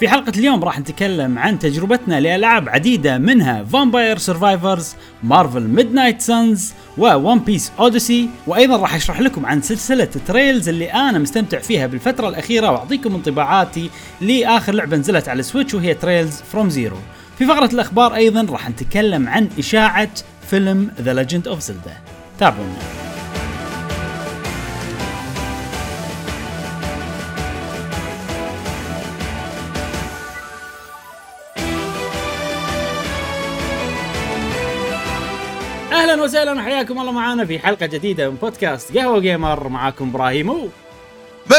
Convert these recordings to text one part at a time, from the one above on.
في حلقة اليوم راح نتكلم عن تجربتنا لألعاب عديدة منها Vampire Survivors، Marvel Midnight Suns، One Piece Odyssey، وأيضا راح أشرح لكم عن سلسلة Trails اللي أنا مستمتع فيها بالفترة الأخيرة وأعطيكم انطباعاتي لآخر لعبة نزلت على ال Switch وهي Trails from Zero. في فقرة الأخبار أيضا راح نتكلم عن إشاعة فيلم The Legend of Zelda. تابعونا. أهلا وسهلا وحياكم الله معنا في حلقة جديدة من بودكاست قهوة gamer معاكم إبراهيم. و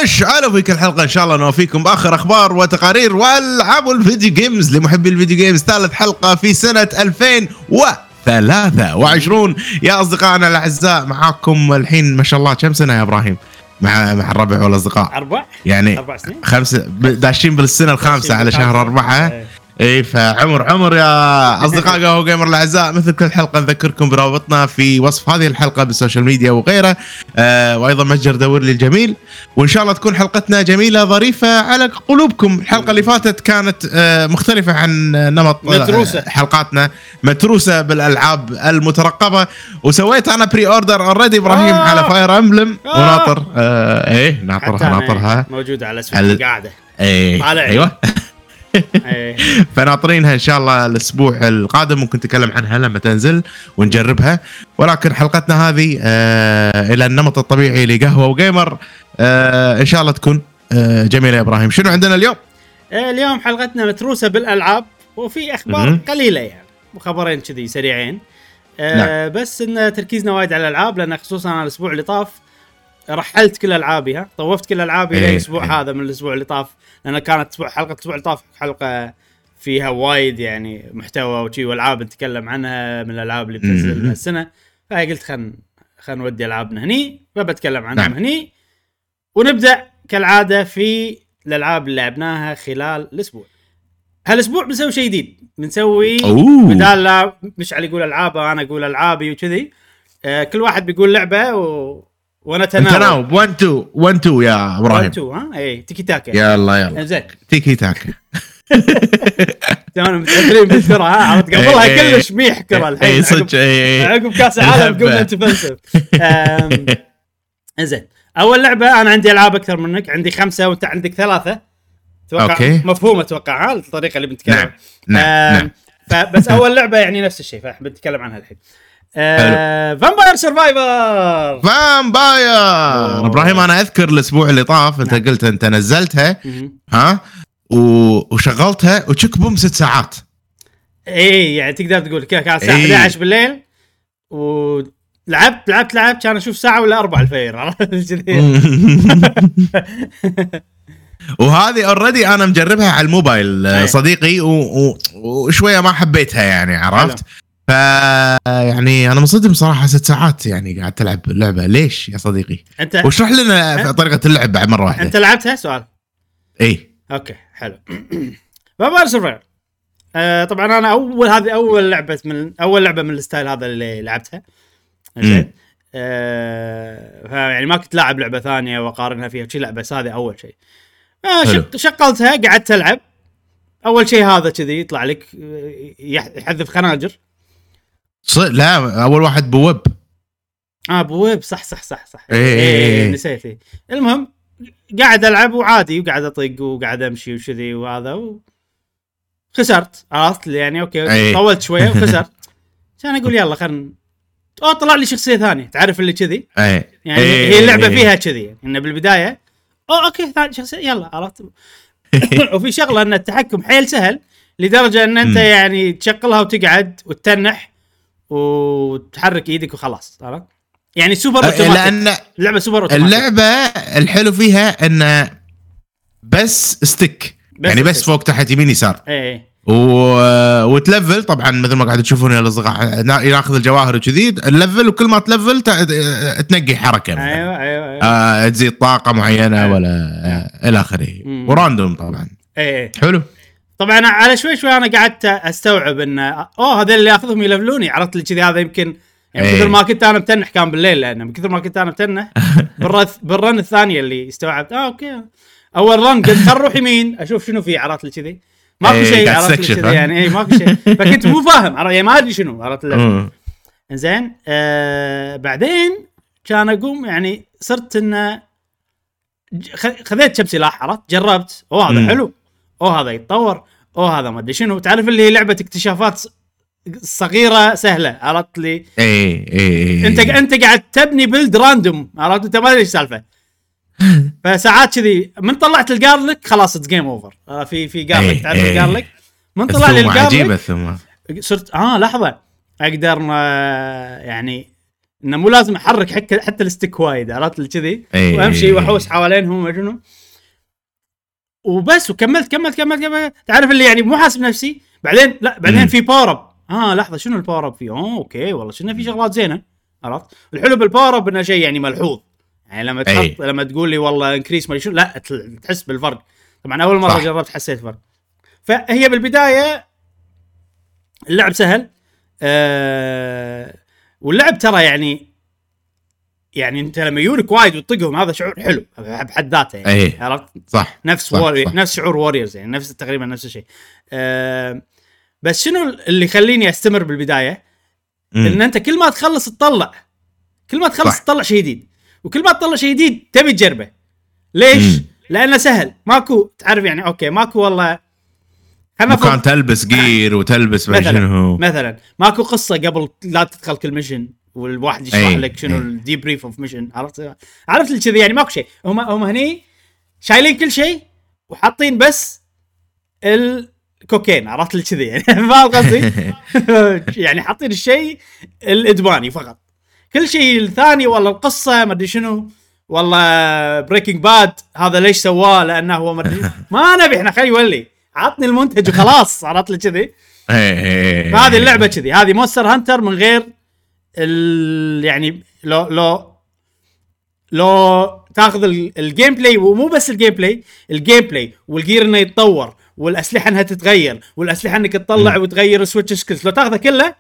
مشعل وفي هالحلقة إن شاء الله نوفيكم بآخر أخبار وتقارير وألعاب ال video games لمحبي ال video games. ثالث حلقة في سنة 2023 يا أصدقائنا الأعزاء معاكم الحين ما شاء الله كم سنة يا إبراهيم؟ مع مع الربع والأصدقاء. أربع؟ يعني أربع سنين. خمسة ب- داشين بالسنة الخامسة على شهر أربعة. إيه. إي فعمر عمر يا أصدقاء قهوة gamer الأعزاء مثل كل حلقة نذكركم برابطنا في وصف هذه الحلقة بال social media وغيره آه وأيضا متجر دور لي الجميل وإن شاء الله تكون حلقتنا جميلة ظريفة على قلوبكم الحلقة اللي فاتت كانت آه مختلفة عن نمط آه، متروسة. حلقاتنا متروسة بالألعاب المترقبة وسويت أنا pre-order already إبراهيم آه. على Fire Emblem آه. وناطر آه إيه ناطرها ناطرها موجوده على Switch قاعدة إيه طالع. أيوه. فناطرينها إن شاء الله الأسبوع القادم ممكن نتكلم عنها لما تنزل ونجربها. ولكن حلقتنا هذه آه إلى النمط الطبيعي لقهوة وجيمر آه إن شاء الله تكون آه جميلة يا إبراهيم. شنو عندنا اليوم؟ إيه، اليوم حلقتنا متروسة بالألعاب وفي أخبار. قليلة يعني وخبرين كذي سريعين. آه بس إن تركيزنا وايد على الألعاب لأن خصوصا الأسبوع اللي طاف رحلت كل ألعابي ها؟ طوفت كل ألعابي إيه، للاسبوع إيه. هذا من الأسبوع اللي طاف لأن كانت أسبوع حلقة الأسبوع اللي طاف حلقة فيها وايد يعني محتوى وشي وألعاب نتكلم عنها من الألعاب اللي بتنزل السنة فهي قلت خل خل نودي ألعابنا هني فبتكلم عنهم نعم. هني. ونبدأ كالعادة في الألعاب اللي لعبناها خلال الأسبوع. هالأسبوع بنسوي شيء جديد. بنسوي بدال لا مشعل يقول العابه أنا أقول ألعابي وكذي. آه كل واحد بيقول لعبة و... وأنا تناوب ناوب 1 2 1 2 يا إبراهيم. 1 2 ها؟ اي تيكي تاكا يلا يلا زين تيكي تاكا تمام متاثرين بالكرة ها؟ عرفت؟ قبلها إيه، إيه. كلش ميح كرة الحين. اي صدق اي عقب كاس العالم. قمنا نتفلسف أم، زين أول لعبة أنا عندي ألعاب أكثر منك. عندي خمسة وأنت عندك ثلاثة. أتوقع. مفهوم أتوقع ها؟ الطريقة اللي بنتكلم. نعم نعم نعم. فبس أول لعبة يعني نفس الشيء فبنتكلم عنها الحين. Vampire Survivors Vampire إبراهيم أنا أذكر الأسبوع اللي طاف أنت نعم. قلت أنت نزلتها ها؟ وشغلتها وchick boom ست ساعات. إي يعني تقدر تقول كذا كانت الساعة إيه. 11 بالليل ولعبت لعبت لعبت كان أشوف ساعة ولا أربع الفير عرفت وهذه already أنا مجربها على الموبايل صديقي وشوية ما حبيتها يعني عرفت؟ ف يعني أنا منصدم صراحة ست ساعات يعني قاعد تلعب اللعبه ليش يا صديقي؟ انت واشرح لنا؟ في طريقة اللعب بعد مرة واحدة. أنت لعبتها؟ سؤال. اي okay حلو. Vampire Survivors آه طبعا أنا اول هذه أول لعبة من أول لعبة من ال style هذا اللي لعبتها. زين. آه فيعني ما كنت لاعب لعبة ثانية وأقارنها فيها شي لا بس هذه أول شيء. آه حلو. شق- شغلتها قعدت ألعب. أول شيء هذا كذي يطلع لك يح- يحذف خناجر. ص... لا أول واحد بويب. آه بويب. صح صح صح صح. إيه، إيه، إيه. نسيت إيه. المهم قاعد ألعب وعادي وقاعد أطق وقاعد أمشي وشذي وهذا و... خسرت. عرفت؟ يعني okay إيه. طولت شوية وخسرت. عشان أقول يلا خلنا. اوه طلع لي شخصية ثانية. تعرف اللي كذي؟ اي يعني إيه، هي اللعبة إيه. فيها كذي. يعني انه بالبداية اوه okay ثاني شخصية يلا عرفت؟ وفي شغلة إن التحكم حيل سهل لدرجة إن أنت مم. يعني تشغلها وتقعد وتتنح. وتحرك إيدك وخلاص عرفت؟ يعني super automatic. لأن اللعبه super automatic. اللعبة الحلو فيها انه بس stick. بس يعني بس. فوق تحت يمين يسار. إيه و... وتلفل طبعا مثل ما قاعد تشوفون يا الأصدقاء نا- ياخذ الجواهر وكذي ال level وكل ما تلفل ت... تنقي حركة. أيوه أيوه أيوه. آه تزيد طاقة معينة أيوة. ولا آه إلى آخره. و random طبعا. إيه. حلو. طبعا على شوي شوي أنا قعدت أستوعب إن أوه هذول اللي اخذهم يلفلوني. عرفت لي كذي؟ هذا يمكن يعني. كثر ما كنت أنا متنح كان بالليل لأنه من كثر ما كنت أنا متنح بال run الثانية اللي استوعبت. آه okay. أول run قلت خل نروح يمين أشوف شنو في عرفت لي كذي؟ ماكو إيه، شيء عرفت لي كذي؟ يعني. اي ماكو شيء. فكنت مو فاهم. يعني ما أدري شنو عرفت. زين آه بعدين كان أقوم يعني صرت انه خذيت كم سلاح عرفت؟ جربت. أوه هذا. حلو. أوه هذا يتطور. أوه هذا ما أدري شنو. تعرف اللي هي لعبة اكتشافات صغيرة سهلة عرفت لي؟ اي اي اي أنت أنت قاعد تبني build random عرفت؟ أنت ما أدري إيش السالفه فساعات كذي من طلعت ال garlic خلاص it's game over في في جارلك إيه، تعرف إيه. ال garlic من طلع لي عجيبة ال garlic صرت آه لحظة. أقدر آه، يعني إنه مو لازم أحرك حتى حتى ال stick وايد عرفت؟ كذي. إيه. وأمشي وأحوس حوالينهم ما شنو. وبس وكملت كملت كملت كملت تعرف اللي يعني مو حاسب نفسي بعدين لا بعدين. في power up آه لحظة شنو ال power up فيه؟ اوه okay والله شنو في شغلات زينة عرفت؟ الحلو بال power up إنه شيء يعني ملحوظ يعني لما تحط أي. لما تقول لي والله increase ما شنو لا تحس بالفرق طبعا أول مرة صح. جربت حسيت فرق فهي بالبداية اللعب سهل آه واللعب ترى يعني يعني انت لما يورك وايد وتطقهم هذا شعور حلو بحد ذاته يعني أي. عرفت صح نفس صح، Warri... صح. نفس شعور Warriors يعني نفس تقريبا نفس الشيء آه بس شنو اللي يخليني أستمر بالبداية مم. إن أنت كل ما تخلص تطلع كل ما تخلص صح. تطلع شيء جديد وكل ما تطلع شيء جديد تبي تجربه ليش؟ مم. لأنه سهل ماكو تعرف يعني okay ماكو والله مكان تلبس gear وتلبس ما مثلا شنو مثلا ماكو قصة قبل لا تدخل كل mission والواحد يشرح أي، لك شنو أي. ال debrief of mission عرفت؟ عرفت كذي؟ يعني ماكو شيء. هم هم هني شايلين كل شيء وحاطين بس الكوكين. عرفت كذي؟ يعني فاهم قصدي؟ يعني حاطين الشيء الادماني فقط. كل شيء الثاني والله القصة ما أدري شنو. والله Breaking Bad هذا ليش سواه؟ لأنه هو ما أدري. ما نبي إحنا خلي يولي. عطني المنتج وخلاص. عرفت لي كذي؟ إيه. فهذه اللعبة كذي. هذه Monster Hunter من غير يعني لو لو لو تاخذ ال- ال gameplay ومو بس ال gameplay ال gameplay وال gear إنه يتطور والأسلحة إنها تتغير والأسلحة إنك تطلع وتغير ال switch skills لو تاخذه كله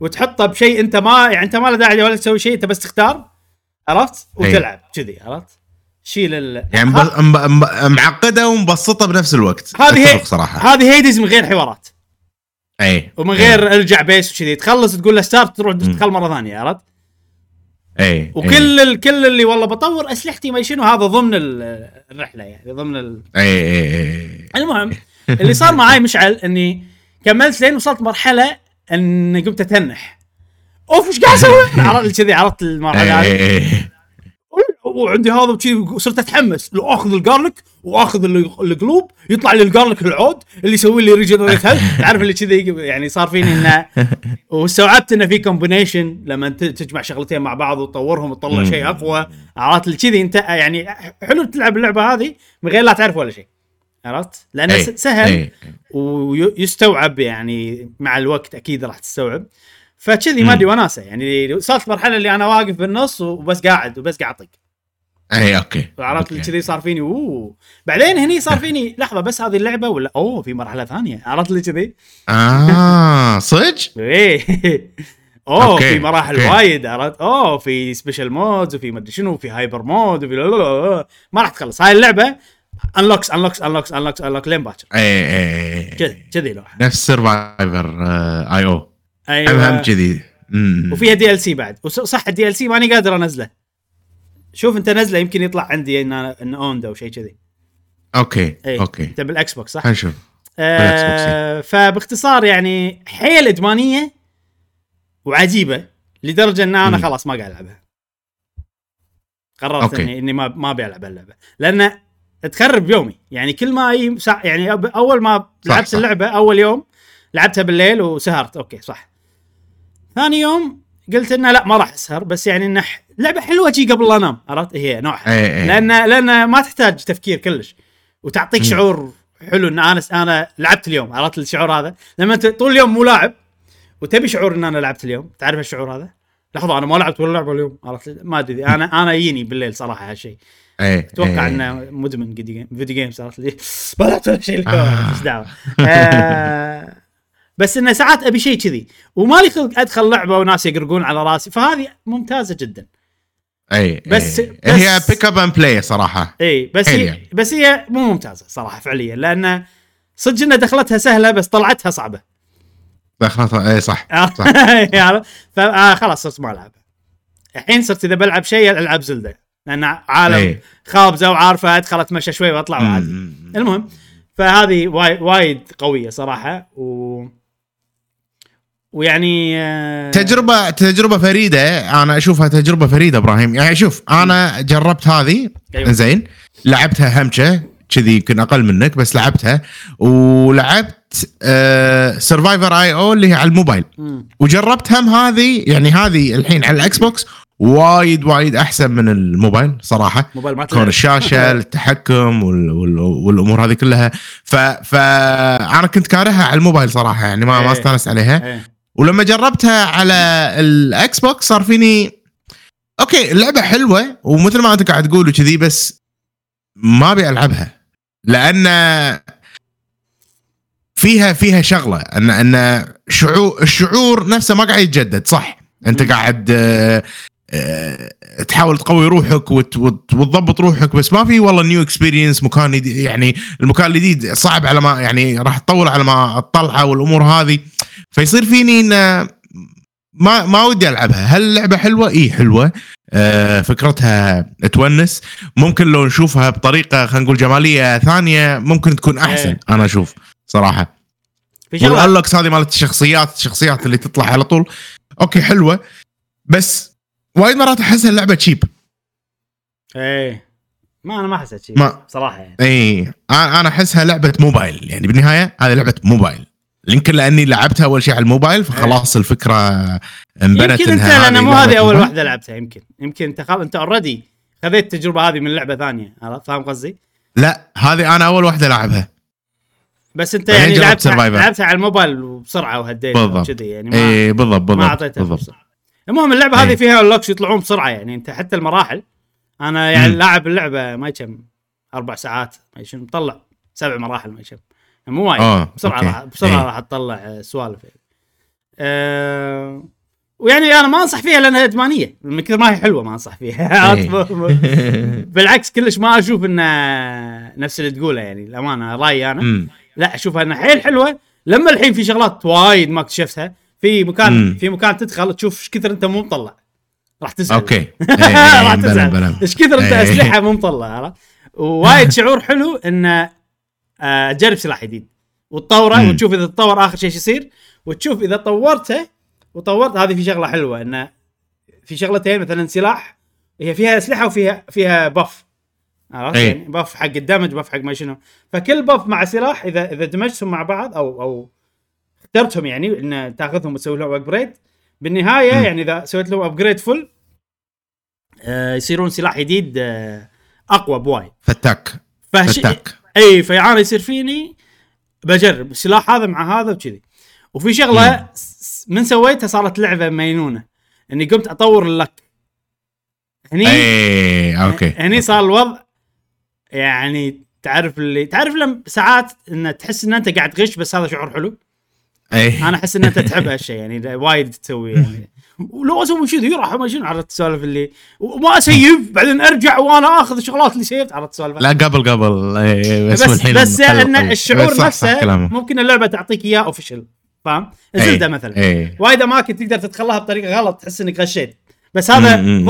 وتحطه بشيء أنت ما يعني أنت ما له داعي ولا تسوي شيء أنت بس تختار عرفت؟ وتلعب كذي عرفت؟ شيل ال يعني مب- معقدة ومبسطة بنفس الوقت. هذه هي صراحة. هذه Hades من غير حوارات. اي ومن غير ارجع base وكذي. تخلص تقول له start تروح. تدخل مرة ثانية عرفت؟ اي وكل ال... كل اللي والله بطور أسلحتي ما شنو هذا ضمن ال- الرحلة يعني ضمن ال... اي اي اي المهم اللي صار معاي مشعل إني كملت لين وصلت مرحلة إني قمت أتنح. أوف إيش قاعد أسوي؟ عرفت كذي عرفت المرحلة هذه. اي اي وعندي هذا وشي صرت أتحمس. لو آخذ ال garlic وآخذ ال- القلوب يطلع لي ال garlic العود اللي يسوي لي regenerate health تعرف اللي كذي يعني صار فيني إنه واستوعبت إنه في combination لما تجمع شغلتين مع بعض وتطورهم وتطلع. شيء أقوى. عرفت؟ اللي كذي أنت يعني حلو تلعب اللعبة هذه من غير لا تعرف ولا شيء. عرفت؟ لأنه أي. سهل أي. ويستوعب يعني مع الوقت أكيد راح تستوعب. فكذي ما أدري وناسه يعني وصلت مرحلة اللي أنا واقف بالنص وبس قاعد وبس قاعد أطق. اي okay. عرفت. كذي صار فيني؟ أوه. بعدين هني صار فيني. لحظة بس هذه اللعبة ولا؟ أوه في مرحلة ثانية. عرفت اللي كذي؟ آه صدق؟ إيه. أوه okay، في مراحل okay. وايد عرفت؟ أوه في special modes وفي مدري شنو وفي hyper mode وفي ما راح تخلص. هاي اللعبة unlocks unlocks unlocks unlocks unlock لين باكر. اي اي اي كذي كذي لوحة. نفس Survivor اي أو هم كذي. وفيها DLC بعد. وص- صح ال DLC ماني قادر أنزله. شوف انت نزله يمكن يطلع عندي ان أنا- إن owned أو شيء كذي. okay اي okay. أنت بال Xbox صح؟ خلينا نشوف. آه فباختصار يعني حيل إدمانية وعجيبة لدرجة إن أنا. خلاص ما قاعد ألعبها. قررت okay. اني إني ما ما أبي ألعب اللعبة. لأن تخرب يومي. يعني كل ما أي ساعة يعني أول ما صح، لعبت صح. اللعبة أول يوم لعبتها بالليل وسهرت. okay صح. ثاني يوم قلت إنه لا ما راح أسهر بس يعني إنه لعبة حلوة جي قبل لا انام عرفت؟ هي نوعها. إي إي. لأن لأن ما تحتاج تفكير كلش. وتعطيك. شعور حلو إن أنا أنا لعبت اليوم عرفت الشعور هذا؟ لما انت طول اليوم مو لاعب وتبي شعور إن أنا لعبت اليوم تعرف الشعور هذا؟ لحظة أنا ما لعبت ولا لعبة اليوم عرفت؟ ما أدري أنا أنا يجيني بالليل صراحة هالشيء أتوقع. إنه مدمن video game video games عرفت؟ لي ما لعبت ولا شيء اليوم آه. إيش دعوة. آه، بس إنه ساعات أبي شيء كذي. ومالي خلق أدخل لعبة وناس يقرقون على راسي. فهذه ممتازة جدا. أي بس- أي. بس- هي pick up and play صراحة. أي بس هي يعني. بس هي مو ممتازة صراحة فعليا. لأن صدق انها دخلتها سهلة بس طلعتها صعبة. دخلتها أي صح. صح. يعني فخلاص صرت ما ألعبها. الحين صرت إذا بلعب شيء ألعب زلدة. لأن عالم أي. خابزة وعارفة أدخل أتمشى شوي وأطلع وعادي. مم. المهم فهذه وايد وايد قوية صراحة. و ويعني آه، تجربة تجربة فريدة. أنا أشوفها تجربة فريدة إبراهيم. يعني شوف أنا جربت هذه. أيوة. زين. لعبتها همشة. كذي يمكن أقل منك بس لعبتها. ولعبت Survivor.io اللي هي على الموبايل. مم. وجربت هم هذه. يعني هذه الحين على ال Xbox وايد وايد أحسن من الموبايل صراحة. موبايل ما كون. الشاشة التحكم وال وال والأمور هذه كلها. ف فانا كنت كارهها على الموبايل صراحة. يعني ما ما إيه. استانست عليها. إيه. ولما جربتها على ال Xbox صار فيني okay اللعبة حلوة ومثل ما أنت قاعد تقول وكذي بس ما أبي ألعبها. لأن فيها فيها شغلة. أن أن شعور الشعور نفسه ما قاعد يتجدد صح؟ أنت. قاعد آه، آه، تحاول تقوي روحك وت- وت- وتضبط روحك بس ما في والله new experience مكان يعني المكان الجديد صعب على ما يعني راح تطول على ما تطلعه والأمور هذه. فيصير فيني ان ما ما ودي ألعبها. هل اللعبه حلوة؟ اي حلوة. آه فكرتها تونس. ممكن لو نشوفها بطريقة خلينا نقول جمالية ثانية ممكن تكون أحسن إيه. أنا أشوف صراحة. وال unlocks هذه مالت الشخصيات الشخصيات اللي تطلع على طول. okay حلوة. بس وايد مرات احسها اللعبة cheap إيه. ما أنا ما حسيت شيء ما- صراحة يعني. اي أنا أحسها لعبة موبايل. يعني بالنهاية هذه لعبة موبايل. يمكن لأني لعبتها أول شيء على الموبايل فخلاص الفكرة انبنت يمكن أنت لأن مو هذه أول. واحدة لعبتها يمكن يمكن أنت خلاص أنت already خذيت التجربة هذه من لعبة ثانية عرفت فاهم قصدي؟ لا هذه أنا أول واحدة لعبها بس أنت يعني لعبتها Survivor. لعبتها على الموبايل وبسرعة وهديت بالضبط. كذي يعني ما اي بالضبط بالضبط ما أعطيتها بالضبط المهم اللعبة هذه إيه. فيها unlocks يطلعون بسرعة يعني أنت حتى المراحل أنا يعني. لاعب اللعبة ما كم أربع ساعات ما شنو مطلع سبع مراحل ما كم مو وايد آه، بسرعة. راح بسرعة إيه. راح تطلع آه، سوالف. أه ويعني أنا ما أنصح فيها لأنها إدمانية من كثر ما هي حلوة ما أنصح فيها إيه. بالعكس كلش ما أشوف انه نفس اللي تقوله يعني الامانه رأيي أنا أمم. لا أشوفها إنها حيل حلوة لما الحين في شغلات وايد ما اكتشفتها في مكان مم. في مكان تدخل تشوف إيش كثر أنت مو مطلع راح تزعل أوكي إيه، راح تزعل إيش كثر أنت. أسلحة مو مطلع عرفت ووايد شعور حلو انه آه، تجرب سلاح جديد. وتطوره. وتشوف إذا تطور آخر شيء يصير وتشوف إذا طورته وطورت هذه في شغلة حلوة إنه في شغلتين مثلا سلاح هي فيها أسلحة وفيها فيها buff عرفت؟ إيه. يعني buff حق ال damage buff حق ما شنو. فكل buff مع سلاح إذا إذا دمجتهم مع بعض أو أو اخترتهم يعني إن تاخذهم وتسوي لهم upgrade بالنهاية مم. يعني إذا سويت لهم upgrade full آه يصيرون سلاح جديد آه أقوى بوايد. فتاك. فهش... فتاك. اي فانا يصير فيني بجرب. السلاح هذا مع هذا وكذي. وفي شغلة. س- من سويتها صارت لعبة مينونة. إني قمت أطور ال luck. هني اي okay. هني صار الوضع يعني تعرف اللي تعرف لما ساعات إن تحس إن أنت قاعد تغش بس هذا شعور حلو؟ اي أنا أحس إن أنت تحب هالشيء يعني وايد تسوي يعني. ولو أسوي يروح ما شنو عرفت السوالف اللي وما اسيف بعدين أرجع وأنا آخذ الشغلات اللي سيفت عرفت السوالف لا قبل قبل. إي، بس, بس الحين بس ان خل- الشعور نفسه. ممكن اللعبة تعطيك إياه official فاهم؟ إي، Zelda مثلا. وايد أماكن تقدر تدخلها بطريقة غلط تحس إنك غشيت. بس هذا ضمن.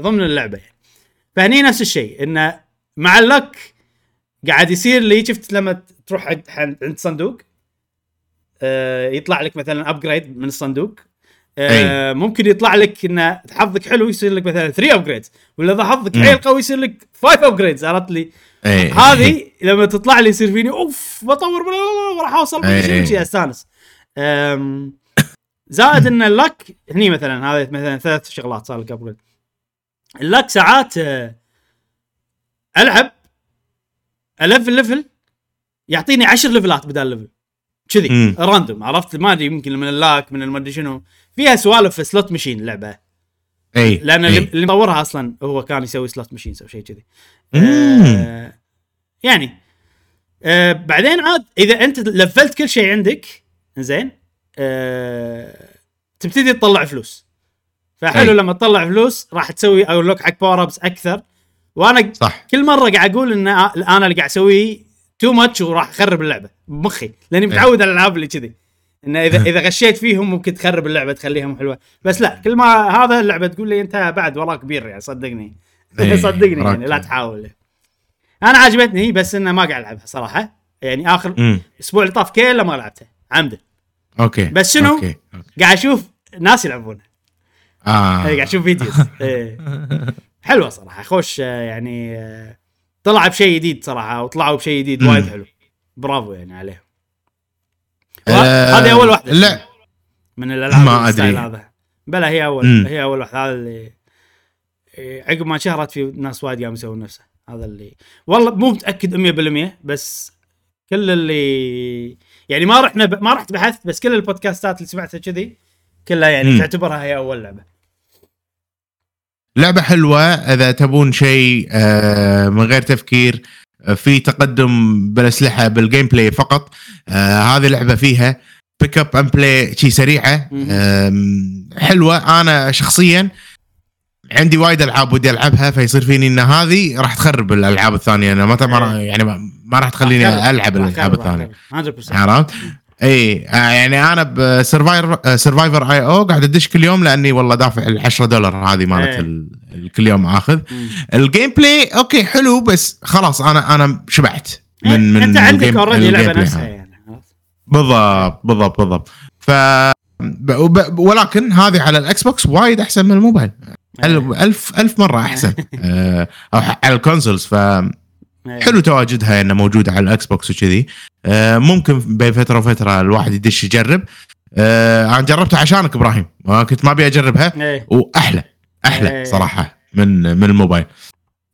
ضمن اللعبة. يعني فهني نفس الشيء انه مع ال luck قاعد يصير اللي شفت لما تروح عند عند صندوق؟ آه يطلع لك مثلا upgrade من الصندوق. آه ممكن يطلع لك انه حظك حلو يصير لك مثلا 3 upgrade ولا إذا حظك. حيل قوي يصير لك 5 upgrades عرفت لي. هذه لما تطلع لي يصير فيني أوف بطور راح أوصل. شيء أستانس زائد إن ال luck هني مثلا هذه مثلا ثلاث شغلات صار لك upgrade ال luck ساعات آه، ألعب ألفل level يعطيني عشر ليفلات بدال level كذي. random عرفت ما أدري يمكن من ال luck من المدري شنو فيها سوالف في slot machine اللعبه إي لأن إي. اللي مطورها أصلا هو كان يسوي slot machines أو شيء كذي. آه يعني آه بعدين عاد إذا أنت لفلت كل شيء عندك زين آه تبتدي تطلع فلوس فحلو أي. لما تطلع فلوس راح تسوي unlock حق power ups أكثر وأنا صح كل مرة قاعد أقول إن أنا اللي قاعد أسويه too much وراح اخرب اللعبة. بمخي. لأني إيه. متعود على الألعاب اللي كذي. انه إذا إذا غشيت فيهم ممكن تخرب اللعبة تخليها مو حلوة. بس لا كل ما هذا اللعبة تقول لي أنت بعد وراك كبير يعني صدقني. إيه، صدقني يعني لا تحاول. أنا عجبتني بس إنه ما قاعد ألعبها صراحة. يعني آخر الأسبوع اللي طاف كله ما لعبتها عمدا. okay بس شنو؟ okay. قاعد أشوف ناس يلعبونها آه. إيه، قاعد أشوف videos. إيه. حلوة صراحة خوش يعني آه، طلع بشيء جديد صراحة وطلعوا بشيء جديد. وايد حلو برافو يعني عليهم آه، هذه أول واحدة لا من الألعاب ما أدري. هذا بلا هي أول مم. هي أول واحدة هذا اللي إيه، عقب ما شهرت في ناس وايد قاموا يسوون نفسه هذا اللي والله مو متأكد 100% بس كل اللي يعني ما رحنا ب... ما رحت بحثت بس كل البودكاستات اللي سمعتها كذي كلها يعني مم. تعتبرها هي أول لعبة لعبة حلوة إذا تبون شيء آه، من غير تفكير آه، في تقدم بالأسلحة بال gameplay فقط آه، هذه لعبة فيها pick up and play شي سريعة حلوة أنا شخصيا عندي وايد ألعاب ودي ألعبها فيصير فيني إن هذه راح تخرب الألعاب الثانية أنا ما راح- يعني ما- راح تخليني. ألعب الألعاب الثانية أخرب. 100% عرفت؟ إي آه، يعني أنا ب Survivor Survivor.io قاعد أدش كل يوم لأني والله دافع ال 10 دولار هذه مالت إيه. كل يوم آخذ. ال gameplay okay حلو بس خلاص أنا أنا شبعت من من أنت عندك already لعبة نفسها. يعني. بالضبط بالضبط بالضبط ف ولكن هذه على الإكس بوكس وايد أحسن من الموبايل ألف ألف ألف مرة أحسن آه، أو على الكونسولز فحلو إيه. تواجدها انه موجودة على الاكس بوكس وكذي. آه، ممكن بين فترة وفترة الواحد يدش يجرب. آه، أنا جربتها عشانك إبراهيم. آه، كنت ما أبي أجربها. إيه. وأحلى أحلى إيه. صراحة من من الموبايل.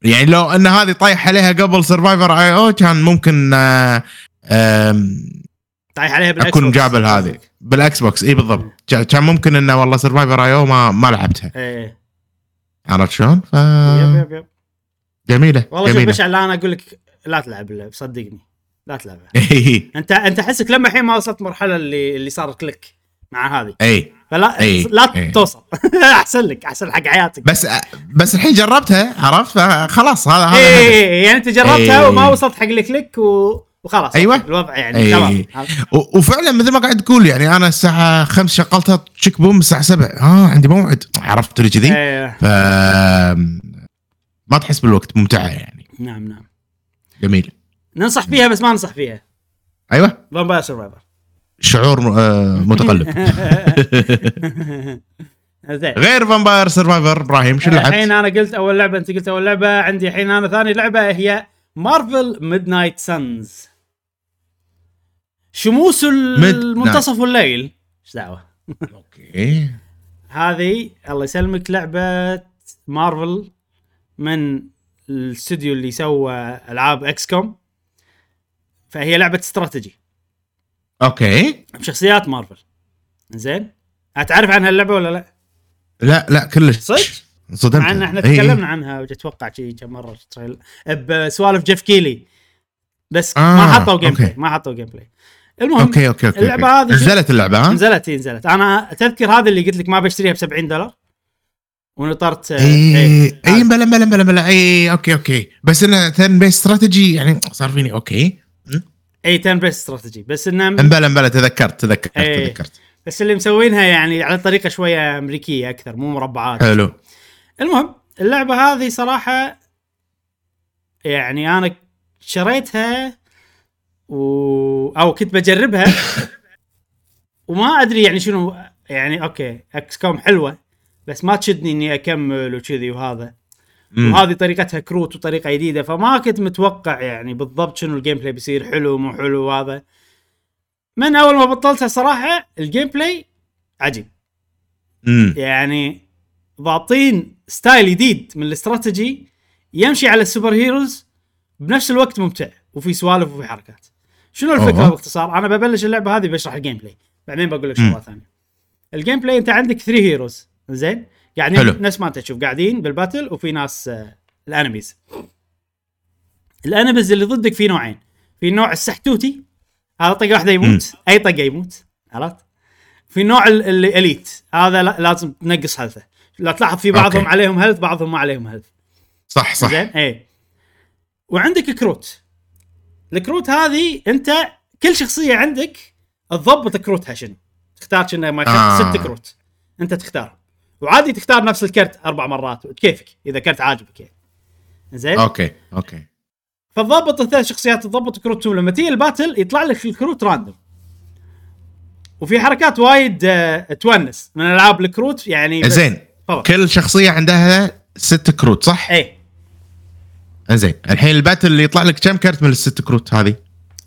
يعني لو إن هذه طايح عليها قبل Survivor.io كان ممكن طايح عليها بالاكس بوكس أكون. مجابل هذه. بالاكس بوكس إي بالضبط. كان كان ممكن إنه والله Survivor.io ما ما لعبتها. إيه. عرفت شلون؟ ف yep yep yep. جميلة والله شوف جميلة مشعل أنا أقول لك لا تلعب اللعب صدقني لا تلعبها اي أنت أنت أحسك لما الحين ما وصلت مرحلة اللي اللي صار click مع هذه اي فلا إي. لا إي. توصل أحسن لك أحسن حق حياتك بس بس الحين جربتها عرفت فخلاص هذا هذا الهدف. إيه، يعني أنت جربتها إي. وما وصلت حق ال click و... وخلاص أيوة. الوضع يعني إي. تمام وفعلا مثل ما قاعد تقول يعني أنا الساعة 5 شغلتها chick boom الساعة 7 آه عندي موعد عرفت اللي كذي إيه. ف ما تحس بالوقت ممتعة يعني. نعم نعم. جميل. ننصح فيها بس ما ننصح فيها. أيوه. Vampire Survivor شعور آه، متقلب. غير Vampire Survivor إبراهيم شو الحين لعبت؟ أنا قلت أول لعبة أنت قلت أول لعبة عندي الحين أنا ثاني لعبة هي Marvel Midnight Suns شموس المنتصف الليل إيش دعوة؟ أوكي. هذه الله يسلمك لعبة مارفل من الاستوديو اللي سوى ألعاب XCOM فهي لعبة strategy okay بشخصيات مارفل زين هتعرف عنها اللعبة ولا لا؟ لا لا كلش صدق؟ صدمت مع إن إحنا إي، إي. تكلمنا عنها أتوقع شي كم مرة بسوالف جيف كيلي بس آه، ما حطوا gameplay. ما حطوا gameplay المهم okay okay okay اللعبة أوكي. هذه نزلت اللعبة ها؟ نزلت هي نزلت أنا تذكر هذا اللي قلت لك ما بشتريها ب 70 دولار ونطرت اي اي بلا بلا بلا بلا اي okay okay. بس انه turn based strategy يعني صار فيني okay. اي turn based strategy بس انه امبلا امبلا تذكرت تذكرت إيه. تذكرت. بس اللي مسوينها يعني على طريقة شوية أمريكية أكثر مو مربعات. حلو. المهم اللعبة هذه صراحة يعني أنا شريتها و... أو كنت بجربها. وما أدري يعني شنو يعني okay XCOM حلوة. بس ما تشدني إني أكمل وكذي وهذا مم. وهذه طريقتها كروت وطريقة جديدة فما كنت متوقع يعني بالضبط شنو ال gameplay بيصير حلو مو حلو وهذا من أول ما بطلتها صراحة ال gameplay عجيب مم. يعني ضابطين style جديد من الاستراتيجي يمشي على ال superheroes بنفس الوقت ممتع وفي سوالف وفي حركات شنو الفكرة أوه. باختصار أنا ببلش اللعبة هذه بشرح ال gameplay بعدين بقول لك. شغلات ثانية ال gameplay أنت عندك 3 heroes زين؟ قاعدين حلو. نفس ما انت تشوف قاعدين بال battle وفي ناس آه، ال enemies. ال enemies اللي ضدك في نوعين. في نوع السحتوتي هذا طقة واحدة يموت أي طقة يموت عرفت؟ في نوع ال- اللي elite هذا لا- لازم تنقص health ه لا تلاحظ في بعضهم okay. عليهم health بعضهم ما عليهم health. صح صح. زين؟ اي وعندك كروت. الكروت هذه أنت كل شخصية عندك تضبط كروتها شنو؟ تختار شنو؟ ما آه. ست كروت. أنت تختار. وعادي تختار نفس الكرت أربع مرات كيفك إذا كرت عاجبك يعني. زين؟ okay okay. فتضبط الثلاث شخصيات تضبط كروتهم لما تيجي ال battle يطلع لك الكروت random. وفي حركات وايد آه، تونس. من ألعاب الكروت يعني زين كل شخصية عندها ست كروت صح؟ اي زين الحين الباتل اللي يطلع لك كم كرت من الست كروت هذه؟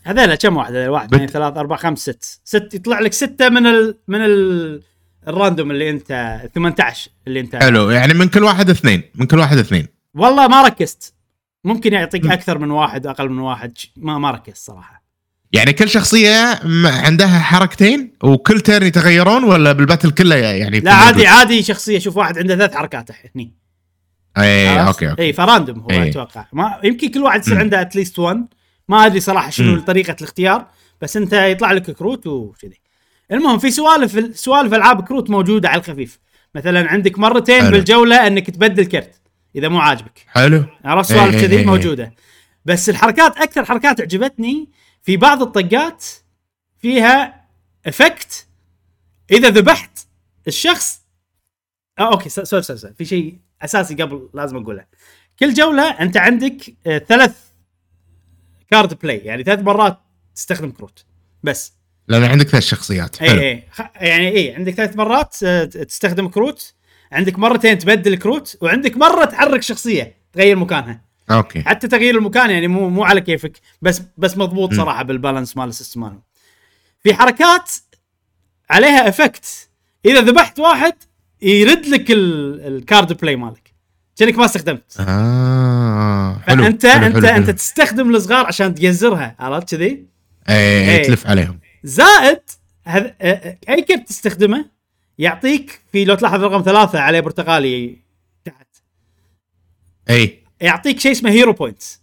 هذول كم واحد هذول؟ واحد اثنين ثلاث أربع خمس ست ست. يطلع لك ستة من ال من ال الراندوم اللي انت 18 اللي انت. حلو يعني من كل واحد اثنين من كل واحد اثنين. والله ما ركزت. ممكن يعطيك أكثر من واحد واقل من واحد ما ما ركزت صراحة. يعني كل شخصية عندها حركتين وكل turn يتغيرون ولا بال battle كله يعني لا عادي عادي شخصية شوف واحد عنده ثلاث حركات هني. اي؟ okay okay. اي ف random هو إيه. أتوقع. ما يمكن كل واحد يصير. عنده at least 1 ما أدري صراحة شنو. طريقة الاختيار بس أنت يطلع لك كروت وكذي. المهم في سوالف سوالف ألعاب كروت موجودة على الخفيف. مثلا عندك مرتين حلو. بالجولة أنك تبدل كرت إذا مو عاجبك. حلو. عرفت؟ إيه، سوالف إيه، كذي إيه. موجودة. بس الحركات أكثر حركات عجبتني في بعض الطقات فيها effect إذا ذبحت الشخص آه okay sorry sorry sorry. في شيء أساسي قبل لازم أقوله. كل جولة أنت عندك آه، ثلاث card play يعني ثلاث مرات تستخدم كروت. بس. لأن عندك ثلاث شخصيات. اي اي يعني اي عندك ثلاث مرات آه، تستخدم كروت عندك مرتين تبدل كروت وعندك مرة تحرك شخصية تغير مكانها. okay. حتى تغيير المكان يعني مو مو على كيفك بس بس مضبوط. صراحة بال balance مال ال system مالهم في حركات عليها effect إذا ذبحت واحد يرد لك ال- ال card play مالك. كأنك ما استخدمت. آه حلو. فأنت حلو أنت حلو أنت حلو. تستخدم الصغار عشان تجزرها عرفت كذي؟ اي إيه. تلف عليهم. زائد هذ... أي كرت تستخدمه؟ يعطيك في لو تلاحظ رقم ثلاثة عليه برتقالي تحت. أي. يعطيك شيء اسمه hero points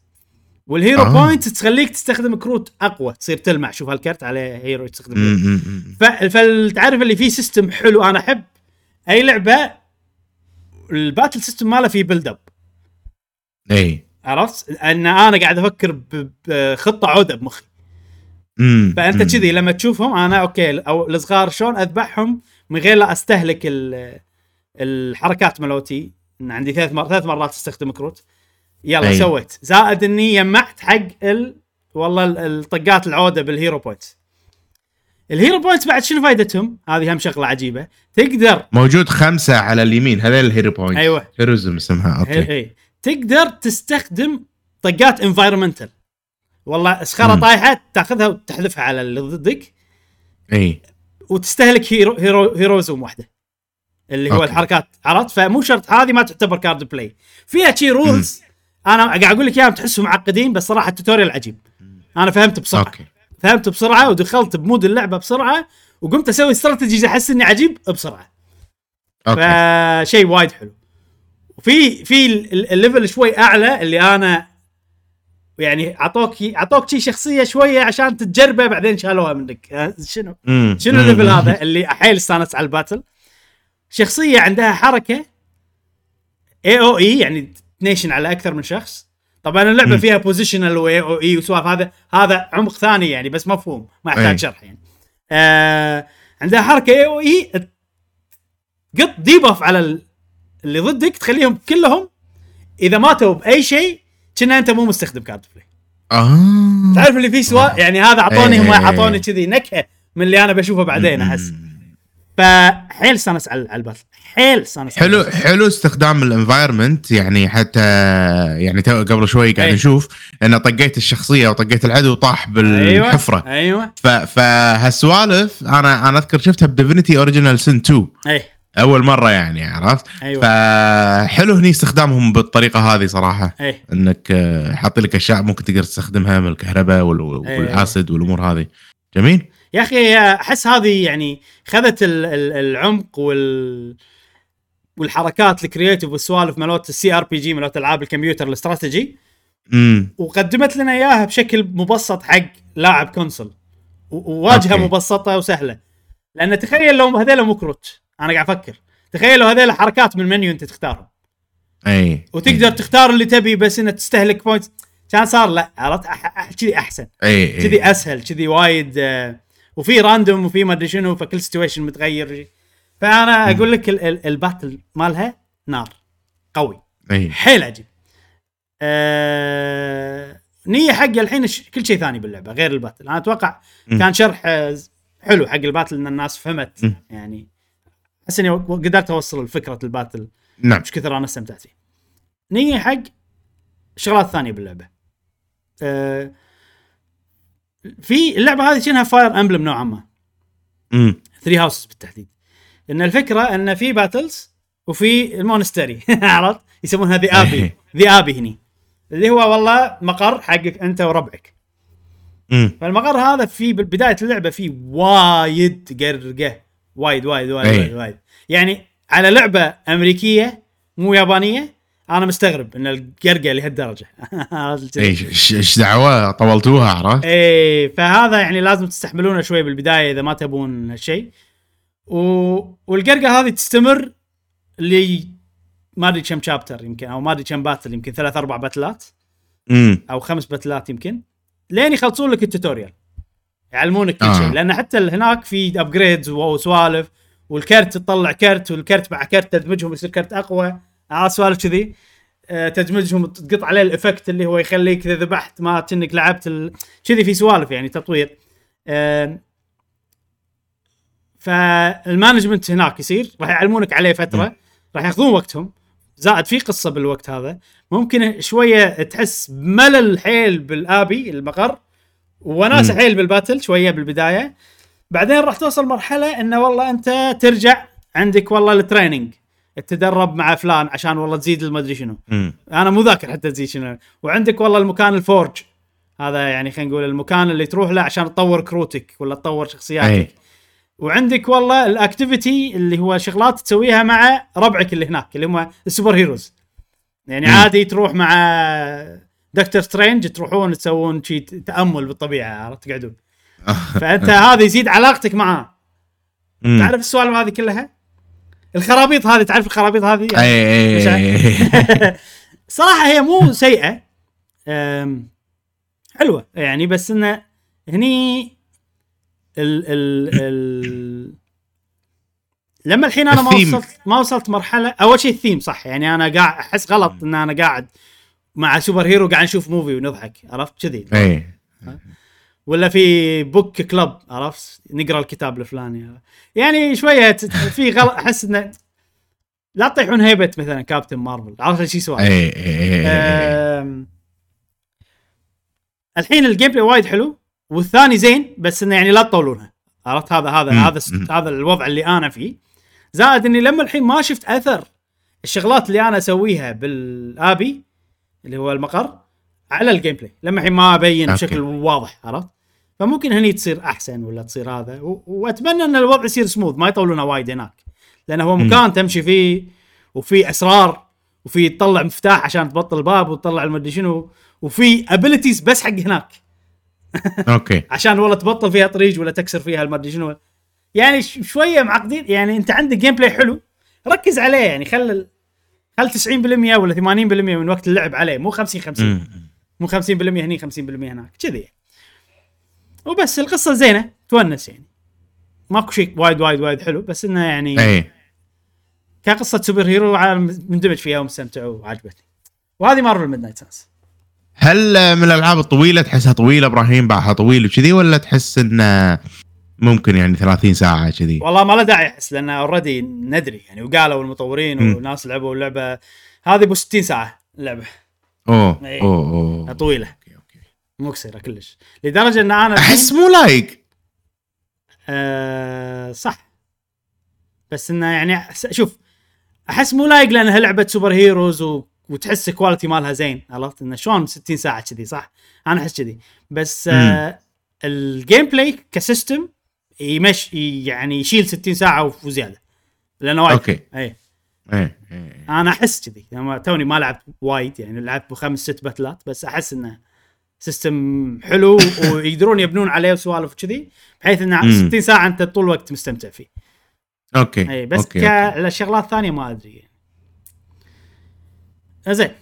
وال hero آه. points تخليك تستخدم كروت أقوى تصير تلمع. شوف هالكرت عليه hero تستخدم م- م- م. ف... فالتعرف اللي فيه system حلو أنا أحب أي لعبة ال battle system ماله فيه build up أي. عرفت؟ ان أنا قاعد أفكر بخطه عودة بمخي. فأنت. كذي لما تشوفهم أنا okay أو الصغار شلون أذبحهم من غير لا أستهلك ال- الحركات ملوتي. إن عندي ثلاث مر... ثلاث مرات أستخدم كروت. يلا أي. سويت. زائد إني جمعت حق ال... والله ال- الطقات العودة بال hero points. ال hero points بعد شنو فائدتهم؟ هذه هم شغلة عجيبة. تقدر موجود خمسة على اليمين هذول ال hero point أيوه. heroism اسمها هي okay. هي. تقدر تستخدم طقات environmental والله صخره مم. طايحة تاخذها وتحذفها على اللي ضدك. إي. وتستهلك hero hero heroism واحدة. اللي هو okay. الحركات عرفت؟ فمو شرط هذه ما تعتبر card play فيها شي rules أنا قاعد أقول لك إياهم تحسهم معقدين بس صراحة ال tutorial عجيب. أنا فهمت بسرعة. أوكي. فهمت بسرعة ودخلت ب mood اللعبة بسرعة وقمت أسوي strategies أحس إني عجيب بسرعة. okay. فشيء وايد حلو. وفي في ال- ال- ال level شوي أعلى اللي أنا يعني اعطوك اعطوك شي شخصية شوية عشان تجربه بعدين شالوها منك. شنو؟ شنو ال level. هذا اللي حيل استانست على ال battle؟ شخصية عندها حركة AOE يعني تنيشن على أكثر من شخص. طبعا اللعبة. فيها positional و AOE وسوالف. هذا هذا عمق ثاني يعني بس مفهوم ما يحتاج. شرح يعني. آه عندها حركة AOE تقط debuff على ال- اللي ضدك تخليهم كلهم إذا ماتوا بأي شيء كأنك انت مو مستخدم card play. آه. تعرف اللي فيه سواء يعني هذا اعطوني إيه. هم اعطوني كذي نكهة من اللي أنا بشوفه بعدين أحس. فحيل استانس على على ال battle حيل استانس على حلو ال battle. حلو استخدام ال environment يعني حتى يعني تو قبل شوي قاعد أي. نشوف إن طقيت الشخصية وطقيت العدو طاح بالحفرة. أيوه. ف فهالسوالف أنا أنا أذكر شفتها ب Divinity Original Sin 2 اي أول مرة يعني عرفت؟ أيوة. فحلو هني استخدامهم بالطريقة هذه صراحة. اي إنك آه، حاطين لك أشياء ممكن تقدر تستخدمها من الكهرباء أي. وال acid والأمور هذه. جميل؟ يا أخي أحس هذه يعني خذت ال- ال- العمق وال والحركات ال creative والسوالف مالوت ال CRPG مالوت ألعاب الكمبيوتر الاستراتيجي. وقدمت لنا إياها بشكل مبسط حق لاعب console. و- وواجهة. مبسطة وسهلة. لأن تخيل لو هذول مو كروت أنا قاعد أفكر. تخيلوا هذيل حركات من المنيو أنت تختارهم. أي. وتقدر تختار اللي تبي بس إنه تستهلك point كان صار لا عرفت؟ كذي أحسن. أي كذي أسهل كذي وايد آه، وفي random وفي ما أدري شنو فكل situation متغير. فأنا أقول لك ال- ال- ال battle مالها نار قوي. أي. حيل عجيب. آه... نيي حق الحين ش... كل شيء ثاني باللعبة غير ال battle. أنا أتوقع. كان شرح آه، حلو حق ال battle إن الناس فهمت. يعني. احس إني قدرت أوصل فكره ال battle نعم. مش كثر أنا استمتعت فيه. نيي حق شغلات ثانية باللعبة. آه... في اللعبة هذه شنها Fire Emblem نوعا ما. امم Three Houses بالتحديد. إن الفكرة إن في battles وفي ال monastery. عرفت؟ يسمونها the abbey the abbey هني. اللي هو والله مقر حقك أنت وربعك. امم فالمقر هذا في بدايه اللعبة فيه وايد قرقة. وايد وايد وايد أي. وايد, وايد. يعني على لعبة أمريكية مو يابانية أنا مستغرب إن القرقة لهالدرجه اي إيش دعوة طولتوها عرفت؟ إيه فهذا يعني لازم تستحملونه شوي بالبداية إذا ما تبون هالشيء. و... والقرقة هذه تستمر ل ما أدري كم chapter يمكن أو ما أدري كم battle يمكن ثلاث أربع باتلات امم أو خمس باتلات يمكن. لين يخلصون لك ال tutorial يعلمونك كل آه. شيء. لأن حتى هناك في upgrades وسوالف والكرت تطلع كرت والكرت مع كرت تدمجهم يصير كرت أقوى. على سوالف كذي. آه، تدمجهم تقط عليه ال effect اللي هو يخليك إذا ذبحت ما كأنك لعبت ال... كذي في سوالف يعني تطوير. فال management هناك يصير. راح يعلمونك عليه فترة. راح ياخذون وقتهم. زائد في قصة بالوقت هذا. ممكن شوية تحس بملل حيل بال abbey المقر. وناس. حيل بال battle شوية بالبداية. بعدين راح توصل مرحلة إنه والله أنت ترجع عندك والله ال training تتدرب مع فلان عشان والله تزيد المدري شنو. أنا مو ذاكر حتى تزيد شنو. وعندك والله المكان ال forge هذا يعني خلينا نقول المكان اللي تروح له عشان تطور كروتك ولا تطور شخصياتك. أي. وعندك والله ال activity اللي هو شغلات تسويها مع ربعك اللي هناك اللي هم ال super heroes يعني مم. عادي تروح مع دكتور سترينج تروحون تسوون شي تأمل بالطبيعة عرفت تقعدون فأنت هذا يزيد علاقتك معاه. تعرف السوالف هذه كلها؟ الخرابيط هذه تعرف الخرابيط هذه؟ أي صراحة هي مو سيئة. حلوة يعني بس إنه هني ال ال ال لما الحين أنا ما. وصلت ما وصلت مرحلة أول شيء الثيم صح. يعني أنا قاعد أحس غلط إن أنا قاعد مع super hero قاعد نشوف movie ونضحك عرفت؟ كذي. اي. ولا في book club عرفت؟ نقرأ الكتاب الفلاني. يعني شوية في غلط أحس إنه لا تطيحون هيبة مثلا كابتن مارفل عرفت شي سوالف؟ اي اي الحين ال gameplay وايد حلو والثاني زين بس إنه يعني لا تطولونها عرفت؟ هذا هذا. هذا. هذا الوضع اللي أنا فيه. زائد إني لما الحين ما شفت أثر الشغلات اللي أنا أسويها بال abbey اللي هو المقر على ال gameplay لما الحين مبين. بشكل واضح عرفت؟ فممكن هني تصير أحسن ولا تصير هذا. و... وأتمنى إن الوضع يصير سموث ما يطولونها وايد هناك. لأنه هو. مكان تمشي فيه وفي أسرار وفي تطلع مفتاح عشان تبطل باب وتطلع المدري شنو وفي abilities بس حق هناك. أوكي. عشان والله تبطل فيها طريق ولا تكسر فيها المدري شنو. يعني ش- شوية معقدين. يعني أنت عندك gameplay حلو ركز عليه. يعني خل خل 90% ولا 80% من وقت اللعب عليه؟ مو 50 50 امم. مو 50% هني 50% هناك كذي. وبس القصة زينة تونس يعني. ماكو شيء وايد وايد وايد حلو بس إنه يعني إي. كقصة super hero عالم مندمج فيها ومستمتع وعجبتني. وهذه Marvel Midnight Suns هل من الألعاب الطويلة تحسها طويلة إبراهيم؟ باعها طويل وكذي ولا تحس إنه ممكن يعني 30 ساعة كذي. والله ما له داعي أحس لأن already ندري يعني وقالوا المطورين. والناس لعبوا اللعبة. هذه ب 60 ساعة اللعبه أوه. أوه أوه. طويلة. أوكي، أوكي. مو قصيرة كلش. لدرجة إن أنا أحس مو لايق آه صح. بس انه يعني شوف أحس مو لايق لانها لعبة super heroes و... وتحس ال quality مالها زين عرفت؟ انه شلون 60 ساعة كذي صح؟ أنا أحس كذي. بس آه ال gameplay ك system يمشي يعني يشيل 60 ساعة وزياده لأنه وايد. أوكي. اي إيه إيه. أنا أحس كذي. يعني توني ما لعبت وايد يعني لعبت بخمس ست battleات بس أحس إنه system حلو ويقدرون يبنون عليه وسوالف كذي بحيث إنه مم. 60 ساعة أنت طول الوقت مستمتع فيه. أوكي اي بس أوكي. كالشغلات الثانية ما أدري. زين. إيه،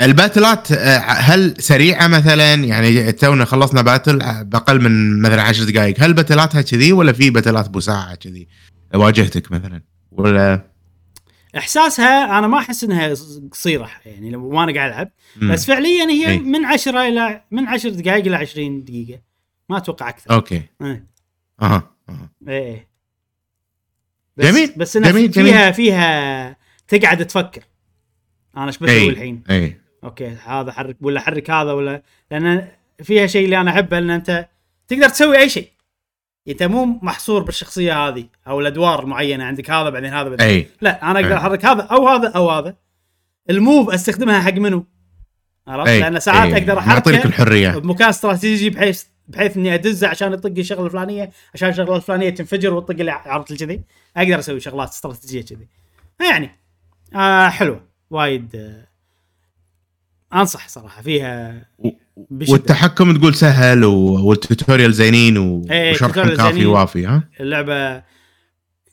ال battleات آه، هل سريعة مثلا؟ يعني تونا خلصنا battle بأقل من مثلا 10 دقائق. هل battleاتها كذي ولا في battleات ابو ساعة كذي؟ واجهتك مثلا. ولا؟ إحساسها أنا ما أحس إنها قصيرة يعني لما وأنا قاعد ألعب. بس فعليا هي. من 10 إلى من 10 دقائق إلى 20 دقيقة. ما أتوقع أكثر. أوكي. أها أها. إيه بس جميل، بس جميل، فيها فيها تقعد تفكر. أنا إيش بسوي اي الحين؟ اي أوكي هذا حرك ولا حرك هذا ولا لأن فيها شيء اللي أنا أحبه إن أنت تقدر تسوي أي شيء. أنت مو محصور بالشخصية هذه أو الأدوار المعينه عندك هذا بعدين هذا بعدين اي لا أنا أقدر أي. أحرك هذا أو هذا أو هذا. ال move أستخدمها حق منو؟ عرفت؟ اي لأن ساعات أي. أقدر يعطيك احركه الحرية. بمكان استراتيجي بحيث بحيث إني ادزه عشان يطق الشغلة الفلانية عشان الشغلة الفلانية تنفجر وتطق اللي عرفت كذي. أقدر أسوي شغلات استراتيجية كذي. يعني آه حلوة. وايد آه أنصح صراحة فيها بشدة. والتحكم تقول سهل وال tutorial زينين إيه، وشرح كافي. وافي ها اللعبة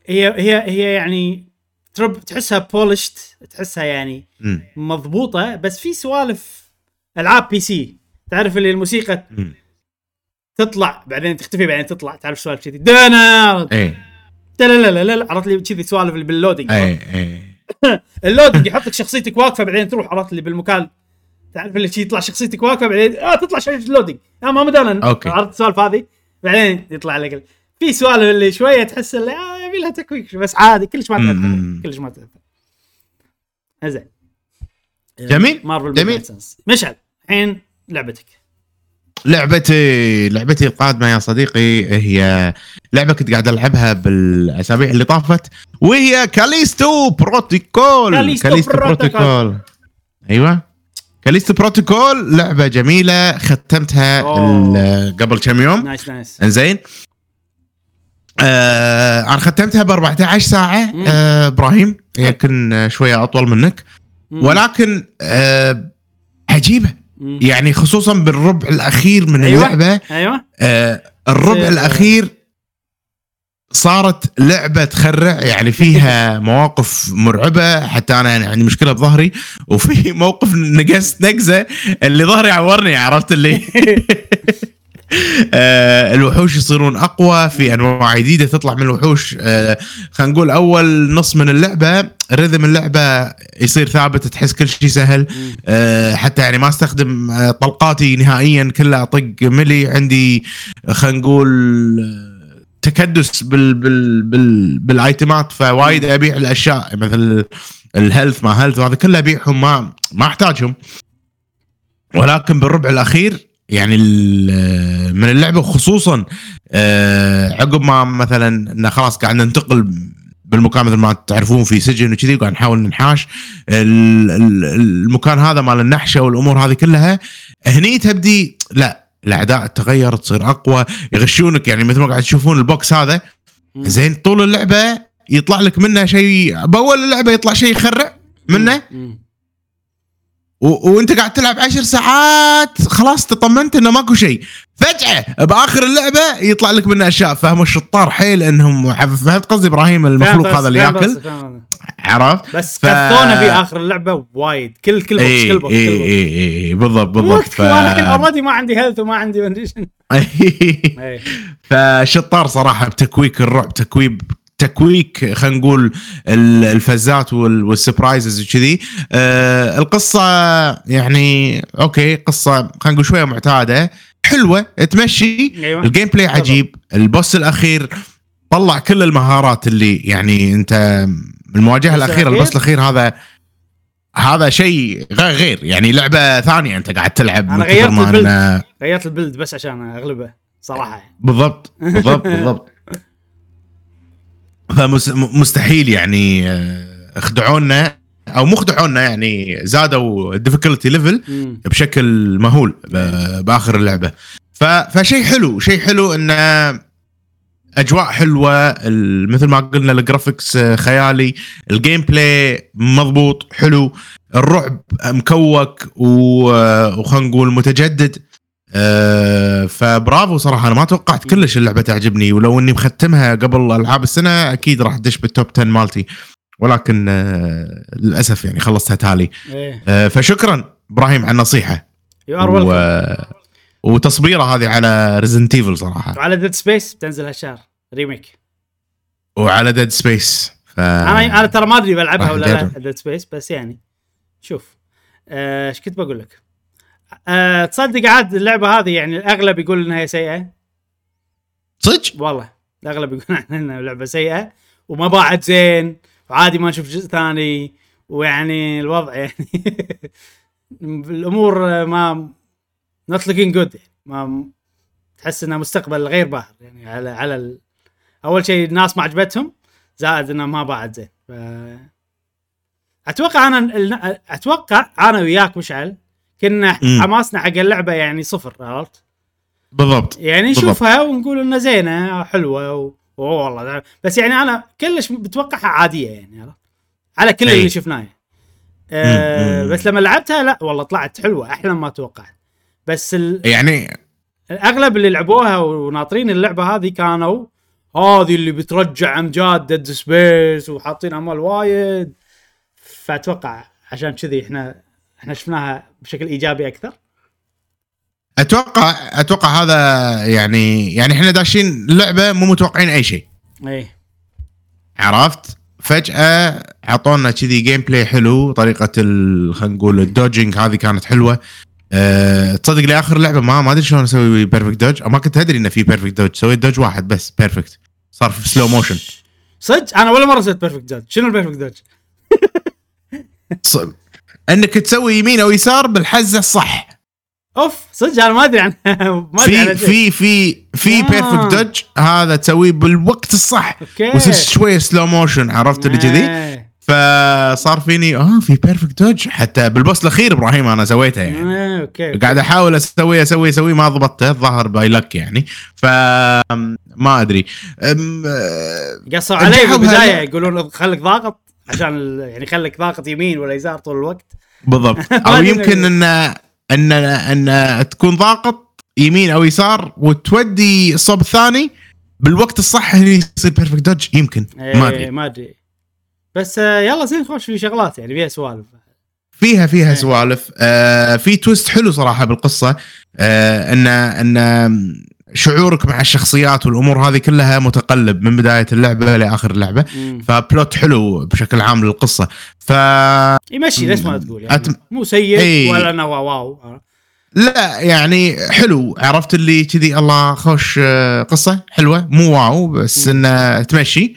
هي هي هي يعني ترب تحسها بولشت تحسها يعني مم. مضبوطة بس في سوالف ألعاب بي سي تعرف اللي الموسيقى مم. تطلع بعدين تختفي بعدين تطلع تعرف سوالف كذي دانا اي لا لا لا لا لا عرفت لي كذي سوالف اللي باللودنج اي اي اللودنج يحط لك شخصيتك واقفة بعدين تروح عرفت لي بالمكان. تعرف اللي شي يطلع شخصيتك واقفة بعدين آه تطلع شيء اللودنج آه ما مدانا. عرفت السوالف هذه؟ بعدين يطلع لك في سوالف اللي شوية تحس اللي آه يبي لها tweak بس عادي كلش ما تأثر. كلش ما تأثر. زين جميل، مارفل جميل. مشعل الحين لعبتك. لعبتي لعبتي القادمة يا صديقي هي لعبة كنت قاعد ألعبها بالأسابيع اللي طافت وهي Callisto Protocol. Callisto Protocol. أيوه. Callisto Protocol لعبة جميلة ختمتها قبل كم يوم. nice nice إنزين. آه أنا ختمتها ب 14 ساعة. آه إبراهيم يمكن شوية أطول منك. ولكن آه عجيبة. يعني خصوصا بالربع الأخير من أيوة. اللعبة أيوه. آه الربع تصير- الأخير صارت لعبة تخرع يعني فيها مواقف مرعبة حتى أنا يعني عندي مشكلة بظهري وفي موقف نقزت نقزة اللي ظهري عورني عرفت اللي؟ آه الوحوش يصيرون أقوى في أنواع جديدة تطلع من الوحوش. آه خلينا نقول أول نص من اللعبة رذم اللعبة يصير ثابت تحس كل شيء سهل. آه، حتى يعني ما أستخدم آه، طلقاتي نهائيا كلها أطق ملي. عندي خلينا نقول تكدس بال بال بال بالآيتمات فوايد أبيع الأشياء. مثل ال health ما health وهذا كله أبيعهم ما ما أحتاجهم. ولكن بالربع الأخير يعني من اللعبة خصوصا آه، عقب ما مثلا خلاص قاعد ننتقل بالمكان مثل ما تعرفون في سجن وكذي وقاعد نحاول ننحاش ال- ال- المكان هذا مال النحشة والأمور هذه كلها هني تبدي لا الأعداء تغير تصير أقوى يغشونك يعني مثل ما قاعد تشوفون ال box هذا. زين طول اللعبة يطلع لك منه شيء بأول اللعبة يطلع شيء يخرع منه. و... وانت قاعد تلعب عشر ساعات خلاص تطمنت إنه ماكو شيء. فجأة بآخر اللعبة يطلع لك منه أشياء. فهموا الشطار حيل إنهم فهمت قصدي إبراهيم المخلوق هذا اللي يأكل. عرفت؟ بس ف- كثونا في آخر اللعبة وايد. كل كل box اي كل box اي اي اي بالضبط بالضبط. الحين already ما عندي health وما عندي إيه. فشطار صراحة بتكويك الرعب تكويك تكويك خلينا نقول ال- الفزات وال- وال surprises وكذي. آه القصة يعني okay قصة خلينا نقول شوية معتادة حلوة تمشي. أيوه. ال gameplay عجيب. ال boss الأخير طلع كل المهارات اللي يعني أنت المواجهة الأخيرة؟ ال boss الأخير هذا هذا شيء غير غير. يعني لعبة ثانية أنت قاعد تلعب كثر غيرت البلد. إنه- غيرت البلد بس عشان أغلبه صراحة. بالضبط بالضبط بالضبط. فمستحيل يعني آه، خدعونا أو مو خدعونا يعني زادوا ال difficulty level. بشكل مهول بآخر اللعبة فشيء حلو شيء حلو انه أجواء حلوة مثل ما قلنا ال graphics آه، خيالي ال gameplay مضبوط حلو الرعب مكوك وخلينا نقول متجدد آه فبرافو صراحة أنا ما توقعت كلش اللعبة تعجبني ولو إني مختمها قبل ألعاب السنة أكيد راح أدش بال top 10 مالتي. ولكن آه للأسف يعني خلصتها تالي. إيه. آه فشكرا إبراهيم على النصيحة. و... وتصبيره هذه على Resident Evil صراحة. وعلى Dead Space بتنزل هالشهر remake وعلى Dead Space ف... أنا أنا ترى ما أدري بلعبها ولا لا. Dead Space بس يعني شوف. إيش كنت بقول لك؟ أه تصدق عاد اللعبة هذه يعني الأغلب يقول إنها سيئة. صدق؟ والله الأغلب يقول إنها لعبة سيئة وما باعت زين وعادي ما نشوف جزء ثاني ويعني الوضع يعني الأمور ما not looking good ما تحس إنها مستقبل غير باهر يعني على على ال... أول شيء الناس ما عجبتهم زائد إنها ما باعت زين. ف... أتوقع أنا أتوقع أنا وياك مشعل كنا. حماسنا حق اللعبة يعني صفر عرفت؟ بالضبط يعني بالضبط. نشوفها ونقول انها زينة حلوة و... والله بس يعني أنا كلش بتوقعها عادية يعني عرفت؟ على كل. اللي شفناه أه. بس لما لعبتها لا والله طلعت حلوة أحلى ما توقعت بس ال... يعني الأغلب اللي لعبوها وناطرين اللعبة هذه كانوا هذه اللي بترجع أمجاد Dead Space وحاطين امال وايد فأتوقع عشان كذي إحنا إحنا شفناها بشكل إيجابي أكثر. أتوقع أتوقع هذا يعني يعني إحنا داشين لعبة مو متوقعين أي شيء. إيه. عرفت؟ فجأة اعطونا كذي gameplay حلو طريقة خلينا نقول ال dodging هذه كانت حلوة. أه تصدق لي اخر لعبة ما ما أدري شلون أسوي perfect dodge ما كنت أدري انه في perfect dodge سويت dodge واحد بس perfect صار في slow motion صدق؟ أنا ولا مرة سويت perfect dodge شنو ال perfect dodge؟ انك تسوي يمين أو يسار بالحزة الصح. اوف صدق أنا ما ادري عن ما ادري في. في في في آه. perfect dodge هذا تسويه بالوقت الصح. okay. شوية slow motion عرفت اللي كذي. فصار فيني آه في perfect dodge حتى بال boss الأخير إبراهيم أنا سويته يعني. إيه، okay قاعد أحاول أسوي أسوي أسوي ما ضبطته. الظاهر by luck يعني. ف ما أدري. أم، آه، قصوا علي بالبداية يقولون خليك ضاغط. عشان يعني خليك ضاغط يمين ولا يسار طول الوقت. بالضبط. أو. يمكن ان ان إن تكون ضاغط يمين أو يسار وتودي الصوب الثاني بالوقت الصح اللي يصير perfect dodge يمكن. ما إيه، أدري. ما أدري. بس آه، يلا زين نخش في شغلات يعني فيها سوالف فيها فيها إيه. سوالف آه في twist حلو صراحة بالقصة. آه ان إن شعورك مع الشخصيات والأمور هذه كلها متقلب من بداية اللعبة لآخر اللعبة. مم. ف plot حلو بشكل عام للقصة. ف يمشي ليش ما تقول يعني؟ أتم- مو سيء إيه. ولا انه wow wow. لا يعني حلو. عرفت اللي كذي الله خوش آه، قصة حلوة. مو wow بس. إنه تمشي.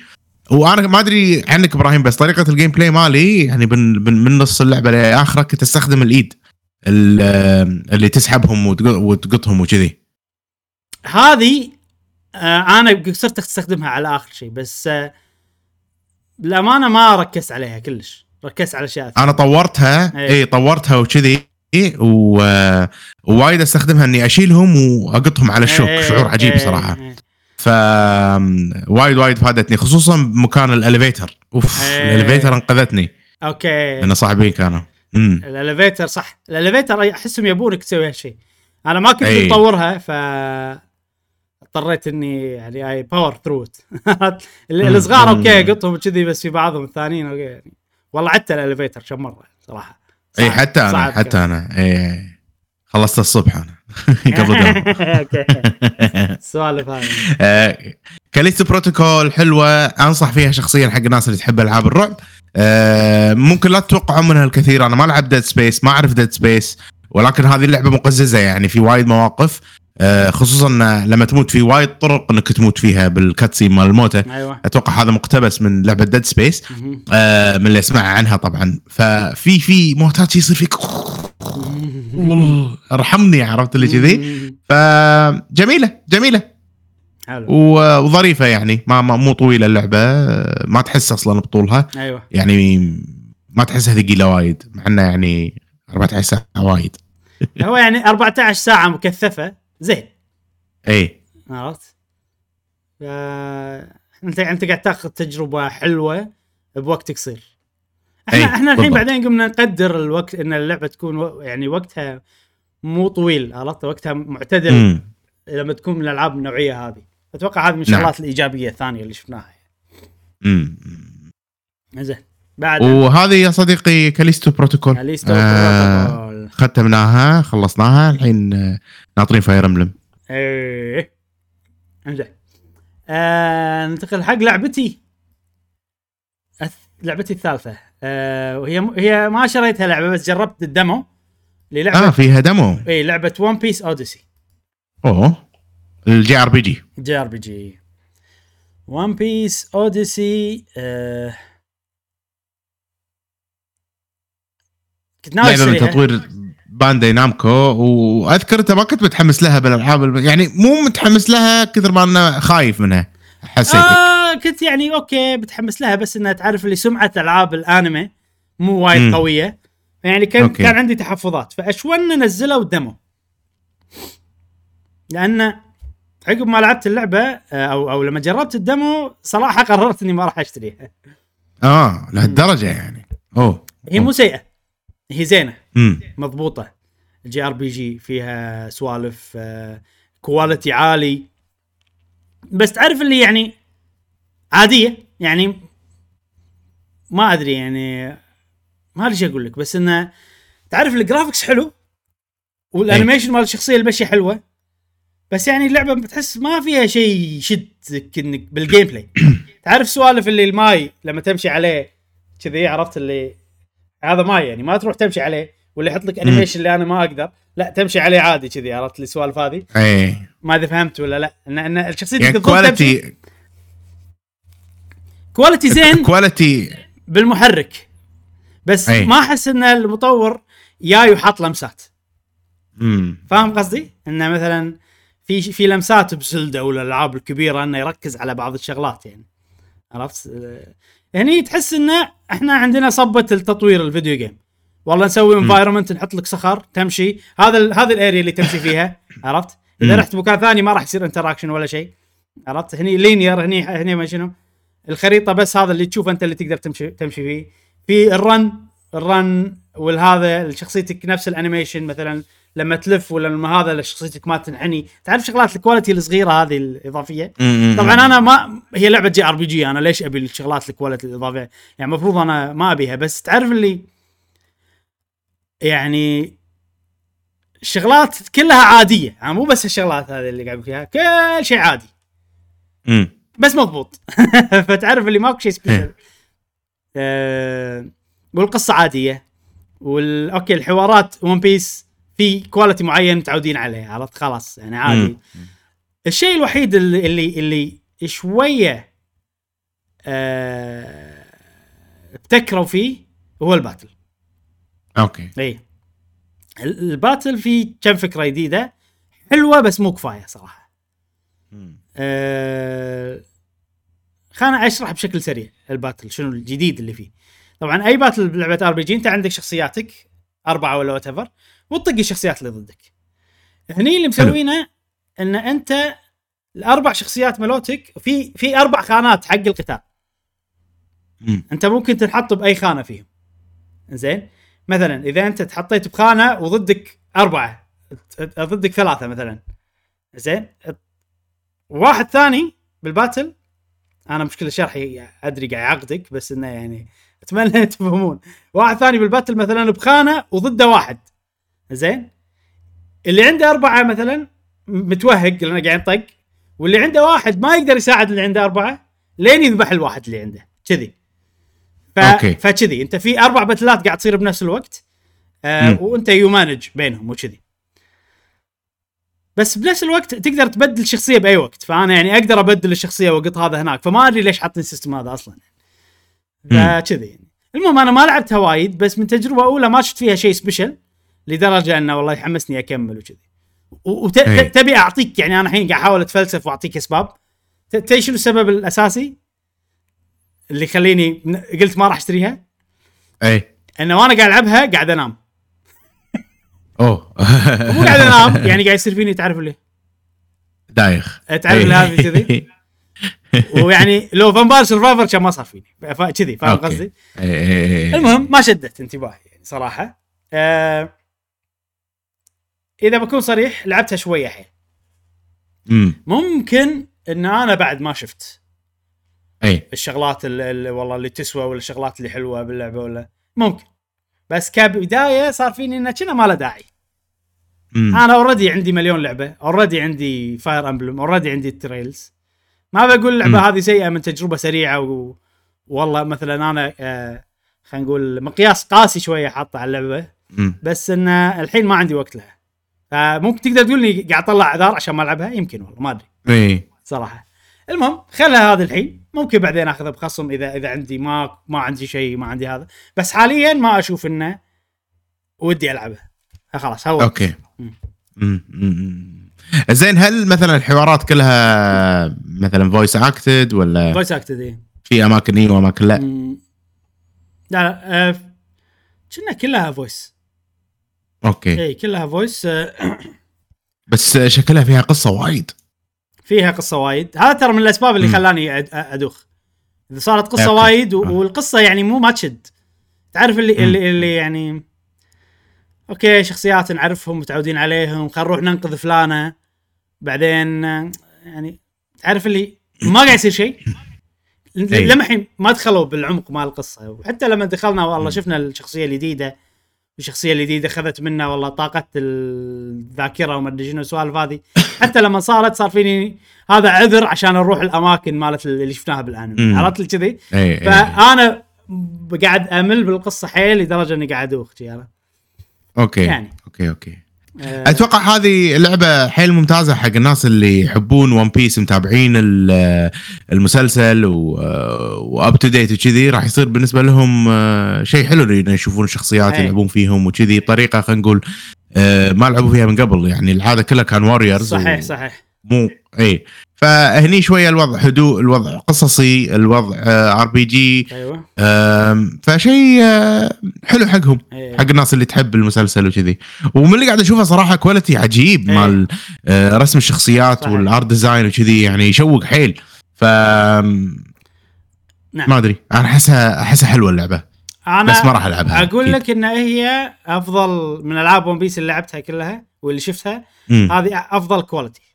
وأنا ما أدري عنك إبراهيم بس طريقة ال gameplay مالي يعني من من, من نص اللعبة لآخرة كنت أستخدم الإيد ال- آه، اللي تسحبهم وتق- وتقطهم وكذي. هذه آه أنا صرت أستخدمها على آخر شيء بس آه بالامانه ما ركزت عليها كلش ركزت على أشياء. أنا طورتها إيه. اي طورتها وكذي و... ووايد أستخدمها إني أشيلهم وأقطهم على الشوك إيه، شعور عجيب إيه، صراحة إيه. ف وايد وايد فادتني خصوصا بمكان ال elevator أوف إيه. ال elevator أنقذتني okay لأن صاحبين كانوا ال elevator صح ال elevator احسهم يبونك تسوي هالشيء أنا ما كنت أي. مطورها ف اضطريت إني يعني اي power throw الصغار. okay قطهم كذي بس في بعضهم الثانيين okay يعني. والله عدت ال elevator كم مرة صراحة. إي حتى أنا حتى. أنا. إي خلصت الصبح أنا. قبل okay. السوالف هذه آه، Callisto Protocol حلوة. أنصح فيها شخصيا حق الناس اللي تحب ألعاب الرعب. آه، ممكن لا تتوقعون منها الكثير. أنا ما لعب Dead Space ما أعرف Dead Space ولكن هذه اللعبة مقززة يعني في وايد مواقف. خصوصا لما تموت في وايد طرق إنك تموت فيها بال cutscene مال الموتى أيوه. أتوقع هذا مقتبس من لعبة Dead Space. آه، من اللي أسمع عنها طبعا. ففي في موتات يصير فيك. ارحمني عرفت اللي كذي. فجميلة جميلة. حلو. وظريفة يعني. ما ما- مو طويلة اللعبة. ما تحس أصلا بطولها. أيوه. يعني ما تحسها ثقيلة وايد. مع انه يعني 14 ساعة وايد. هو يعني 14 ساعة مكثفة. زين اي عرفت؟ انت أنت قاعد تاخذ تجربة حلوة بوقت قصير إحنا أي، إحنا الحين بالضبط. بعدين قمنا نقدر الوقت إن اللعبة تكون و... يعني وقتها مو طويل عرفت وقتها معتدل مم. لما تكون من الألعاب النوعية هذه أتوقع هذه من نعم. الشغلات الإيجابية الثانية اللي شفناها مم. زين بعد وهذه يا صديقي Callisto Protocol Callisto آه بروتوكول. ختمناها خلصناها الحين ناطرين Fire Emblem إيه. إنزين. آه ننتقل حق لعبتي. لعبتي الثالثة. آه وهي هي ما شريتها لعبة بس جربت ال demo للعبة. آه فيها demo. اي لعبة One Piece Odyssey أوه. ال JRPG. JRPG. One Piece Odyssey آه كنت ناوي لعبة من تطوير Bandai Namco وأذكر أنت ما كنت متحمس لها بالألعاب يعني مو متحمس لها كثر ما أنا خايف منها حسيتك. آه كنت يعني okay بتحمس لها بس إنها تعرف اللي سمعة ألعاب الأنمي مو وايد. قوية. يعني كان okay. كان عندي تحفظات فأشون نزلوا demo لأن عقب ما لعبت اللعبة آه، أو أو لما جربت ال demo صراحة قررت إني ما راح أشتريها. آه لهالدرجة يعني. أوه. هي مو سيئة. هي زينة. مضبوطة. ال JRPG فيها سوالف آه، quality عالي. بس تعرف اللي يعني عادية يعني ما أدري يعني ما أدري إيش أقول لك بس انه تعرف ال graphics حلو وال animation مال الشخصية المشي حلوة بس يعني اللعبة بتحس ما فيها شيء يشدك إنك بال gameplay تعرف سوالف اللي الماي لما تمشي عليه كذي عرفت اللي هذا ماي يعني ما تروح تمشي عليه ولا يحط لك animation اللي أنا ما أقدر. لا تمشي عليه عادي كذي عرفت السوالف هذه؟ اي ما أدري فهمت ولا لا. ان إن الشخصية يعني quality quality زين. quality بالمحرك. بس أي. ما أحس إن المطور جاي وحاط لمسات. امم فاهم قصدي؟ انه مثلا في في لمسات ب Zelda والألعاب الكبيرة إنه يركز على بعض الشغلات يعني. عرفت؟ هني تحس انه إحنا عندنا صبة التطوير ال video game والله نسوي environment نحط لك صخر تمشي هذا هذا ال area اللي تمشي فيها عرفت؟ إذا. رحت مكان ثاني ما راح يصير interaction ولا شيء عرفت؟ هني linear هني هني ما شنو؟ الخريطة بس هذا اللي تشوفه أنت اللي تقدر تمشي تمشي فيه في ال run ال run والهذا شخصيتك نفس ال animation مثلا لما تلف ولا لما هذا شخصيتك ما تنحني. تعرف شغلات ال quality الصغيرة هذه الإضافية؟ طبعا أنا ما هي لعبة JRPG أنا ليش أبي الشغلات ال quality الإضافية؟ يعني المفروض أنا ما أبيها بس تعرف اللي يعني الشغلات كلها عادية. يعني مو بس الشغلات هذه اللي قاعد فيها كل شيء عادي. بس مضبوط. فتعرف اللي ماكو شيء special. آه والقصة عادية وال okay الحوارات One Piece في quality معين متعودين عليه عرفت؟ خلاص يعني عادي. الشيء الوحيد اللي اللي, اللي شوية آه ابتكروا فيه هو ال battle. okay. اي ال- ال battle فيه كم فكرة جديدة؟ حلوة بس مو كفاية صراحة. أه... خليني أشرح بشكل سريع ال battle شنو الجديد اللي فيه. طبعا أي battle بلعبة RPG أنت عندك شخصياتك أربعة ولا what وتطق الشخصيات اللي ضدك. هني اللي مسوينه إن أنت الأربع شخصيات ملوتك في في أربع خانات حق القتال. مم. أنت ممكن تنحط بأي خانة فيهم. زين مثلا إذا أنت تحطيت بخانة وضدك أربعة ضدك ثلاثة مثلا. زين واحد ثاني بالباتل أنا مشكلة شرحي أدري قاعد يعقدك بس إنه يعني أتمنى تفهمون واحد ثاني بالباتل مثلا بخانة وضده واحد. زين؟ اللي عنده أربعة مثلا متوهق لأنه قاعد يطق واللي عنده واحد ما يقدر يساعد اللي عنده أربعة لين يذبح الواحد اللي عنده. كذي. ف... okay. فكذي. أنت في أربع باتلات قاعد تصير بنفس الوقت آه. وأنت you manage بينهم وكذي. بس بنفس الوقت تقدر تبدل شخصية بأي وقت. فأنا يعني أقدر أبدل الشخصية واقط هذا هناك. فما أدري ليش حاطين ال system هذا أصلا. فكذي يعني. المهم أنا ما لعبتها وايد بس من تجربة أولى ما شفت فيها شيء special لدرجة انه والله يحمسني أكمل وكذي. إيه. وتبي أعطيك يعني أنا الحين قاعد أحاول أتفلسف وأعطيك إسباب. تدري شنو السبب الأساسي اللي يخليني ن- قلت ما راح أشتريها؟ اي انه وأنا قاعد ألعبها قاعد أنام. أوه. مو قاعد أنام يعني قاعد يصير فيني تعرف اللي؟ دايخ. تعرف إيه. الهذا كذي؟ ويعني لو Vampire Survivor كان ما صار فيني. كذي فاهم. قصدي؟ إيه، إيه، إيه. المهم ما شدت انتباهي يعني صراحة. آه إذا بكون صريح لعبتها شوية امم ممكن إن أنا بعد ما شفت. أي. الشغلات اللي والله اللي تسوى ولا الشغلات اللي حلوة باللعبة ولا ممكن. بس كبداية صار فيني انه كأنه ما له داعي. امم أنا already عندي مليون لعبة already عندي Fire Emblem already عندي ال Trails ما بقول اللعبة مم. هذه سيئة من تجربة سريعة و... والله مثلا أنا آه خلينا نقول مقياس قاسي شوية حاطه على اللعبة. أمم. بس إن الحين ما عندي وقت لها. فممكن تقدر تقول لي قاعد أطلع اعذار عشان ما ألعبها؟ يمكن والله ما أدري. إي. صراحة. المهم خلها هذا الحين. ممكن بعدين أخذها بخصم إذا إذا عندي ما ما عندي شيء ما عندي هذا. بس حاليا ما أشوف إنه ودي العبها خلاص هو. أوكي. مم. أمم، أمم. زين هل مثلا الحوارات كلها مثلا voice acted ولا voice acted في أماكن إي وأماكن لا؟ لا لا آه، كنا كلها voice أوكي اي كلها voice آه، بس شكلها فيها قصة وايد فيها قصة وايد هذا ترى من الأسباب اللي. خلاني أدوخ إذا صارت قصة okay. وايد آه. والقصة يعني مو ما تشد تعرف اللي. اللي, اللي يعني okay شخصيات نعرفهم متعودين عليهم خل نروح ننقذ فلانة بعدين يعني تعرف اللي ما قاعد يصير شيء. لما الحين ما دخلوا بالعمق مال القصة وحتى لما دخلنا والله شفنا الشخصية الجديدة الشخصية الجديده اخذت منا والله طاقة الذاكرة وما أدري شنو السوالف هذه. حتى لما صارت صار فيني هذا عذر عشان نروح الأماكن مالت اللي شفناها بالأنمي. عرفت لي كذي؟ فأنا قاعد أمل بالقصة حيل لدرجة إني قاعد ادوخ شي أنا okay يعني. okay okay. أتوقع هذه لعبة حيل ممتازة حق الناس اللي يحبون ون بيس متابعين ال- المسلسل up to date وكذي راح يصير بالنسبة لهم آه، شيء حلو إنه يشوفون الشخصيات أي. يلعبون فيهم وكذي. طريقة خلينا نقول آه، ما لعبوا فيها من قبل يعني العادة كلها كان Warriors صحيح صحيح. مو إي فهني شوية الوضع هدوء الوضع قصصي الوضع RPG أيوه فشيء آه، حلو حقهم إيه. حق الناس اللي تحب المسلسل وكذي ومن اللي قاعد أشوفه صراحة quality عجيب إيه. مال آه، رسم الشخصيات. وال art design وكذي يعني يشوق حيل ف نعم. ما أدري أنا أحسها أحسها حلوة اللعبة أنا بس ما راح ألعبها أقول أكيد. لك إن هي أفضل من ألعاب ون بيس اللي لعبتها كلها واللي شفتها مم. هذه أفضل quality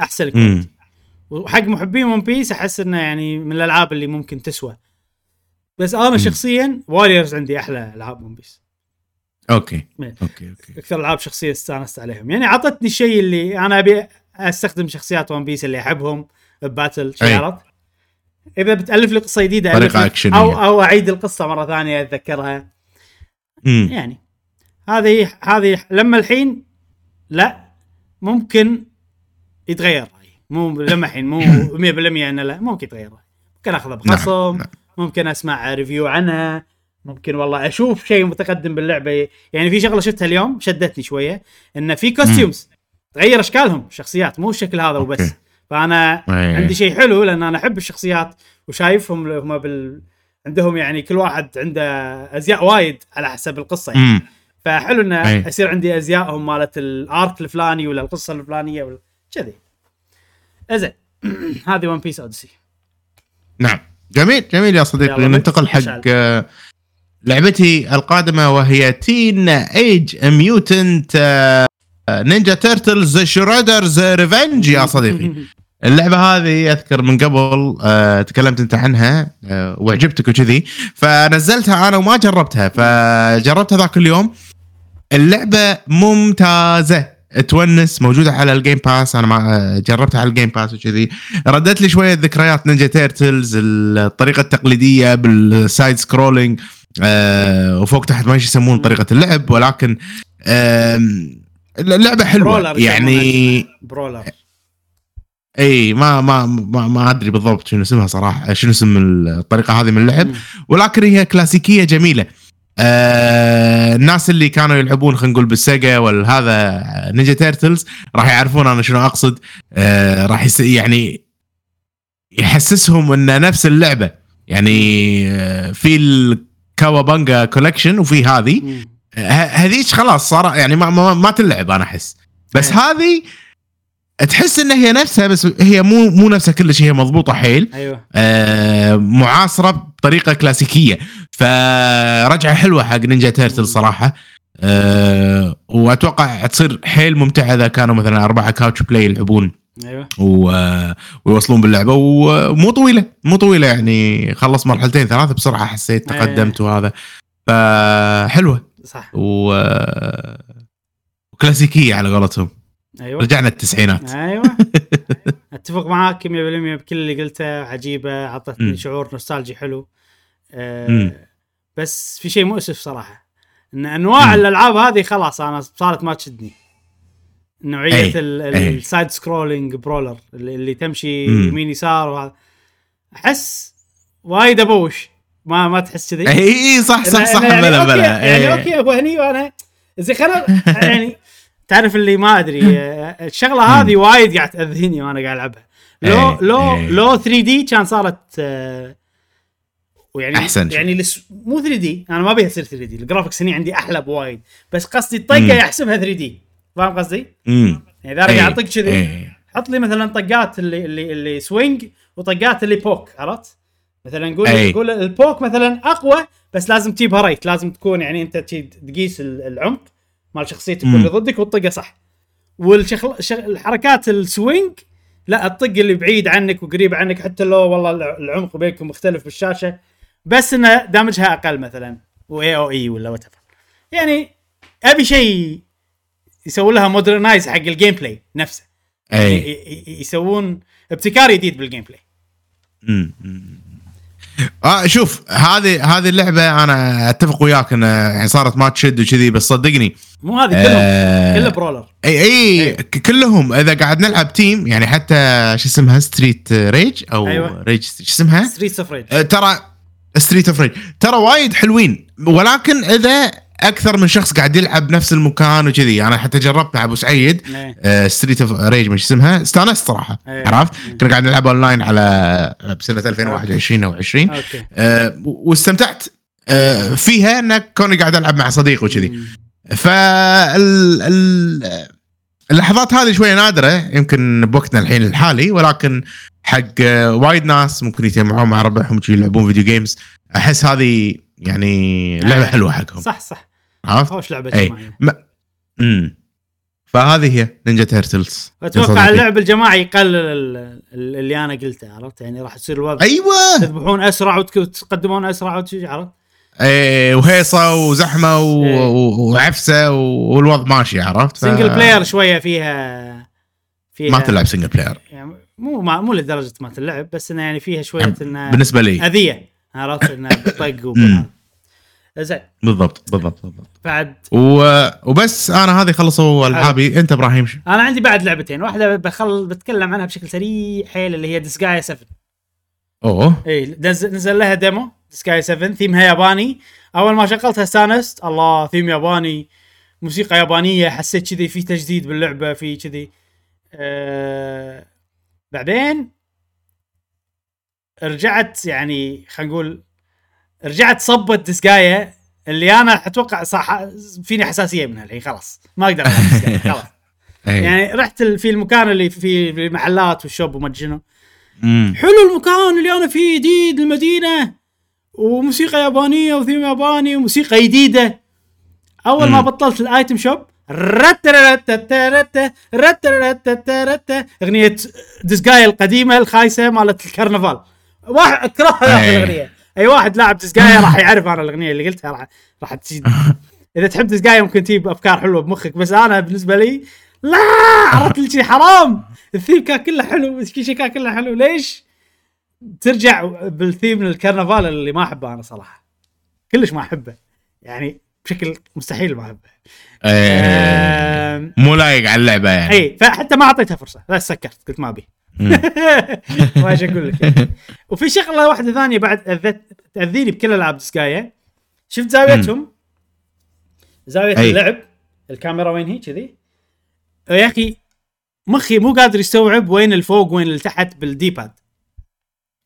أحسن مم. quality وحق محبين ون بيس أحس إنه يعني من الألعاب اللي ممكن تسوى بس أنا مم. شخصيا Warriors عندي أحلى ألعاب ون بيس okay. okay okay أكثر ألعاب شخصية استأنست عليهم يعني أعطتني الشيء اللي أنا أبي أستخدم شخصيات ون بيس اللي أحبهم ب battle. عرفت إذا بتألف لي قصة جديدة لي- أكشنية. أو أو أعيد القصة مرة ثانية أتذكرها مم. يعني هذه هذه لما الحين لا ممكن يتغير رأيي مو لما الحين مو 100% إنه لا ممكن يتغير رأيي ممكن اخذها بخصم نعم. ممكن أسمع review عنها ممكن والله أشوف شيء متقدم باللعبة يعني في شغلة شفتها اليوم شدتني شوية انه في costumes تغير أشكالهم الشخصيات مو الشكل هذا وبس okay. فأنا. عندي شيء حلو لأن أنا أحب الشخصيات وشايفهم هم بال عندهم يعني كل واحد عنده أزياء وايد على حسب القصة يعني. مم. فحلو انه. يصير عندي ازيائهم مالت ال arc الفلاني ولا القصة الفلانية ولا كذي زين هذه One Piece Odyssey نعم. جميل جميل يا صديقي. ننتقل حق. آه، لعبتي القادمة وهي Teenage Mutant Ninja Turtles Shredder's Revenge يا صديقي. اللعبة هذه أذكر من قبل آه تكلمت أنت عنها آه وعجبتك وكذي. فنزلتها أنا وما جربتها فجربتها ذاك اليوم. اللعبة ممتازة. تونس موجودة على ال Game Pass أنا ما جربتها على ال Game Pass وكذي. ردت لي شوية ذكريات Ninja Turtles الطريقة التقليدية بال side scrolling آه وفوق تحت ما يسمون طريقة اللعب ولكن آم، اللعبة حلوة. يعني brawler إي ما ما ما, ما أدري بالضبط شنو اسمها صراحة شنو اسم الطريقة هذه من اللعب. ولكن هي كلاسيكية جميلة. آه الناس اللي كانوا يلعبون خلينا نقول بال Sega والهذا Ninja Turtles راح يعرفون أنا شنو أقصد. آه راح يس يعني يحسسهم انه نفس اللعبة. يعني آه في ال Cowabunga Collection وفي هذه. هذيك خلاص صار يعني ما, ما, ما تلعب أنا أحس. بس إيه. هذه تحس إن هي نفسها بس هي مو مو نفسها كلش هي مضبوطة حيل. أيوه. آه معاصرة بطريقة كلاسيكية. فرجعة حلوة حق Ninja Turtle صراحة. آه وأتوقع تصير حيل ممتعة إذا كانوا مثلا أربعة couch play يلعبون. أيوه. ويوصلون باللعبة. ومو طويلة مو طويلة يعني خلص مرحلتين ثلاثة بسرعة حسيت إيه. تقدمت وهذا. فحلوة. صح. و وكلاسيكيه على قولتهم. أيوه رجعنا التسعينات أيوه أتفق معاك 100% بكل اللي قلته عجيبة أعطتني. شعور nostalgic حلو مم. بس في شيء مؤسف صراحة إن أنواع مم. الألعاب هذه خلاص أنا صارت ما تشدني نوعية ال- أي. ال side scrolling brawler اللي, تمشي. يمين يسار وهذا أحس وايد أبوش ما ما تحس كذي اي اي صح صح صح يعني بلا بلا يعني إيه. okay هو هني وأنا زين خلنا يعني تعرف اللي ما أدري آه، الشغلة هذه وايد قاعد تأذيني وأنا قاعد ألعبها لو إيه، لو إيه. لو 3D كان صارت آه، ويعني أحسن شيء. يعني لس مو 3D أنا ما ابيها تصير 3D ال graphics هني عندي أحلى بوايد بس قصدي الطقة. يحسبها 3D فاهم قصدي؟ أمم. يعني إذا أنا إيه، كذي. حط لي مثلا طقات اللي اللي اللي swing وطقات اللي بوك عرفت؟ مثلا نقول أي. نقول البوك مثلا أقوى بس لازم تجيبها right لازم تكون يعني أنت تقيس ال- العمق مال شخصيتك. واللي ضدك وتطقه صح. والشغل شغ... الحركات ال swing لا الطق اللي بعيد عنك وقريب عنك حتى لو والله الع- العمق بينكم مختلف بالشاشة بس إنه دامجها أقل مثلا y أو a ولا what يعني أبي شيء يسوون لها modernize حق ال gameplay نفسه أي. ي- ي- يسوون ابتكار جديد بال gameplay. آه شوف هذه هذه اللعبة أنا أتفق وياك انها يعني صارت ما تشد وكذي بس صدقني مو هذه كلهم آه، كله brawler. اي إي ك- كلهم. إذا قاعد نلعب team يعني حتى شو اسمها Street Rage أو أيوة. Rage شو اسمها؟ Streets of Rage آه، ترى Streets of Rage ترى وايد حلوين ولكن إذا أكثر من شخص قاعد يلعب نفس المكان وكذي. أنا حتى جربت مع أبو سعيد إيه. Streets of Rage مش اسمها. استانست صراحة إيه. عرفت؟ كنا قاعد نلعب اونلاين على بسنة 2021 أو 20 okay. آه، واستمتعت آه، فيها انك كوني قاعد ألعب مع صديق وكذي. فال ال- اللحظات هذه شوية نادرة يمكن بوقتنا الحين الحالي ولكن حق آه، وايد ناس ممكن يتجمعون مع ربعهم يلعبون video games أحس هذه يعني لعبة آه. حلوة حقهم. صح صح. عرفت؟ خوش لعبة إي. جماعية. ما- امم فهذه هي Ninja Turtles. أتوقع اللعب الجماعي يقلل ال- ال- اللي أنا قلته عرفت؟ يعني راح تصير الوضع أيوه. تذبحون أسرع وتقدمون أسرع عرفت؟ إيه وهيصة وزحمة و... و- وعفسة والوضع ماشي عرفت؟ ف- سنجل بلاير شوية فيها فيها ما تلعب single player يعني مو ما مو لدرجة ما تلعب بس إنه يعني فيها شوية إنه بالنسبة لي. أذية عرفت؟ إنه طق. زين. بالضبط بالضبط بالضبط. بعد. و... وبس أنا هذه خلصوا ألعابي. أنت إبراهيم شو؟ أنا عندي بعد لعبتين. واحدة بخل بتكلم عنها بشكل سريع حيل اللي هي Disgaea 7 أوه. اي نزل, نزل لها demo Disgaea 7 ثيمها ياباني. أول ما شغلتها استانست. الله ثيم ياباني. موسيقى يابانية. حسيت كذي في تجديد باللعبة في كذي. أه بعدين رجعت يعني خلينا نقول رجعت صبت Disgaea اللي أنا أتوقع صح فيني حساسية منها الحين خلاص. ما أقدر خلاص. يعني يعني رحت في المكان اللي في المحلات وال shop وما شنو. حلو المكان اللي أنا فيه جديد المدينة وموسيقى يابانية وثيم ياباني وموسيقى جديدة. أول ما. بطلت الآيتم شوب أغنية ديسجاي القديمة الخايسة مالت الكرنفال. واحد أكرهها أي. الأغنية. أي واحد لاعب ديسجاي راح يعرف أنا الأغنية اللي قلتها راح راح تجي إذا تحب ديسجاي ممكن تجيب أفكار حلوة بمخك بس أنا بالنسبة لي لا! عرفت لي شي حرام! الثيم كان كله حلو كل شيء كان كله حلو. ليش؟ ترجع بالثيم للكرنفال اللي ما أحبه أنا صراحة. كلش ما أحبه. يعني بشكل مستحيل ما أحبه. إيه. مو لايق على اللعبة يعني. اي فحتى ما أعطيتها فرصة بس سكرت قلت ما أبي. ما إيش أقول لك يعني. وفي شغلة واحدة ثانية بعد تأذيني بكل ألعاب ديسكايا شفت زاويتهم؟ زاوية أي. اللعب الكاميرا وين هي؟ كذي. يا أخي مخي مو قادر يستوعب وين الفوق وين اللي تحت بال D-pad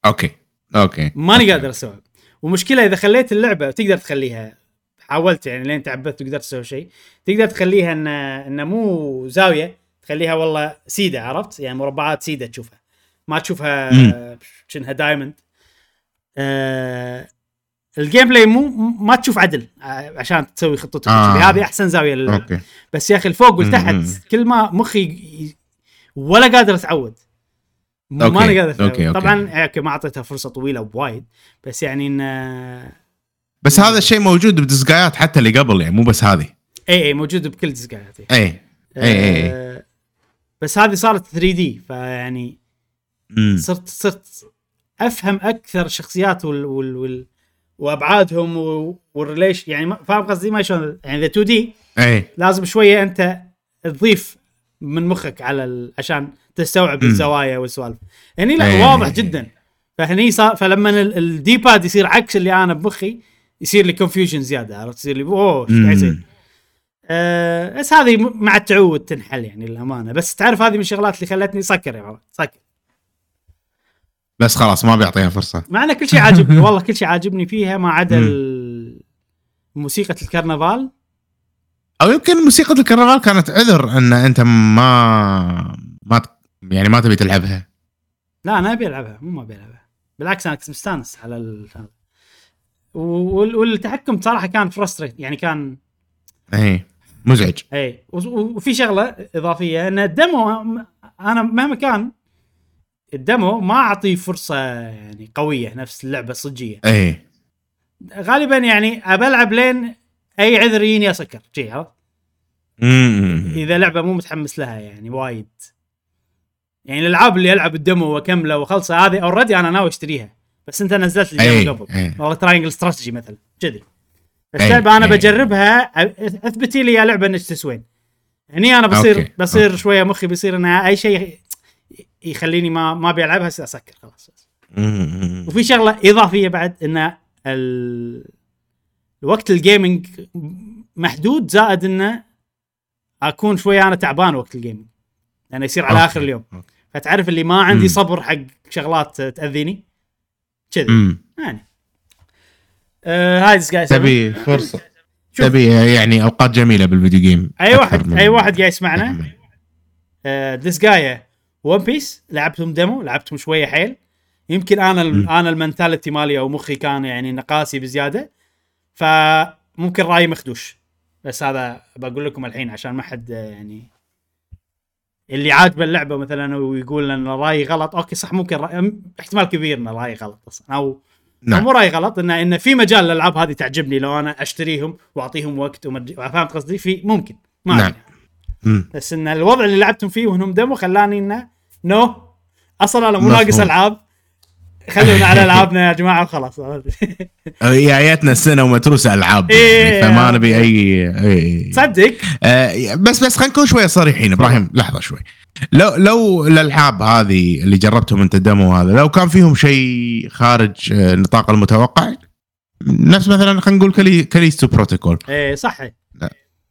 okay. okay. ماني قادر استوعب ومشكلة إذا خليت اللعبة تقدر تخليها. حاولت يعني لين تعبت وقدرت تسوي شيء. تقدر تخليها ان ان مو زاوية. تخليها والله سيدة عرفت يعني مربعات سيدة تشوفها ما تشوفها. شنها diamond آه ال gameplay مو ما تشوف عدل آه، عشان تسوي خطتك آه. آه. هذه أحسن زاوية للعب okay بس يا أخي الفوق والتحت. كل ما مخي ولا قادر أتعود ما okay. أنا قادر أتعود okay، okay. طبعا okay ما أعطيتها فرصة طويلة بوايد بس يعني إن بس هذا الشيء موجود ب Disgaea ات حتى اللي قبل يعني مو بس هذه اي اي موجود بكل Disgaea ات اي اي اي آه بس هذه صارت 3 D فيعني. صرت صرت أفهم أكثر الشخصيات وال وال, وال وأبعادهم و- وال relation يعني فاهم قصدي ما شلون يعني إذا 2 D لازم شوية أنت تضيف من مخك على ال... عشان تستوعب. الزوايا والسوالف هني لا. واضح جدا فهني صار فلما ال- ال D-pad يصير عكس اللي أنا بمخي يصير لي confusion زيادة عرفت يصير لي أوه إيش قاعد يصير. أه بس هذه مع التعود تنحل يعني للأمانة. بس تعرف هذه من الشغلات اللي خلتني سكر يا سكر. بس خلاص ما بيعطيها فرصة. مع إن كل شيء عاجبني. والله كل شيء عاجبني فيها ما عدا موسيقى الكرنفال. أو يمكن موسيقى الكرنفال كانت عذر إن أنت ما ما يعني ما تبي تلعبها. لا أنا أبي ألعبها. مو ما أبي ألعبها. بالعكس أنا كنت مستانس على ال... والتحكم صراحة كان فرستريت يعني كان اي مزعج. اي وفي شغلة إضافية إن الدمو أنا مهما كان ال demo ما اعطيه فرصة يعني قوية نفس اللعبة الصجيه اي غالبا يعني أبى ألعب لين أي عذر يجيني أسكر شي عرفت. إذا لعبة مو متحمس لها يعني وايد. يعني الألعاب اللي ألعب ال demo وأكمله واخلصه هذه already أنا ناوي أشتريها بس أنت نزلت لي demo قبل. أي. والله Triangle Strategy مثلا كذي. بس أي، لعبه أنا أي. بجربها أثبتي لي يا لعبة إنك تسوين هني أنا بصير okay، بصير okay. شوية مخي بيصير ان أي شيء يخليني ما ما أبي ألعبها أسكر خلاص. وفي شغلة إضافية بعد إن ال... وقت ال gaming محدود زائد انه أكون شوية أنا تعبان وقت ال gaming يعني يصير على okay، اخر اليوم okay. فتعرف اللي ما عندي. صبر حق شغلات تأذيني كذي. يعني آه هاي Disgaea تبي فرصة. تبي يعني أوقات جميلة بال video game أي واحد أي واحد قاعد يسمعنا. آه Disgaea One Piece لعبتهم demo لعبتهم شوية حيل. يمكن أنا مم. أنا ال mentality مالي أو مخي كان يعني نقاسي بزيادة. فممكن رأيي مخدوش. بس هذا بقول لكم الحين عشان ما حد آه، يعني اللي عاجبه اللعبة مثلا ويقول إن رأيي غلط okay صح ممكن رأي احتمال كبير إن رأيي غلط أصلا. أو نعم. مو رايي غلط ان إن في مجال للألعاب هذه تعجبني لو أنا أشتريهم وأعطيهم وقت. فهمت قصدي في ممكن ما نعم. أمم. بس إن الوضع اللي لعبتم فيه وإنهم دمو خلاني إنه نو أصلا أنا مو. ناقص ألعاب خلونا على ألعابنا يا جماعة وخلاص هي جايتنا السنة ومتروسه العاب إيه. يعني فما نبي اي اي تصدق؟ آه، بس بس خلينا نكون شوية صريحين. إبراهيم لحظة شوي. لو لو الألعاب هذه اللي جربتهم أنت الدمو هذا لو كان فيهم شيء خارج آه، نطاق المتوقع نفس مثلا خلينا نقول كلي كاليستو بروتوكول. إيه صح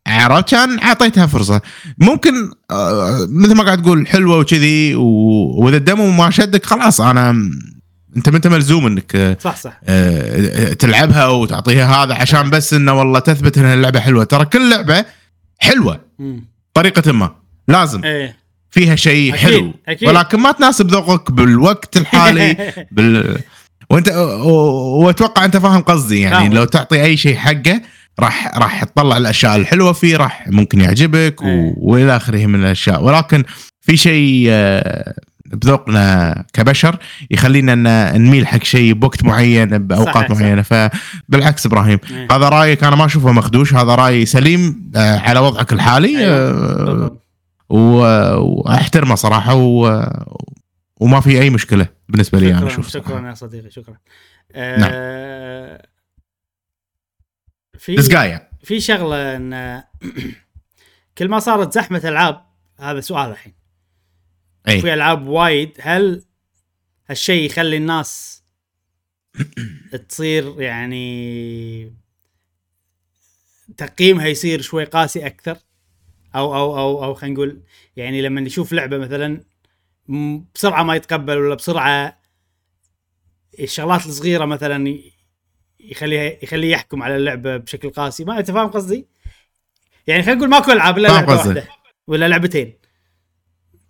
عرفت؟ كان أعطيتها فرصة. ممكن آه، مثل ما قاعد تقول حلوة وكذي وإذا الدمو ما شدك خلاص أنا انت ما انت ملزوم انك آه، صح صح. آه، تلعبها وتعطيها هذا عشان بس انه والله تثبت ان اللعبة حلوة. ترى كل لعبة حلوة. طريقه ما. لازم. إيه. فيها شيء أكيد، حلو. أكيد. ولكن ما تناسب ذوقك بالوقت الحالي بال وانت واتوقع انت فاهم قصدي يعني. لو تعطي اي شيء حقه راح راح تطلع الأشياء الحلوة فيه راح ممكن يعجبك و... إيه. وإلى آخره من الأشياء. ولكن في شيء آه، بذوقنا كبشر يخلينا ان نميل حق شيء بوقت معين بأوقات صحيح، صح. معينة فبالعكس إبراهيم إيه. هذا رأيك أنا ما أشوفه مخدوش هذا رأي سليم آه، على وضعك الحالي. و- وأحترمه صراحة و... وما في أي مشكلة بالنسبة لي أنا أشوف شكرا صراحة. يا صديقي شكرا نعم. آه في دزقايا في شغلة ان كل ما صارت زحمة ألعاب هذا سؤال الحين اي في ألعاب وايد. هل هالشيء يخلي الناس تصير يعني تقييمها يصير شوي قاسي أكثر؟ أو أو أو أو خلينا نقول يعني لما نشوف لعبة مثلا بسرعة ما يتقبل ولا بسرعة الشغلات الصغيرة مثلا يخليها يخليه يحكم على اللعبة بشكل قاسي. ما أنت فاهم قصدي؟ يعني خلينا نقول ماكو ألعاب إلا لعبة. واحدة ولا لعبتين.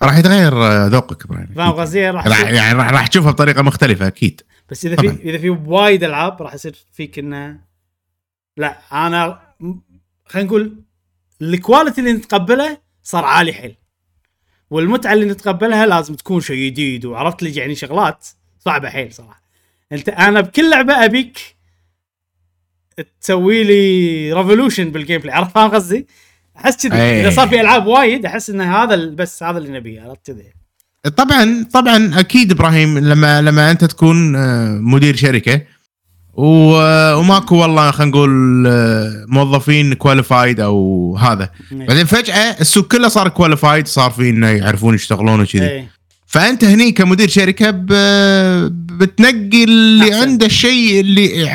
راح يتغير آه، ذوقك إبراهيم. فاهم قصدي؟ راح راح يعني راح راح تشوفها بطريقة مختلفة أكيد. بس إذا طبعاً. في إذا في وايد ألعاب راح يصير فيك انه لا أنا خلينا نقول ال quality اللي نتقبله صار عالي حيل. والمتعة اللي نتقبلها لازم تكون شيء جديد وعرفت لي يعني شغلات صعبة حيل صراحة. انت أنا بكل لعبة أبيك تسوي لي revolution بال gameplay عرفت فاهم قصدي؟ أحس كذي أي. إذا صار في ألعاب وايد أحس إن هذا بس هذا اللي نبيه عرفت كذي طبعا طبعا أكيد إبراهيم لما لما أنت تكون آه، مدير شركة و- وماكو والله خلينا نقول آه، موظفين qualified أو هذا بعدين فجأة السوق كله صار qualified صار في إنه يعرفون يشتغلون وكذي اي فأنت هني كمدير شركة. بتنقي اللي. عنده الشيء اللي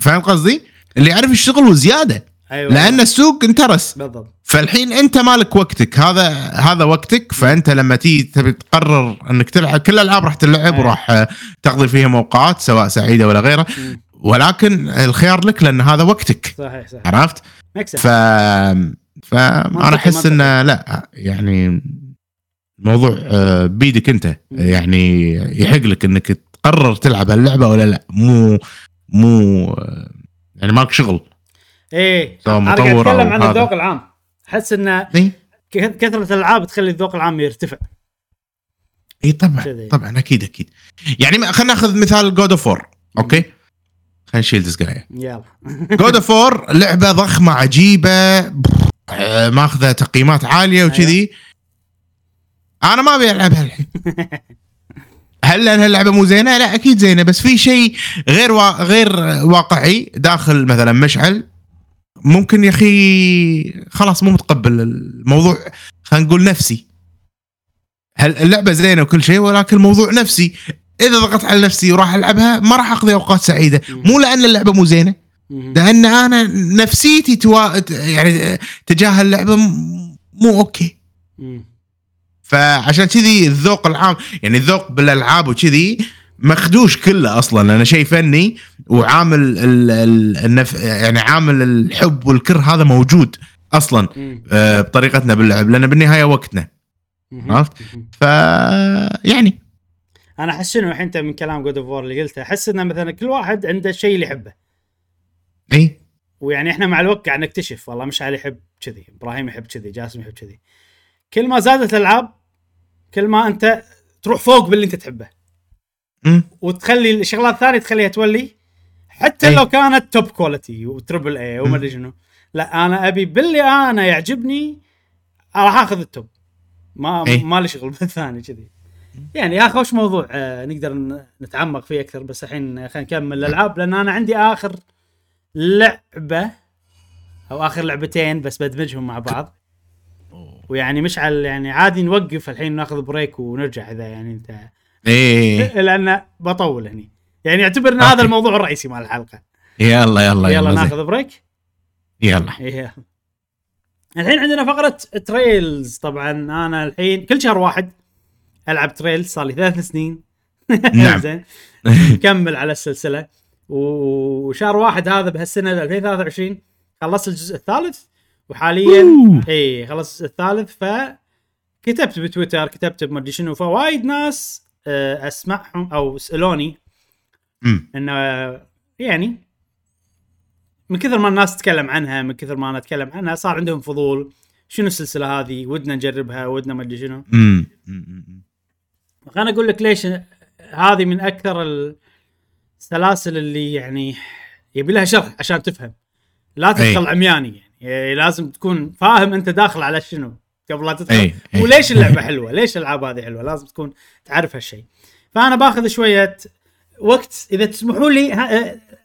فاهم قصدي؟ اللي يعرف يشتغل وزيادة أيوه. لأن السوق انترس. بالضبط. فالحين أنت مالك وقتك. هذا هذا وقتك. فأنت لما تيجي تبي تقرر إنك تلعب كل الألعاب راح تلعب أي. وراح تقضي فيها اوقات سواء سعيدة ولا غيرها. مم. ولكن الخيار لك لأن هذا وقتك. صحيح صحيح. عرفت؟ مكسب ف فانا أحس انه لا يعني الموضوع آه، بيدك أنت. يعني يحق لك إنك تقرر تلعب هاللعبة ولا لا. مو مو آه، يعني مالك شغل. إيه. أنا قاعد أتكلم عن. الذوق العام. أحس إن اي ك- كثرة الألعاب تخلي الذوق العام يرتفع. اي طبعا كذي. طبعا أكيد أكيد. يعني خلينا نأخذ مثال God of War أوكي؟ خلينا نشيل دسقايا يلا. جود اوف 4 لعبة ضخمة عجيبة ماخذة تقييمات عالية وكذي. أنا ما أبي ألعبها الحين. هل لأن اللعبه مو زينة؟ لا أكيد زينة بس في شيء غير وا... غير واقعي داخل مثلا مشعل. ممكن يا أخي خلاص مو متقبل الموضوع. خلينا نقول نفسي. هل اللعبة زينة وكل شيء ولكن الموضوع نفسي. إذا ضغطت على نفسي وراح ألعبها ما راح أقضي أوقات سعيدة. مو لأن اللعبة مو زينة. لأن أنا نفسيتي توا... يعني تجاه اللعبة مو أوكي. فعشان كذي الذوق العام يعني الذوق بالألعاب وكذي مخدوش كله أصلا. أنا شيء فني وعامل ال... ال... النف... يعني عامل الحب والكره هذا موجود أصلا. آه، بطريقتنا باللعب لأن بالنهاية وقتنا. عرفت؟ ف يعني. أنا أحس شنو الحين أنت من كلام God of War اللي قلته أحس إنه مثلا كل واحد عنده الشيء اللي يحبه. إي. ويعني إحنا مع الوقت قاعد نكتشف والله مشعل يحب كذي إبراهيم يحب كذي جاسم يحب كذي. كل ما زادت الألعاب كل ما أنت تروح فوق باللي أنت تحبه. وتخلي الشغلات الثانية تخليها تولي. حتى أي. لو كانت top quality و triple A وما أدري شنو. لا أنا أبي باللي أنا يعجبني راح آخذ ال top ما أي. ما لي شغل بالثاني كذي. يعني يا خوش موضوع؟ آه نقدر نتعمق فيه أكثر بس الحين خلينا نكمل الألعاب لأن أنا عندي آخر لعبة أو آخر لعبتين بس بدمجهم مع بعض. ويعني مشعل يعني عادي نوقف الحين ناخذ break ونرجع إذا يعني أنت إيه. لأن بطول هني. يعني أعتبر إن هذا. الموضوع الرئيسي مال الحلقة. يلا يلا يلا يلا. ناخذ break؟ يلا. يلا. الحين عندنا فقرة Trails طبعا أنا الحين كل شهر واحد ألعب Trails صار لي ثلاث سنين. نعم. زين. مكمل على السلسلة. وشهر واحد هذا بهالسنة 2023 خلصت الجزء الثالث وحاليا. اي خلصت الثالث فكتبت بتويتر كتبت بما ادري شنو فوايد ناس أسمعهم أو سالوني. انه يعني من كثر ما الناس تتكلم عنها من كثر ما أنا أتكلم عنها صار عندهم فضول شنو السلسلة هذه ودنا نجربها ودنا ما أدري شنو. خليني أقول لك ليش هذه من أكثر السلاسل اللي يعني يبي لها شرح عشان تفهم لا تدخل أي. عمياني. يعني لازم تكون فاهم أنت داخل على شنو قبل لا تدخل أي. أي. وليش اللعبة حلوة ليش الألعاب هذه حلوة لازم تكون تعرف هالشيء فأنا باخذ شوية وقت إذا تسمحوا لي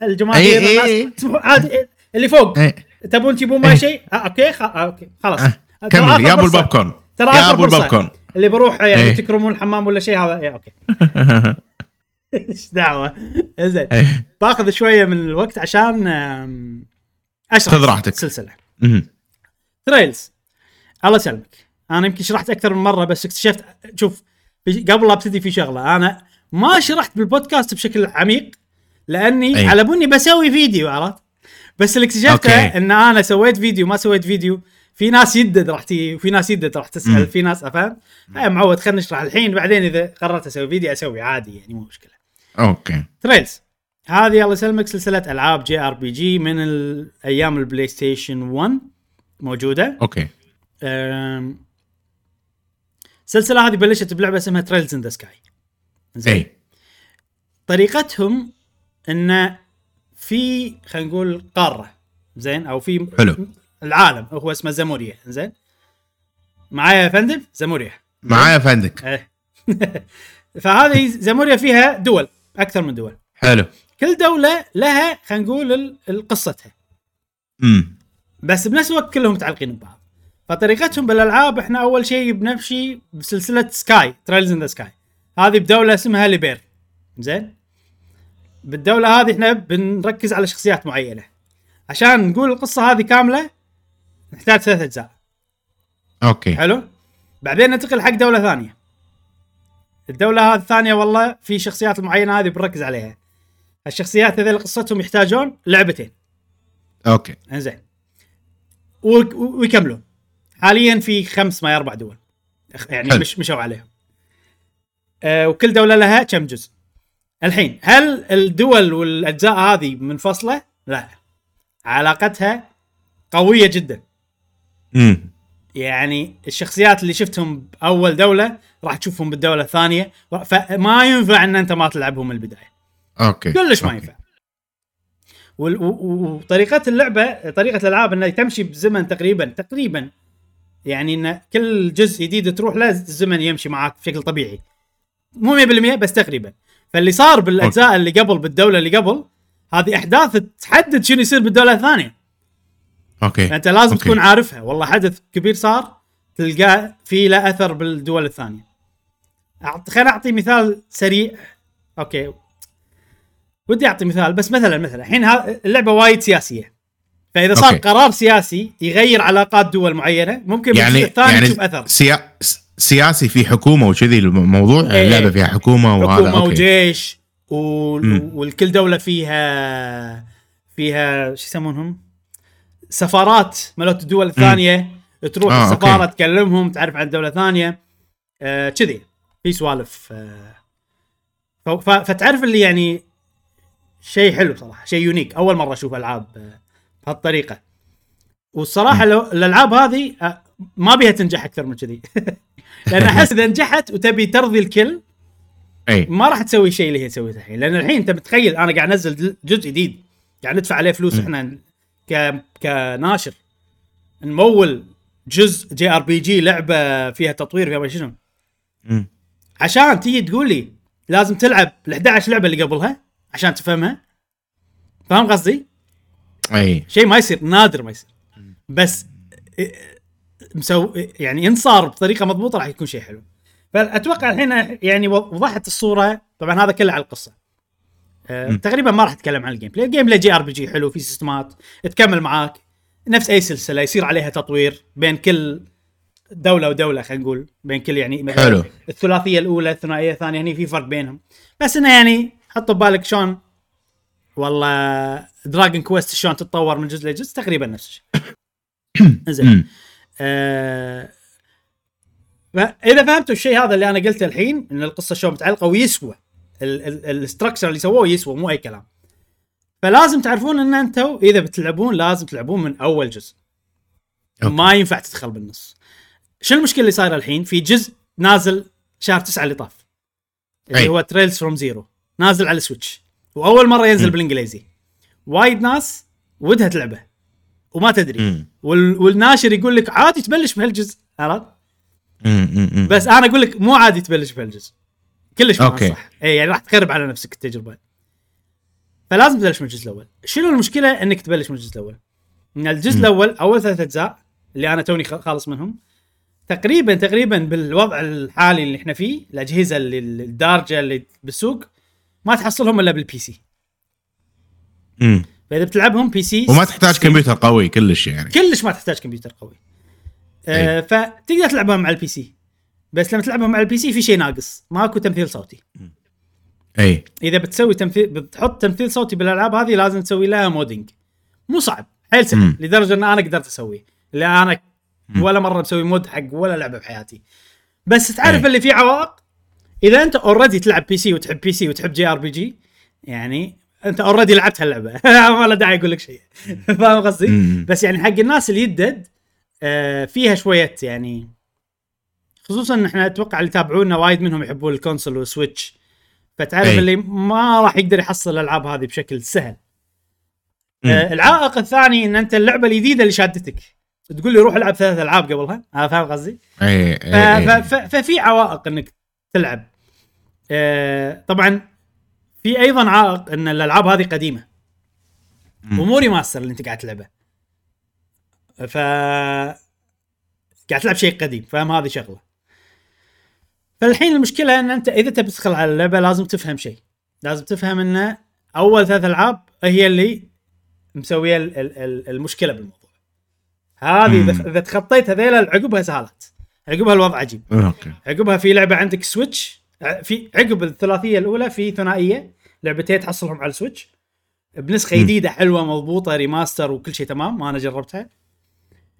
الجماهير أي. أي. عادي اللي فوق إيه. تبون تجيبون معي شيء آه أوكي خ... آه أوكي خلاص أه. ترى كمل يا أبو. البوب كورن ترى يا أبو. البوب كورن اللي بروح يعني إيه. تكرمون الحمام ولا شيء هذا إيه أوكي إيش دعوة زين إيه. باخذ شوية من الوقت عشان أشرح خذ راحتك. السلسلة أمم. Trails الله يسلمك أنا يمكن شرحت أكثر من مرة بس اكتشفت شوف قبل لا أبتدي في شغلة أنا ما شرحت بالبودكاست بشكل عميق لأني أي. على بني بسوي فيديو عرفت؟ بس اللي اكتشفته. إن أنا سويت فيديو ما سويت فيديو في ناس يدد راح تيي وفي ناس يدد راح تسأل مم. في ناس أفهم؟ هاي معود خلينا نشرح الحين بعدين إذا قررت أسوي فيديو أسوي عادي يعني مو مشكلة. أوكي. Trails هذه الله يسلمك سلسلة ألعاب JRPG من أيام البلاي ستيشن 1 موجودة. أوكي. السلسلة هذه بلشت بلعبة اسمها Trails in the Sky اي طريقتهم انه في خلينا نقول قارة. زين؟ أو في حلو. العالم. هو اسمه زيموريا. زين؟ معايا يا فندم؟ زيموريا. معايا فندم إيه. فهذه زيموريا فيها دول أكثر من دول. حلو. كل دولة لها خلينا نقول قصتها. امم بس بنفس الوقت كلهم متعلقين ببعض. فطريقتهم بالألعاب إحنا أول شيء بنمشي بسلسلة Sky Trails in the Sky هذه بدولة اسمها ليبيرل زين؟ بالدولة هذه إحنا بنركز على شخصيات معينة. عشان نقول القصة هذه كاملة نحتاج ثلاث أجزاء. أوكي. حلو؟ بعدين ننتقل حق دولة ثانية. الدولة هذه الثانية والله في شخصيات المعينه هذه بنركز عليها. الشخصيات هذول قصتهم يحتاجون لعبتين. أوكي. إنزين. ويكملون. حاليا في خمس ما أربع دول. يعني حلو. مش مشوا عليهم. آه وكل دولة لها كم جزء؟ الحين هل الدول والأجزاء هذه منفصله لا. علاقتها قوية جدا. امم يعني الشخصيات اللي شفتهم بأول دولة راح تشوفهم بالدولة الثانية. فما ينفع إن أنت ما تلعبهم من البداية. أوكي. كلش ما أوكي. ينفع. وطريقة اللعبة طريقة الألعاب إنها تمشي بزمن تقريبا تقريبا يعني إن كل جزء جديد تروح له الزمن يمشي معاك بشكل طبيعي. مو 100% بس تقريبا. فاللي صار بالأجزاء اللي قبل بالدولة اللي قبل هذه أحداث تحدد شنو يصير بالدولة الثانية. أوكي. انت لازم أوكي. تكون عارفها. والله حدث كبير صار تلقاه في له أثر بالدول الثانية. أعط... خليني أعطي مثال سريع. أوكي. ودي أعطي مثال بس مثلا مثلا. الحين اللعبة وايد سياسية. فإذا صار أوكي. قرار سياسي يغير علاقات دول معينة ممكن يعني الثاني يعني تشوف أثر سيا... سياسي في حكومة وكذي الموضوع إيه. اللعبة فيها حكومة وهذا حكومة أوكي وجيش و... مم. والكل دولة فيها فيها شو يسمونهم سفارات مالت الدول الثانية تروح آه، السفارة okay. تكلمهم تعرف عن دولة ثانية آه، كذي في سوالف آه،. فتعرف اللي يعني شيء حلو صراحة شيء unique أول مرة أشوف ألعاب آه، بهالطريقه والصراحة لو الألعاب هذه ما بيها تنجح أكثر من كذي. لأن أحس إذا نجحت وتبي ترضي الكل أي. ما راح تسوي الشيء اللي هي سويته الحين. لأن الحين أنت متخيل أنا قاعد أنزل جزء جديد. قاعد ندفع عليه فلوس إحنا ك كناشر. نمول جزء JRPG لعبة فيها تطوير فيها شنو. عشان تيجي تقول لي لازم تلعب ال 11 لعبة اللي قبلها عشان تفهمها. فاهم قصدي؟ أي. شيء ما يصير نادر ما يصير. بس مسو يعني إن صار بطريقة مضبوطة راح يكون شيء حلو. فأتوقع الحين يعني وضحت الصورة. طبعا هذا كله على القصة. أه م. تقريبا ما راح أتكلم عن ال gameplay ال gameplay JRPG حلو في سيستمات تكمل معاك. نفس أي سلسلة يصير عليها تطوير بين كل دولة ودولة خلينا نقول. بين كل يعني مثلاً حلو. الثلاثية الأولى الثنائية الثانية هني في فرق بينهم. بس إنه يعني حط ببالك شلون والله Dragon Quest شلون تتطور من جزء لجزء تقريبا نفس الشيء. زين. آه فاذا فهمتوا الشيء هذا اللي أنا قلته الحين إن القصة شلون متعلقة ويسوى ال structure اللي سووه يسوى مو أي كلام. فلازم تعرفون إن أنتم إذا بتلعبون لازم تلعبون من أول جزء. okay. ما ينفع تدخل بالنص. شو المشكلة اللي صايرة الحين؟ في جزء نازل شهر تسعة اللي طاف. اللي. هو Trails from Zero نازل على ال Switch وأول مرة ينزل م. بالإنجليزي وايد ناس ودها تلعبه وما تدري. وال... والناشر يقول لك عادي تبلش بهالجزء عرفت. بس أنا أقول لك مو عادي تبلش بهالجزء كلش ما. صح اي يعني راح تخرب على نفسك التجربة فلازم تبلش من الجزء الأول شنو المشكلة إنك تبلش من الجزء الأول إن الجزء م. الأول أول ثلاث أجزاء اللي أنا توني خالص منهم تقريبا تقريبا بالوضع الحالي اللي إحنا فيه الأجهزة اللي الدارجة اللي بالسوق ما تحصلهم إلا بال PC مم. فإذا بتلعبهم PC وما تحتاج كمبيوتر قوي كلش يعني. كلش ما تحتاج كمبيوتر قوي. آه فتقدر تلعبها مع ال PC بس لما تلعبها مع ال PC في شيء ناقص ماكو تمثيل صوتي. أي. إذا بتسوي تمثيل بتحط تمثيل صوتي بالألعاب هذه لازم تسوي لها modding مو صعب. حيل سهل. لدرجة إن أنا قدرت أسويه. اللي أنا مم. ولا مرة مسوي mod حق ولا لعبة بحياتي. بس تعرف أي. اللي فيه عوائق؟ إذا أنت اوريدي تلعب بي سي وتحب بي سي وتحب جي ار بي جي يعني أنت already لعبت هاللعبه ما له داعي أقول لك شيء فاهم قصدي؟ بس يعني حق الناس اللي يدد آه فيها شوية يعني خصوصا إن إحنا أتوقع اللي يتابعونا وايد منهم يحبون ال console وال Switch فتعرف أي. اللي ما راح يقدر يحصل الألعاب هذه بشكل سهل. آه العائق الثاني إن أنت اللعبة الجديدة اللي شادتك تقول لي روح العب ثلاث ألعاب قبلها أنا فاهم قصدي؟ أي ف- ففي عوائق إنك تلعب. آه طبعا في أيضا عائق إن الألعاب هذه قديمة. ومو ريماستر اللي أنت قاعد تلعبه. ف قاعد تلعب شيء قديم فاهم؟ هذه شغلة. فالحين المشكلة إن أنت إذا تبي تدخل على اللعبة لازم تفهم شيء. لازم تفهم إن أول ثلاث ألعاب هي اللي مسوية ال- ال- ال- المشكلة بالموضوع. هذه. إذا تخطيت هذيلا عقبها سهالات عقبها الوضع عجيب. okay. عقبها في لعبة عندك Switch ع- في عقب الثلاثية الأولى في ثنائية لعبتين تحصلهم على ال Switch بنسخة. جديدة حلوة مضبوطة remaster وكل شيء تمام ما أنا جربتها.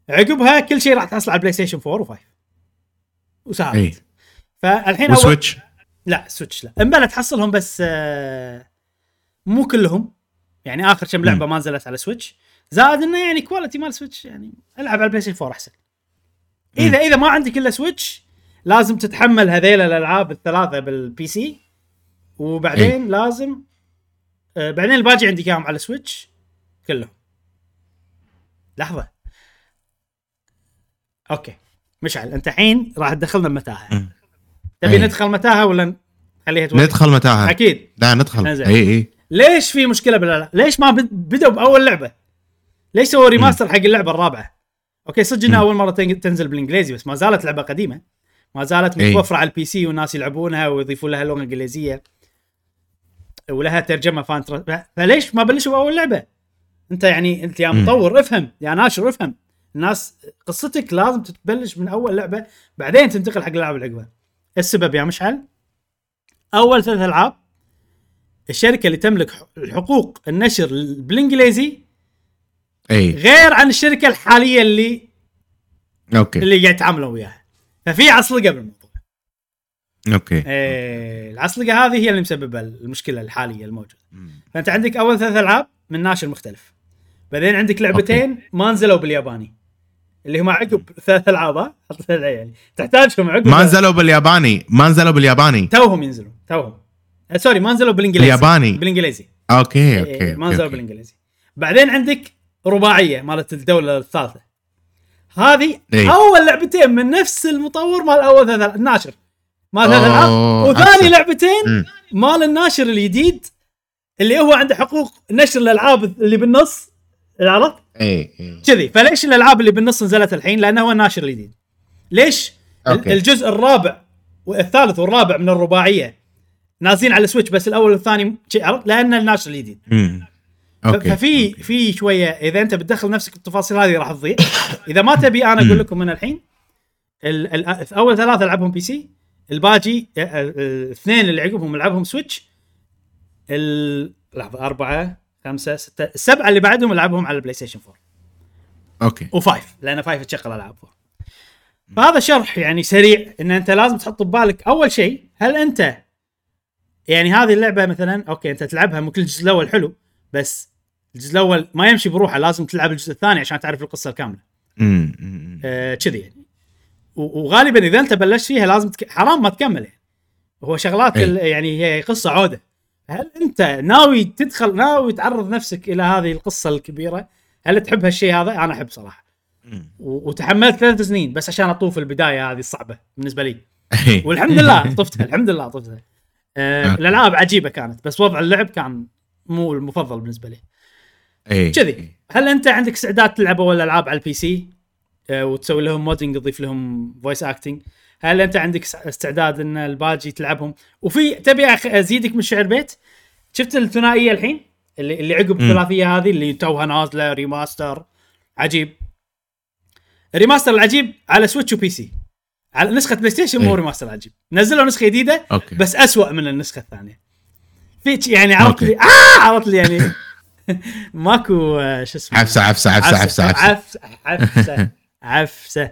عقبها كل شيء راح تحصل على PlayStation 4 و5 وسهلت. اي فالحين أول... و Switch لا Switch لا. امبلا تحصلهم بس آه، مو كلهم. يعني آخر كم لعبة ما نزلت على Switch زائد إنه يعني quality مال Switch يعني ألعب على ال PlayStation 4 أحسن. اذا إذا ما عندك إلا Switch لازم تتحمل هذيل الألعاب الثلاثة بال PC وبعدين إيه. لازم آه بعدين الباقي عندك إياهم على Switch كلهم لحظة okay مشعل أنت الحين راح تدخلنا بمتاهه. تبي إيه. ندخل متاهة ولا نخليها توقف؟ ندخل متاهة أكيد لا ندخل. اي اي ليش في مشكلة بالالعاب؟ ليش ما بد- بدوا بأول لعبة؟ ليش سووا remaster حق اللعبة الرابعة؟ okay صدق إنها. أول مرة تن- تنزل بالإنجليزي بس ما زالت لعبة قديمة ما زالت. متوفره على ال PC والناس يلعبونها ويضيفون لها لغه انجليزيه ولها ترجمة fan فليش ما بلشوا بأول لعبة؟ أنت يعني أنت يا. مطور افهم يا ناشر افهم الناس قصتك لازم تتبلش من أول لعبة بعدين تنتقل حق الالعاب اللي عقبها السبب يا مشعل أول ثلاث ألعاب الشركة اللي تملك حقوق النشر بالإنجليزي إي. غير عن الشركة الحالية اللي okay. اللي قاعد يتعاملون وياها. ففي عصلقة بالموضوع. okay. إيه العصلقة هذه هي اللي مسببة المشكلة الحالية الموجودة. فأنت عندك أول ثلاث ألعاب من ناشر مختلف. بعدين عندك لعبتين ما نزلوا بالياباني. اللي هم عقب ثلاث ألعاب حط يعني. تحتاجهم عقب ما نزلوا بالياباني. ما نزلوا بالياباني. توهم ينزلون توهم. آه، sorry ما نزلوا بالإنجليزي. الياباني. بالإنجليزي. okay okay ما okay، نزلوا okay. بالإنجليزي. بعدين عندك رباعية مالت الدولة الثالثة هذه إيه. أول لعبتين من نفس المطور مال أول ثلاث الناشر مال ثلاث العاب وثاني أحسن. لعبتين. مال الناشر الجديد اللي هو عنده حقوق نشر الألعاب اللي بالنص عرفت؟ اي اي كذي فليش الألعاب اللي بالنص نزلت الحين؟ لأنه هو الناشر الجديد. ليش؟ okay. الجزء الرابع والثالث والرابع من الرباعية نازلين على ال Switch بس الأول والثاني عرفت؟ لأن الناشر الجديد. okay. ففي في شوية إذا أنت بتدخل نفسك بالتفاصيل هذه راح تضيع. إذا ما تبي أنا أقول لكم من الحين ال- ال- أول ثلاثة ألعبهم PC الباقي أ- أ- الاثنين اللي عقبهم ألعبهم Switch. لحظة أربعة خمسة ستة السبعة اللي بعدهم ألعبهم على ال PlayStation 4 okay. و five لأن five تشغل ألعاب 4 فهذا شرح يعني سريع إن أنت لازم تحط ببالك أول شيء هل أنت يعني هذه اللعبة مثلا okay أنت تلعبها ممكن الجزء الأول حلو بس الجزء الأول ما يمشي بروحه لازم تلعب الجزء الثاني عشان تعرف القصة الكاملة مم. مم. آه، كذي يعني وغالبا إذا أنت بلشت فيها لازم تك... حرام ما تكمل يعني هو شغلات أي. ال... يعني هي قصة عودة هل أنت ناوي تدخل ناوي تعرض نفسك إلى هذه القصة الكبيرة هل تحب هالشيء هذا أنا أحب صراحة. و... وتحملت ثلاث سنين بس عشان أطوف البداية هذه الصعبة بالنسبة لي إي. والحمد لله طفتها الحمد لله طفتها آه okay. الألعاب عجيبة كانت بس وضع اللعب كان مو المفضل بالنسبة لي. اي كذي. هل أنت عندك استعداد تلعب اول الالعاب على ال PC؟ آه، وتسوي لهم modding تضيف لهم voice acting هل أنت عندك استعداد إن الباجي تلعبهم؟ وفي تبي أزيدك من شعر بيت؟ شفت الثنائية الحين؟ اللي اللي عقب الثلاثية هذه اللي توها نازلة remaster عجيب. ال remaster العجيب على Switch و PC على نسخة بلاي ستيشن مو إيه. ريماستر عجيب نزلوا نسخة جديدة بس أسوأ من النسخة الثانية. فيتش يعني عرفت لي آه عرفت لي يعني. ماكو آه، شو اسمه؟ عفسة عفسة عفسة عفسة عفسة عفسة. عفسة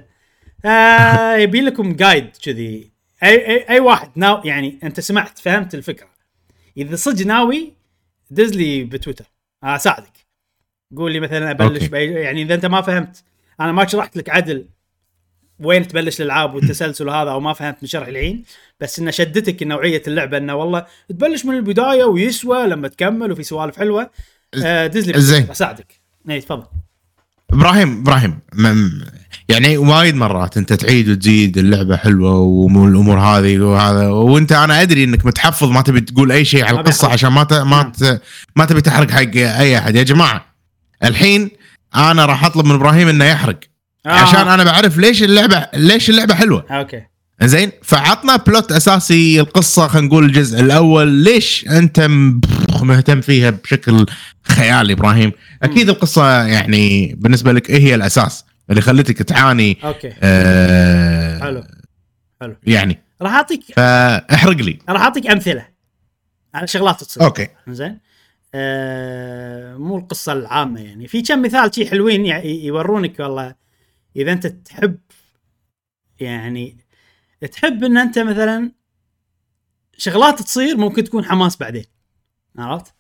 آه، يبي لكم جايد كذي. أي أي أي واحد ناو يعني أنت سمعت فهمت الفكرة. إذا صدق ناوي دز لي بتويتر. أساعدك. قول لي مثلا أبلش باي يعني إذا أنت ما فهمت. أنا ما شرحت لك عدل. وين تبلش الألعاب والتسلسل وهذا أو ما فهمت من شرح الحين بس إنه شدتك نوعية اللعبة إنه والله تبلش من البداية ويسوى لما تكمل وفي سوالف حلوة. آه دز لي زين. أساعدك. اي تفضل. إبراهيم إبراهيم يعني وايد مرات أنت تعيد وتزيد اللعبة حلوة والامور هذه وهذا وأنت أنا أدري إنك متحفظ ما تبي تقول أي شيء على القصة. عشان ما ت... ما ت... ما تبي تحرق حق أي أحد. يا جماعة الحين أنا راح أطلب من إبراهيم إنه يحرق. آه. عشان أنا بعرف ليش اللعبه ليش اللعبة حلوة. okay. زين؟ فعطنا plot أساسي القصة خلينا نقول الجزء الأول. ليش أنت م- مهتم فيها بشكل خيالي إبراهيم؟ أكيد القصة يعني بالنسبة لك إيه هي الأساس اللي خلتك تعاني okay. آه حلو. حلو. يعني. راح اعطيك فاحرق لي. راح أعطيك أمثلة. على شغلات تصير. okay. زين؟ آه مو القصة العامة يعني. في كم مثال شي حلوين يورونك والله. إذا أنت تحب يعني تحب إن أنت مثلا شغلات تصير ممكن تكون حماس بعدين عرفت؟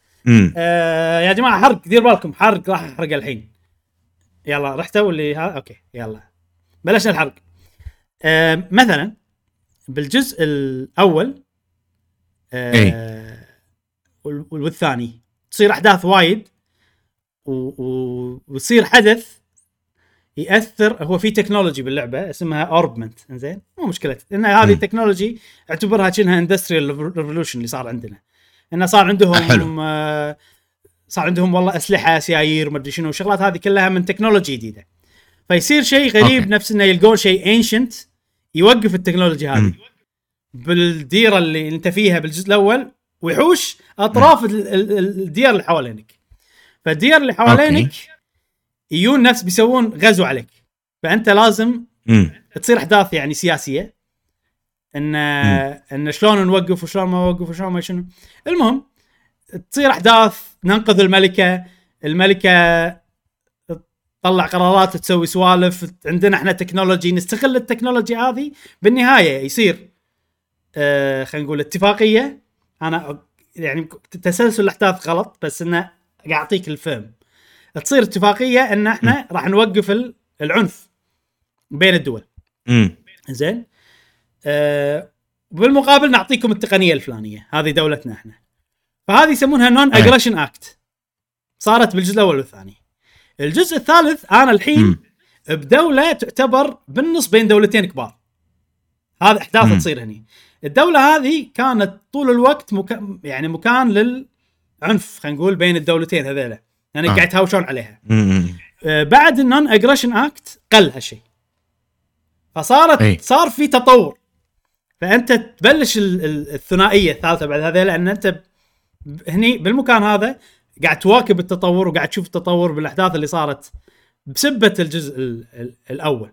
آه يا جماعة حرق دير بالكم حرق راح أحرق الحين يلا رحتوا اللي ها okay يلا بلشنا الحرق آه مثلا بالجزء الأول آه وال- والثاني تصير أحداث وايد. ويصير حدث يأثر هو في technology باللعبة اسمها orbment زين مو مشكلة إن هذه. ال technology اعتبرها كأنها industrial revolution اللي صار عندنا انه صار عندهم حلو. آه صار عندهم والله أسلحة سيايير ما ادري شنو الشغلات هذه كلها من technology جديدة فيصير شيء غريب okay. نفس إنه يلقون شيء ancient يوقف ال technology هذه. بالديرة اللي أنت فيها بالجزء الأول ويحوش أطراف ال- ال- ال- الديار اللي حوالينك فالديار اللي حوالينك يجون ناس بيسوون غزو عليك. فأنت لازم امم تصير أحداث يعني سياسية. إن إن شلون نوقف وشلون ما نوقف وشلون ما شنو. المهم تصير أحداث ننقذ الملكة. الملكة تطلع قرارات تسوي سوالف. عندنا إحنا تكنولوجي نستغل التكنولوجي هذه بالنهاية يصير آه خلينا نقول اتفاقية. أنا يعني تسلسل الأحداث غلط بس إنه قاعد اعطيك الفهم. تصير اتفاقية إن إحنا راح نوقف ال- العنف بين الدول. امم زين؟ آه بالمقابل نعطيكم التقنية الفلانية. هذه دولتنا إحنا. فهذه يسمونها non. aggression pact صارت بالجزء الأول والثاني. الجزء الثالث أنا الحين مم. بدولة تعتبر بالنص بين دولتين كبار. هذا احداث مم. تصير هني. الدولة هذه كانت طول الوقت مكان يعني مكان للعنف خلينا نقول بين الدولتين هذيلا. يعني آه. قاعد يتهاوشون عليها. آه، بعد ال non aggression pact قل هالشيء. فصارت أي. صار في تطور. فأنت تبلش ال- ال- الثنائية الثالثة بعد هذا لأن أنت هني بالمكان هذا قاعد تواكب التطور وقاعد تشوف التطور بالأحداث اللي صارت بسبة الجزء ال ال الأول.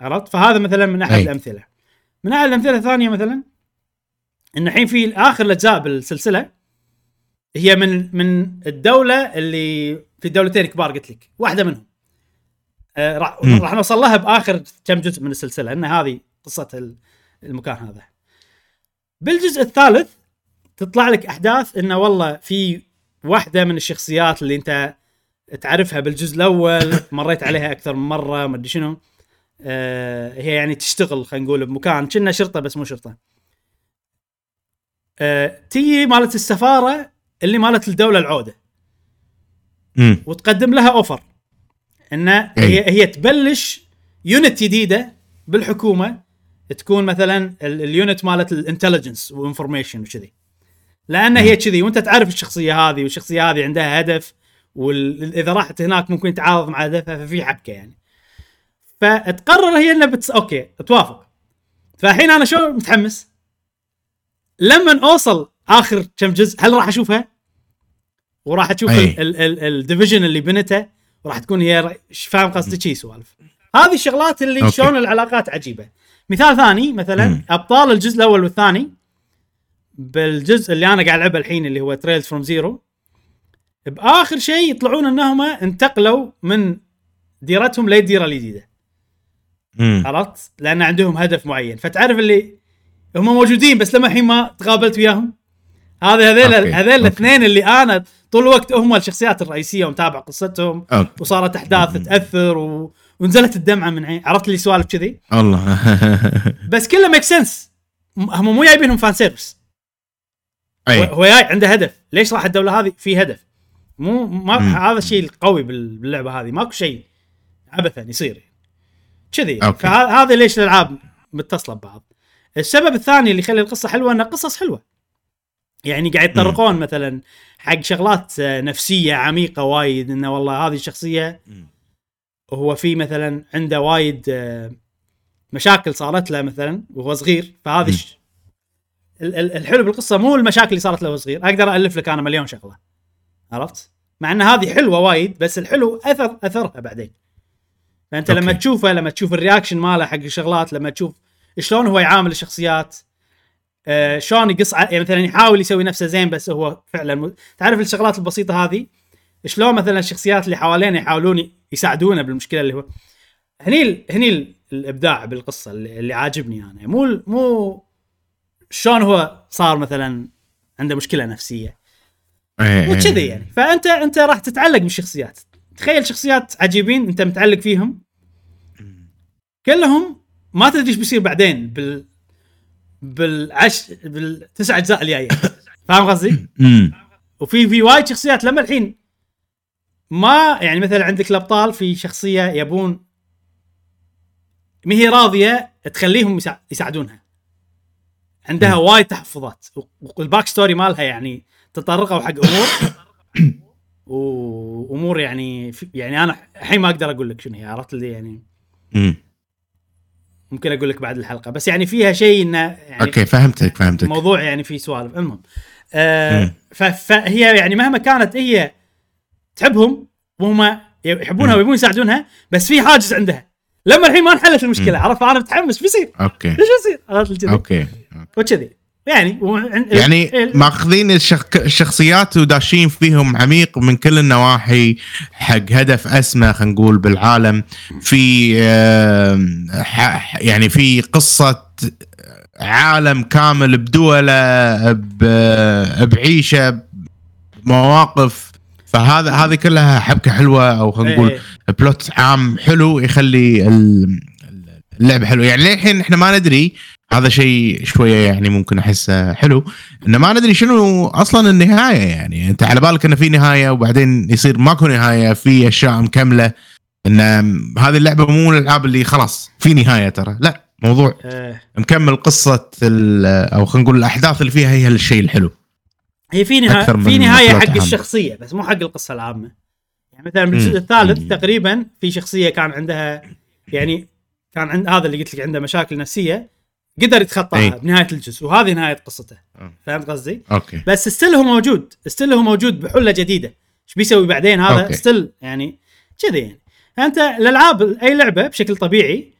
عرفت؟ فهذا مثلا من أحد أي. الأمثلة. من أحد الأمثلة الثانية مثلا إن الحين في آخر الأجزاء بالسلسلة هي من من الدولة اللي في دولتين كبار قلت لك واحدة منهم. آه راح نوصل لها بآخر كم جزء من السلسلة ان هذه قصة ال- المكان هذا. بالجزء الثالث تطلع لك أحداث انه والله في واحدة من الشخصيات اللي أنت تعرفها بالجزء الأول مريت عليها أكثر من مرة ما أدري شنو. آه هي يعني تشتغل خلينا نقول بمكان كأنها شرطة بس مو شرطة. آه تيجي مالت السفارة اللي مالت الدولة العودة. امم وتقدم لها offer إن هي إي. هي تبلش unit جديدة بالحكومة تكون مثلا ال- ال unit مالت ال intelligence و information وكذي لأن هي كذي وأنت تعرف الشخصية هذه والشخصية هذه عندها هدف واذا راحت هناك ممكن تعارض مع هدفها ففي حبكة يعني. فتقرر هي إنها بتس... okay توافق. فالحين أنا شو متحمس؟ لما أوصل آخر كم جزء هل راح أشوفها وراح أشوف. ال division اللي بنته وراح تكون هي فاهم قصدي شي سوالف هذه الشغلات اللي. شلون العلاقات عجيبة مثال ثاني مثلا مم. أبطال الجزء الأول والثاني بالجزء اللي أنا قاعد العبه الحين اللي هو Trails from Zero بآخر شيء يطلعون إنهم انتقلوا من ديرتهم للديره الجديدة. عرفت؟ لأن عندهم هدف معين فتعرف اللي هم موجودين بس لما الحين ما تقابلت وياهم هذا هذيل هذيل. الاثنين اللي أنا طول الوقت هم الشخصيات الرئيسية ومتابع قصتهم أوكي. وصارت أحداث تاثر و... ونزلت الدمعة من عين. عرفت لي سوالف كذي؟ الله بس كله make sense هم مو جايبينهم fan service أي. هو جاي عنده هدف. ليش راح الدولة هذه؟ في هدف. مو ما مم. هذا الشيء القوي بال- باللعبة هذه. ماكو شيء عبثا يصير. كذي. فهذا ليش الألعاب متصلة ببعض. السبب الثاني اللي يخلي القصة حلوة إن قصص حلوة. يعني قاعد يتطرقون مثلا حق شغلات نفسية عميقة وايد إنه والله هذه الشخصية مم. هو في مثلا عنده وايد آه، مشاكل صارت له مثلا وهو صغير فهذه الحلو بالقصة مو المشاكل اللي صارت له وهو صغير أقدر ألف لك أنا مليون شغلة عرفت مع إن هذه حلوة وايد بس الحلو أثر أثرها بعدين فأنت أوكي. لما تشوفه لما تشوف ال reaction ماله حق الشغلات لما تشوف شلون هو يعامل الشخصيات آه شلون يقص ع- يعني مثلا يحاول يسوي نفسه زين بس هو فعلا م... تعرف الشغلات البسيطة هذه؟ شلون مثلا الشخصيات اللي حوالينه يحاولون يساعدونه بالمشكلة اللي هو؟ هني ال- هني ال- الإبداع بالقصة اللي, اللي عاجبني أنا. مو ال- مو شلون هو صار مثلا عنده مشكلة نفسية. إيه، مو إيه. كذي يعني. فانت أنت راح تتعلق بالشخصيات. تخيل شخصيات عجيبين أنت متعلق فيهم. كلهم ما تدري إيش بيصير بعدين بال بالعش بالتسع أجزاء الجاية. فاهم قصدي؟ وفي في وايد شخصيات لما الحين ما يعني مثلا عندك الأبطال في شخصية يبون ما هي راضية تخليهم يسا- يساعدونها. عندها وايد تحفظات. وال back story مالها يعني تطرقوا حق أمور. وأمور يعني يعني أنا الحين ما أقدر أقول لك شنو هي عرفت اللي يعني. ممكن أقول لك بعد الحلقة بس يعني فيها شيء إنه يعني أوكي فهمتك فهمتك. موضوع يعني فيه سوالف. المهم آه فهي يعني مهما كانت هي تحبهم وهم يحبونها. ويبون يساعدونها بس في حاجز عندها. لما الحين ما انحلت المشكلة. عرفت؟ أنا متحمس. بيصير. أوكي. إيش بيصير؟ عرفت؟ الجذي؟ أوكي. وكذي. يعني يعني ماخذين الشخ... الشخصيات وداشين فيهم عميق من كل النواحي حق هدف أسمى خلينا نقول بالعالم. في ح... يعني في قصة عالم كامل بدوله ب... بعيشة بمواقف فهذا هذه كلها حبكة حلوة أو خلينا إيه، نقول إيه. بلوت عام حلو يخلي ال- اللعبة حلوة. يعني للحين إحنا ما ندري هذا شيء شوية يعني ممكن أحسه حلو. إنه ما ندري شنو أصلا النهاية يعني. أنت على بالك إنه في نهاية وبعدين يصير ماكو نهاية في أشياء مكملة. إن هذه اللعبة مو من الألعاب اللي خلاص في نهاية ترى. لا موضوع آه مكمل قصة أو خلينا نقول الأحداث اللي فيها هي الشيء الحلو. هي في نهاية في نهاية حق. الشخصية بس مو حق القصة العامة. يعني مثلا بالجزء. الثالث مم. تقريبا في شخصية كان عندها يعني كان عند هذا اللي قلت لك عنده مشاكل نفسية. قدر يتخطاها أي. بنهاية الجزء وهذه نهاية قصته آه. فهمت قصدي؟ أوكي بس still هو موجود still هو موجود بحلة جديدة إيش بيسوي بعدين هذا أوكي. still يعني كذي يعني انت الألعاب أي لعبة بشكل طبيعي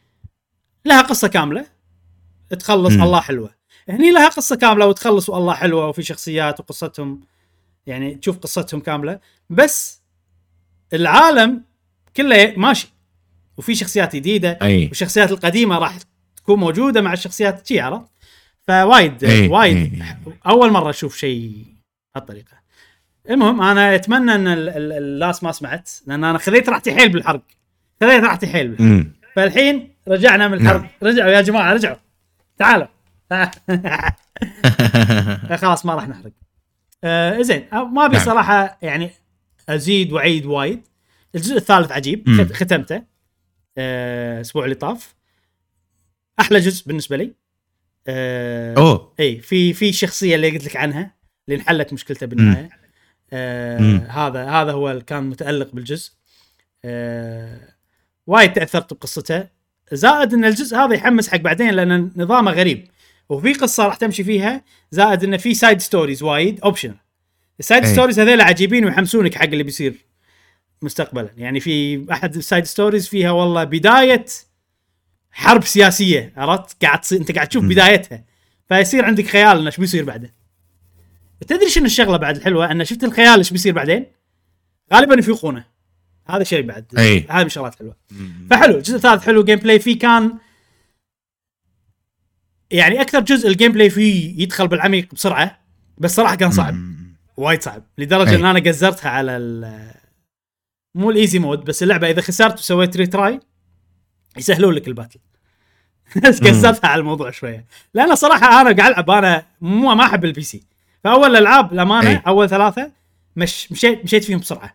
لها قصة كاملة تخلص مم. الله حلوة هني لها قصة كاملة وتخلص والله حلوة وفي شخصيات وقصتهم يعني تشوف قصتهم كاملة بس العالم كله ماشي وفي شخصيات جديدة أي والشخصيات القديمة راح تكون موجودة مع الشخصيات شي عرفت؟ فوايد إيه، وايد. إيه. أول مرة أشوف شيء بهالطريقة. المهم أنا أتمنى إن ال- ال- الناس ما سمعت لأن أنا خذيت راحتي حيل بالحرق. خذيت راحتي حيل بالحرق. فالحين رجعنا من الحرق. نعم. رجعوا يا جماعة رجعوا. تعالوا. خلاص ما راح نحرق. آه زين. آه، ما أبي نعم. صراحة يعني أزيد وأعيد وايد. الجزء الثالث عجيب. ختمته. آه، الأسبوع اللي طاف. أحلى جزء بالنسبة لي. آه أوه. اي في في شخصية اللي قلت لك عنها اللي انحلت مشكلته بالنهاية. آه مم. هذا هذا هو اللي كان متألق بالجزء. آه وايد تأثرت بقصته. زائد إن الجزء هذا يحمس حق بعدين لأن نظامه غريب. وفي قصة راح تمشي فيها زائد انه في side stories وايد optional ال side. stories هذول عجيبين ويحمسونك حق اللي بيصير مستقبلا. يعني في أحد ال side stories فيها والله بداية حرب سياسية عرفت؟ قاعد تصير انت قاعد تشوف. بدايتها. فيصير عندك خيال إنه إيش بيصير بعدين. تدري شنو الشغلة بعد الحلوة؟ إنه شفت الخيال إيش بيصير بعدين؟ غالبا يفوقونه هذا شيء بعد. أي. هذه من الشغلات حلوة فحلو الجزء الثالث حلو gameplay فيه كان يعني أكثر جزء ال gameplay فيه يدخل بالعميق بسرعة بس صراحة كان صعب. وايد صعب. لدرجة أي. إن أنا قزرتها على ال مو ال easy mode بس اللعبة إذا خسرت وسويت retry يسهلون لك ال battle. بس قزرتها على الموضوع شوية. لأن صراحة أنا قاعد العب أنا مو ما أحب ال PC. فأول الألعاب الامانه أي. أول ثلاثة مش مشيت مشيت فيهم بسرعة.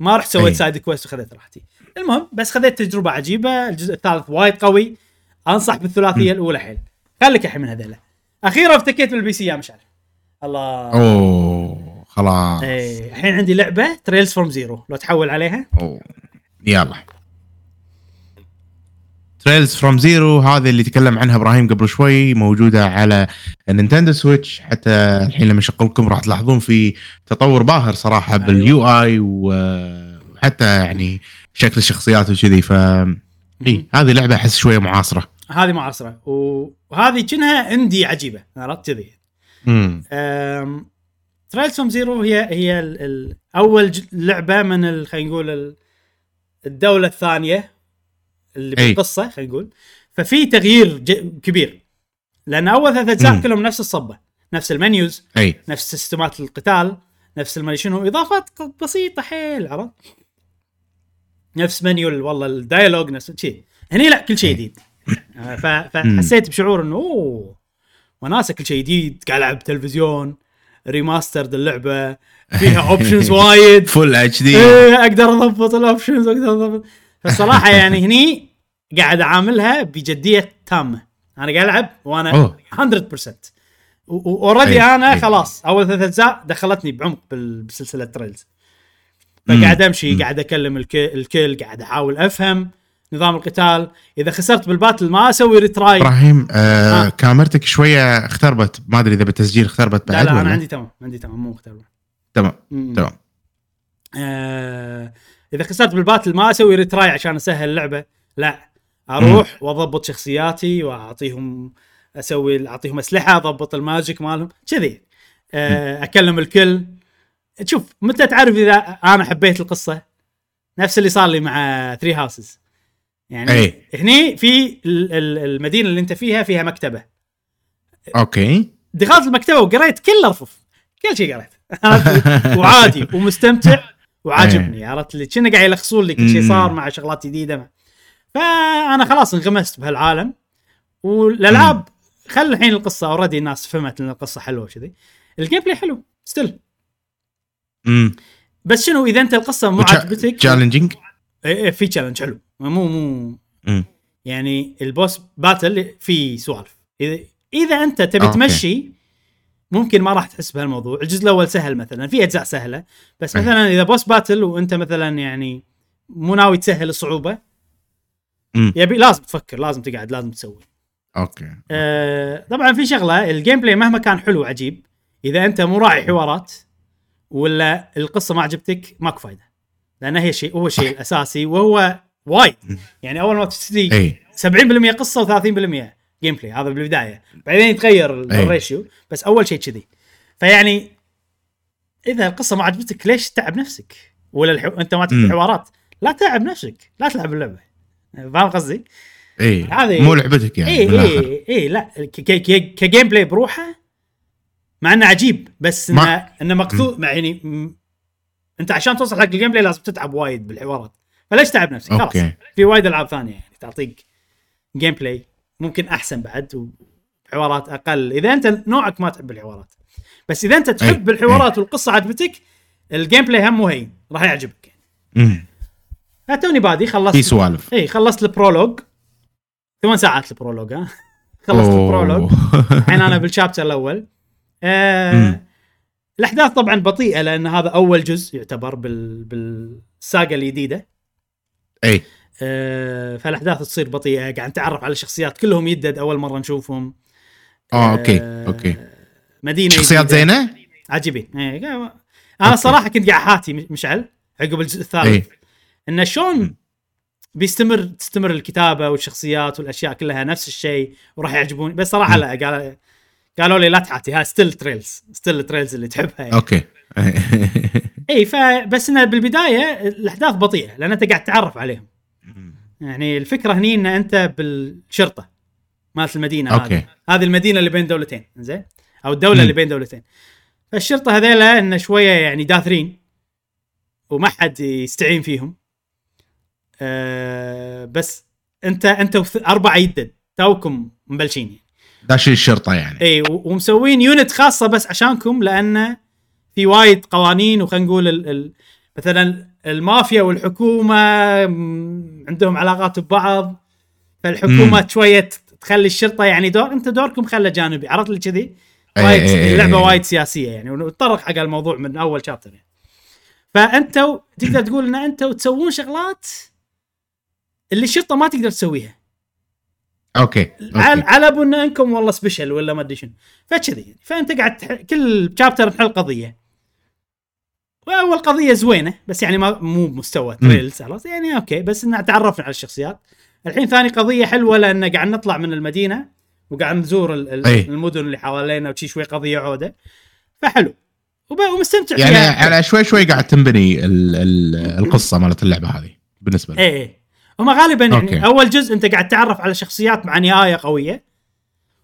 ما رحت سويت أي. side quest وخذيت راحتي. المهم بس خذيت تجربة عجيبة. الجزء الثالث وايد قوي. أنصح بالثلاثية الأولى حيل. خليك الحين من هذيلا. أخيرا افتكيت بال PC يا مشعل. الله. أوه خلاص. إيه الحين عندي لعبة Trails from Zero لو تحول عليها. أوه. يلا. Trails from Zero هذه اللي تكلم عنها إبراهيم قبل شوي موجودة على ال Nintendo Switch. حتى الحين لما أشغلكم راح تلاحظون في تطور باهر صراحة بال UI وحتى يعني شكل الشخصيات وكذي. ف إي هذه لعبة أحس شوية معاصرة. هذه معاصرة. وهذه كأنها indie عجيبة عرفت كذي؟ امم Trails from Zero هي هي ال ال أول لعبة من خلينا نقول ال- الدولة الثانية. اللي أي. بالقصة خلينا نقول. ففي تغيير كبير. لأن أول ثلاث أجزاء. كلهم نفس الصبة. نفس ال menus اي نفس system ات القتال نفس المدري شنو إضافات بسيطة حيل عرفت؟ نفس منيو ال- والله ال dialogue نفس شيء هني لا كل شيء جديد. آه، فحسيت بشعور إنه أوه وناسة كل شيء جديد. قاعد ألعب تلفزيون remastered اللعبة فيها options وايد. full HD أقدر أضبط ال options أقدر أضبط. فالصراحه يعني هني قاعد أعاملها بجدية تامة أنا قاعد ألعب وأنا أوه. 100% already أي، أنا أي. خلاص أول ثلاث أجزاء دخلتني بعمق بسلسلة Trails فقاعد أمشي. قاعد أكلم الك- الكل قاعد أحاول أفهم نظام القتال إذا خسرت بال battle ما أسوي retry إبراهيم آه آه. كاميرتك شوية اختربت ما أدري إذا بالتسجيل اختربت لا بعد لا أنا ولا؟ عندي تمام عندي تمام مو مختلف تمام. تمام آه إذا خسرت بال battle ما أسوي retry عشان أسهل اللعبة. لا أروح وأضبط شخصياتي وأعطيهم أسوي أعطيهم أسلحة أضبط ال magic مالهم كذي. آه أكلم الكل. شوف متى تعرف إذا أنا حبيت القصة؟ نفس اللي صار لي مع Three Houses يعني أي. هني في ال- ال- المدينة اللي أنت فيها فيها مكتبة. أوكي. دخلت المكتبة وقريت كل الرفوف كل شيء قريت؟ وعادي ومستمتع. وعاجبني عرفت؟ اللي كنا قاعد يلخصون لي كل شيء مم. صار مع شغلات جديدة. فأنا خلاص انغمست بهالعالم والألعاب خل الحين القصة already الناس فهمت إن القصة حلوة وكذي. ال gameplay حلو still امم بس شنو إذا أنت القصة مو عجبتك challenging إيه إيه، في challenge حلو. مو مو. امم يعني ال boss battle في سوالف. إذا إذا أنت تبي أوكي. تمشي ممكن ما راح تحس بهالموضوع. الجزء الأول سهل مثلا في أجزاء سهلة بس. مثلا إذا boss battle وأنت مثلا يعني مو ناوي تسهل الصعوبة يبي لازم تفكر لازم تقعد لازم تسوي. أوكي. آه طبعا في شغلة ال gameplay مهما كان حلو وعجيب إذا أنت مو راعي حوارات ولا القصة ما عجبتك ماكو فايدة. لأن هي شيء هو الشيء الاساسي وهو وايد. يعني أول ما تبتدي أي. 70% قصة و30% gameplay هذا بالبداية. بعدين يتغير أي. ال ratio بس أول شيء كذي. فيعني إذا القصة ما عجبتك ليش تتعب نفسك؟ ولا الحو... أنت ما مم. حوارات لا تتعب نفسك لا تلعب اللعبة. فاهم قصدي؟ اي هذه- مو لعبتك يعني اي اي اي لا. ك- ك- ك- ك gameplay بروحه مع إنه عجيب بس ما- إنه انه مقصود مع يعني م- أنت عشان توصل حق ال gameplay لازم تتعب وايد بالحوارات. فليش تعب نفسك؟ خلاص. في وايد ألعاب ثانية يعني تعطيك gameplay ممكن أحسن بعد وحوارات أقل. إذا أنت نوعك ما تحب الحوارات. بس إذا أنت. تحب الحوارات والقصة عجبتك ال gameplay هم مو هين راح يعجبك. يعني توني بادي خلصت في سوالف. إي خلصت ال prologue. ثمان ساعات ال prologue ها. خلصت. ال prologue. الحين أنا بال chapter الأول. آه. الأحداث طبعا بطيئة لأن هذا أول جزء يعتبر بال بال saga الجديدة. أي. فالأحداث تصير بطيئة قاعد نتعرف على الشخصيات كلهم يدد أول مرة نشوفهم آه أوكي آه، أوكي مدينة شخصيات. زينة؟ عجيبين إيه، أنا أوكي. الصراحه كنت قاعد أحاتي مش- مشعل عقب الجزء الثالث اي انه شلون. بيستمر تستمر الكتابة والشخصيات والأشياء كلها نفس الشيء وراح يعجبوني بس صراحة م. لا قال قالوا لي لا تحاتي ها still Trails still Trails اللي تحبها يعني. أوكي اي فبس إنه بالبداية الأحداث بطيئة لأن أنت قاعد تتعرف عليهم يعني الفكرة هني إن أنت بالشرطة مالت المدينة أوكي. هذه هذه المدينة اللي بين دولتين زين أو الدولة مم. اللي بين دولتين فالشرطة هذيلا انه شوية يعني داثرين وما حد يستعين فيهم أه بس أنت أنت اربعه يدد توكم مبلشين يعني. داشين الشرطة يعني إي ومسوين unit خاصة بس عشانكم لأن في وايد قوانين وخلينا نقول مثلا المافيا والحكومة عندهم علاقات ببعض فالحكومة مم. شوية تخلي الشرطة يعني دور انت دوركم خله جانبي عرفت لي كذي؟ إي وايد إي إي اللعبه إي. وايد سياسية يعني ونتطرق حق الموضوع من أول chapter يعني. فانتوا تقدر تقول إن أنتوا تسوون شغلات اللي الشرطة ما تقدر تسويها أوكي على أوكي على ان انكم والله special ولا ما أدري شنو فكذي يعني. فأنت قاعد. كل chapter نحل قضيه واول قضيه زوينة بس يعني ما مو بمستوى. Trails خلاص يعني أوكي بس ان تعرفنا على الشخصيات. الحين ثاني قضية حلوة لأن قاعد نطلع من المدينة وقاعد نزور. المدن اللي حوالينا وشي شوي قضية عودة. فحلو. ومستمتع يعني فيها. على شوي شوي قاعد تنبني ال ال القصة مالت اللعبة هذه بالنسبة لي. إيه إيه. هم غالبا يعني أوكي. أول جزء أنت قاعد تعرف على شخصيات مع نهاية قوية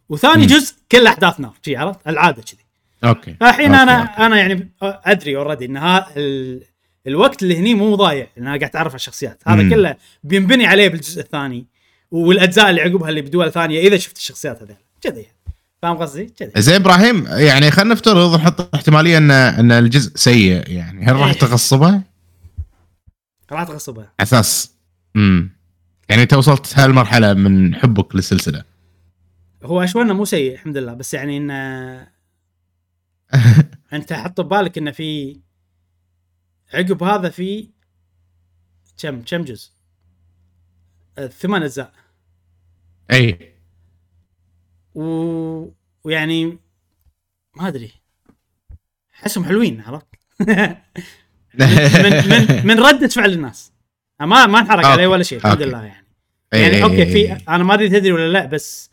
وثاني مم. جزء كل أحداث نار شي عرفت؟ العادة كذي. أوكي فالحين أوكي، أنا أوكي. أنا يعني أدري already إن ها ال... الوقت اللي هني مو ضايع لأن أنا قاعد اتعرف على الشخصيات هذا مم. كله بينبني عليه بالجزء الثاني والأجزاء اللي عقبها اللي بدول ثانية إذا شفت الشخصيات هذول كذي. فاهم قصدي؟ كذي زين إبراهيم يعني خلينا نفترض نحط احتمالية ان إن الجزء سيء يعني هل راح إيه. تغصبه؟ راح تغصبها أساس امم يعني أنت وصلت هالمرحلة من حبك للسلسلة هو اشوانه مو سيء الحمد لله بس يعني انه انت حط ببالك انه في عقب هذا في كم كم جزء؟ آه، ثمان أجزاء إي و... ويعني ما أدري احسهم حلوين عرفت؟ من من من ردة فعل الناس ما ما انحرق عليه ولا شيء الحمد. لله يعني يعني أوكي في أنا ما أدري تدري ولا لا بس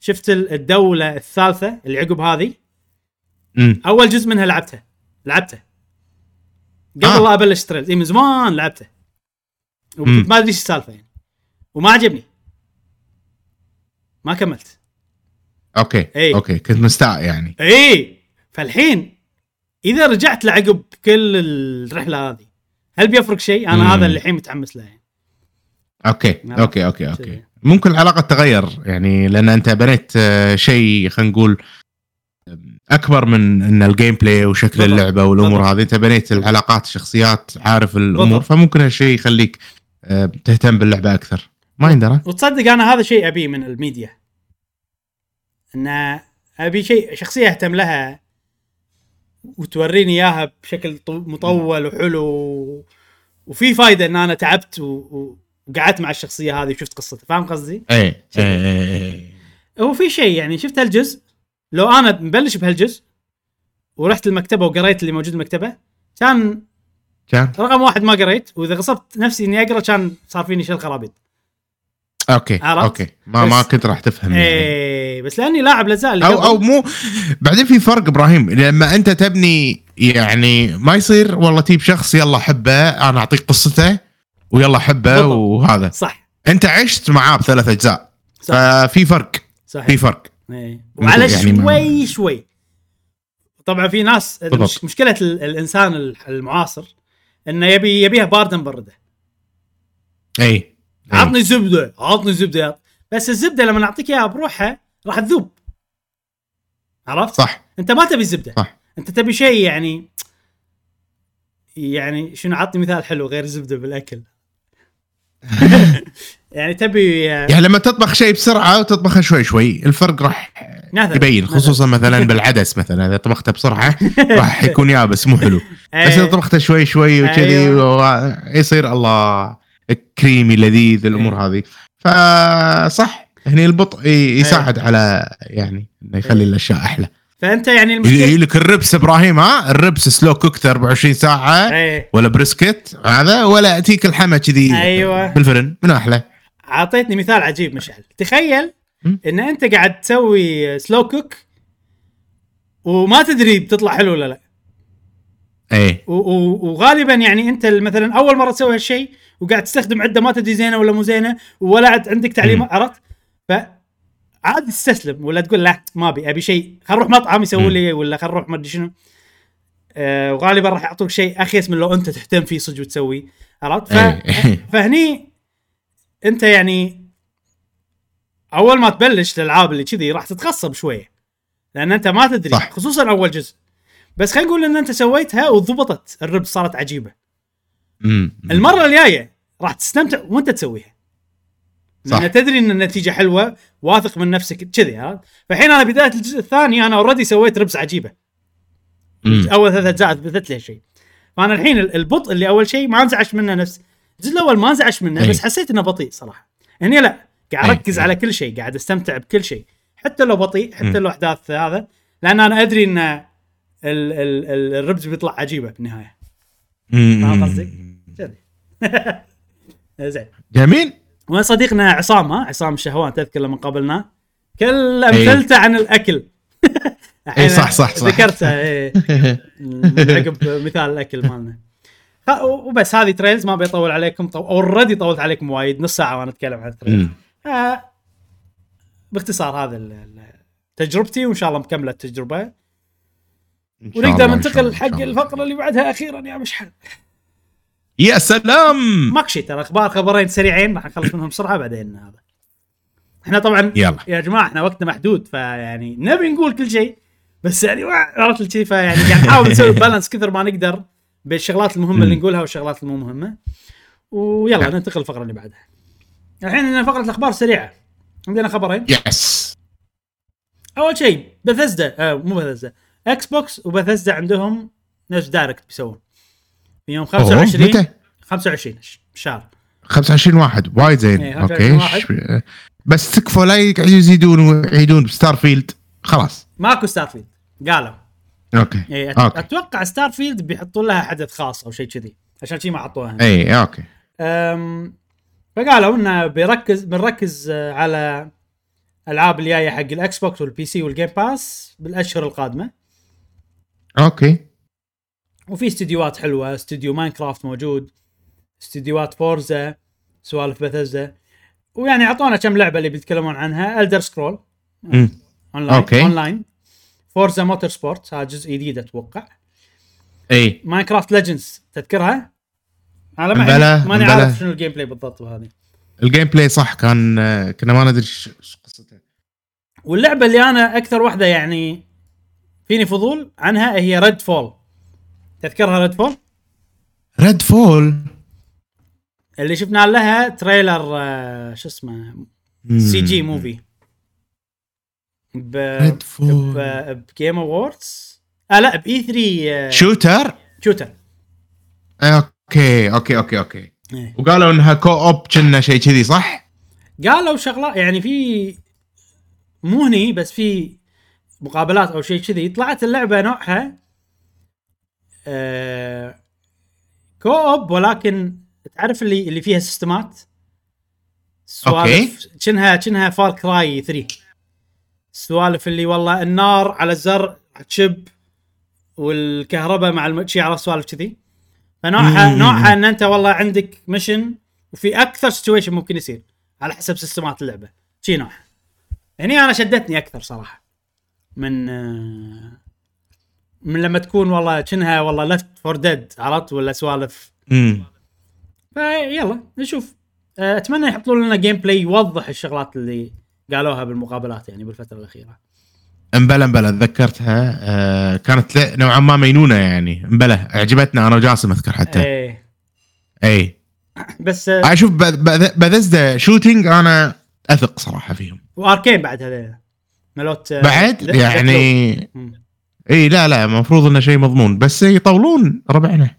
شفت ال- الدولة الثالثة اللي عقب هذه أمم. أول جزء منها لعبته لعبته قبل آه. لا أبلش Trails اي من زمان لعبته مم. ما أدري إيش السالفة يعني وما عجبني ما كملت أوكي إي. أوكي كنت مستاء يعني اي فالحين إذا رجعت لعقب كل الرحلة هذه هل بيفرق شيء؟ أنا مم. هذا اللي الحين متحمس له يعني أوكي نعم. أوكي أوكي أوكي. ممكن العلاقة تتغير يعني لأن أنت بنيت آه، شيء خلينا نقول أكبر من إن ال gameplay وشكل بالضبط. اللعبة والأمور بالضبط. هذه. أنت بنيت العلاقات الشخصيات عارف الأمور. بالضبط. فممكن هالشيء يخليك آه، تهتم باللعبة أكثر. ما يندرى وتصدق أنا هذا شيء ابيه من الميديا. إن أبي شيء شخصية أهتم لها وتوريني إياها بشكل طو- مطول وحلو وفي فايدة إن أنا تعبت وقعدت مع الشخصية هذه وشفت قصتها. فاهم قصدي؟ اي اي هو في شيء يعني شفت هالجزء؟ لو أنا مبلش بهالجزء ورحت المكتبة وقريت اللي موجود بالمكتبة كان كان؟ رقم واحد ما قريت وإذا غصبت نفسي إني أقرأ كان صار فيني شيل خرابيط okay عرفت؟ okay. ما ما كنت راح تفهم يعني. إيه بس لأني لاعب اللي أو أو مو بعدين في فرق إبراهيم لما أنت تبني يعني ما يصير والله تجيب شخص يلا حبه أنا أعطيك قصته ويلا حبه. وهذا. صح. أنت عشت معاه بثلاث أجزاء. صح. ففي فرق. صحيح. في فرق. إيه. وعلى يعني ما- شوي شوي طبعا في ناس بالضبط. مش مشكلة ال- الإنسان المعاصر إنه يبي يبيها بارده مبرده اي أي. عطني زبدة عطني زبدة بس الزبدة لما نعطيك إياها بروحها راح تذوب عرفت؟ صح أنت ما تبي زبدة صح. أنت تبي شيء يعني يعني شنو عطني مثال حلو غير زبدة بالأكل يعني تبي يعني لما تطبخ شيء بسرعة وتطبخه شوي شوي الفرق راح يبين. خصوصا مثلا بالعدس مثلا إذا طبخته بسرعة راح يكون يابس مو حلو بس إذا إيه. طبخته شوي شوي وكذي أيوة. و- يصير الله كريمي لذيذ الأمور إيه. هذه فصح هني البطء يساعد على يعني إنه يخلي. الأشياء أحلى فأنت يعني يجي المشكلة لك ال ribs إبراهيم ها؟ ال ribs slow cooked 24 ساعة إيه. ولا brisket هذا ولا ياتيك اللحمه كذي. أيوة. بالفرن من أحلى. أعطيتني مثال عجيب مشعل. تخيل? إن أنت قاعد تسوي slow cook وما تدري بتطلع حلو ولا لا. اي وغالبا يعني أنت مثلا أول مرة تسوي هالشيء وقاعد تستخدم عدة ما تدري زينة ولا مو زينة ولا عندك تعليمات عرفت؟ ف عادي تستسلم ولا تقول لا ما أبي أبي شيء خل نروح مطعم يسوي. لي ولا خل نروح ما أدري شنو آه وغالبا راح يعطوك شيء أخيس من لو أنت تهتم فيه صدق وتسويه عرفت. إيه. فهني أنت يعني أول ما تبلش الألعاب اللي كذي راح تتخصب شوية لأن أنت ما تدري صح. خصوصا أول جزء بس خلينا نقول إن أنت سويتها وضبطت ال ribs صارت عجيبة. المرة الجاية راح تستمتع وأنت تسويها صح. لأن تدري إن النتيجة حلوة واثق من نفسك كذي ها فالحين أنا بداية الجزء الثاني أنا already سويت ribs عجيبة أمم. أول ثلاث اجزاء اثبتت لي هالشيء فأنا الحين ال- البطء اللي أول شيء ما انزعج منه نفس الجزء الأول ما انزعج منه أي. بس حسيت إنه بطيء صراحة هني لا قاعد أي. أركز. على كل شيء قاعد أستمتع بكل شيء حتى لو بطيء حتى مم. لو أحداث هذا لأن أنا أدري إن ال- ال- ال- الربز بيطلع عجيبة بالنهايه. فاهم قصدي؟ زين جميل وين صديقنا عصام ها عصام الشهوان تذكر لما قابلناه كل أمثلته عن الأكل إي صح، صح، صح. ذكرته إيه. عقب مثال الأكل مالنا وبس هذه trails ما بيطول عليكم already طولت عليكم وايد نص ساعة وأنا أتكلم عن ال trails. آه، باختصار هذا تجربتي وإن شاء الله مكملة التجربة ونقدر ننتقل حق. الفقرة اللي بعدها أخيرا يا مشعل يا سلام! ماكو شيء ترى أخبار خبرين سريعين راح نخلص منهم بسرعة بعدين هذا. إحنا طبعا يلا. يا جماعة إحنا وقتنا محدود فيعني نبي نقول كل شيء بس يعني عرفت كذي فيعني قاعد نحاول نسوي balance كثر ما نقدر بين الشغلات المهمة اللي. نقولها والشغلات المو مهمة. ويلا. ننتقل للفقره اللي بعدها. الحين عندنا فقرة الأخبار السريعه عندنا خبرين. yes أول شيء بثزدا آه مو Bethesda Xbox و Bethesda عندهم نفس direct بيسوون. في يوم أوه، 25 متى؟ 25 ش- شهر. 25 واحد. وايد زين. 25 أوكي. واحد. بس تكفى لا يزيدون ويعيدون ب Starfield خلاص. ماكو Starfield قالوا. okay. اي أت... okay. أتوقع Starfield بيحطون لها حدث خاص أو شيء كذي. عشان شي ما حطوها. اي okay. أم... فقالوا إنه بيركز بنركز آه، على ألعاب الجاية حق ال Xbox وال PC وال Game Pass بالأشهر القادمة. okay. وفي استديوهات حلوة استديو Minecraft موجود استديوهات Forza سوالف بثزدا ويعني أعطونا كم لعبة اللي بيتكلمون عنها. Elder Scrolls. Online okay. Online Forza Motorsport هذا جزء جديد أتوقع. إي. Minecraft Legends تذكرها؟ أنا ما ماني. عارف شنو ال gameplay بالضبط بهذه. ال gameplay صح كان كنا ما ندري إيش قصته. واللعبة اللي أنا أكثر واحدة يعني فيني فضول عنها هي Redfall تذكرها ريد فول؟ ريد فول اللي شفنا لها تريلر آه، شو اسمه؟ سي جي موفي ب ريد فول بجيم اووردز آه لا باي 3 شوتر شوتر أوكي أوكي أوكي أوكي. إيه. وقالوا إنها كو اوب كنا شيء كذي صح؟ قالوا شغلات يعني في مو هني بس في مقابلات أو شيء كذي طلعت اللعبة نوعها آه co-op ولكن تعرف اللي اللي فيها system ات سوالف كأنها كأنها Far Cry 3 السوالف اللي والله النار على الزر تشب والكهرباء مع الم... شي عرفت سوالف كذي. فنوعها. نوعها إن أنت والله عندك mission وفي أكثر situation ممكن يصير على حسب system ات اللعبة. شي نوعها. هني أنا شدتني أكثر صراحة. من آه، من لما تكون والله كأنها والله Left 4 Dead عرفت؟ ولا سوالف. امم فيلا نشوف. آه، أتمنى يحطون لنا gameplay يوضح الشغلات اللي قالوها بالمقابلات يعني بالفترة الأخيرة. امبلا امبلا تذكرتها. آه كانت نوعا ما مينونه يعني. امبلا عجبتنا أنا وجاسم أذكر حتى. إيه. اي بس آه، أشوف بذزدا شوتينج أنا أثق صراحة فيهم. وأركين بعد هذا. ملوت آه، بعد؟ يعني. اي لا لا المفروض إنه شيء مضمون. بس يطولون ربعنا.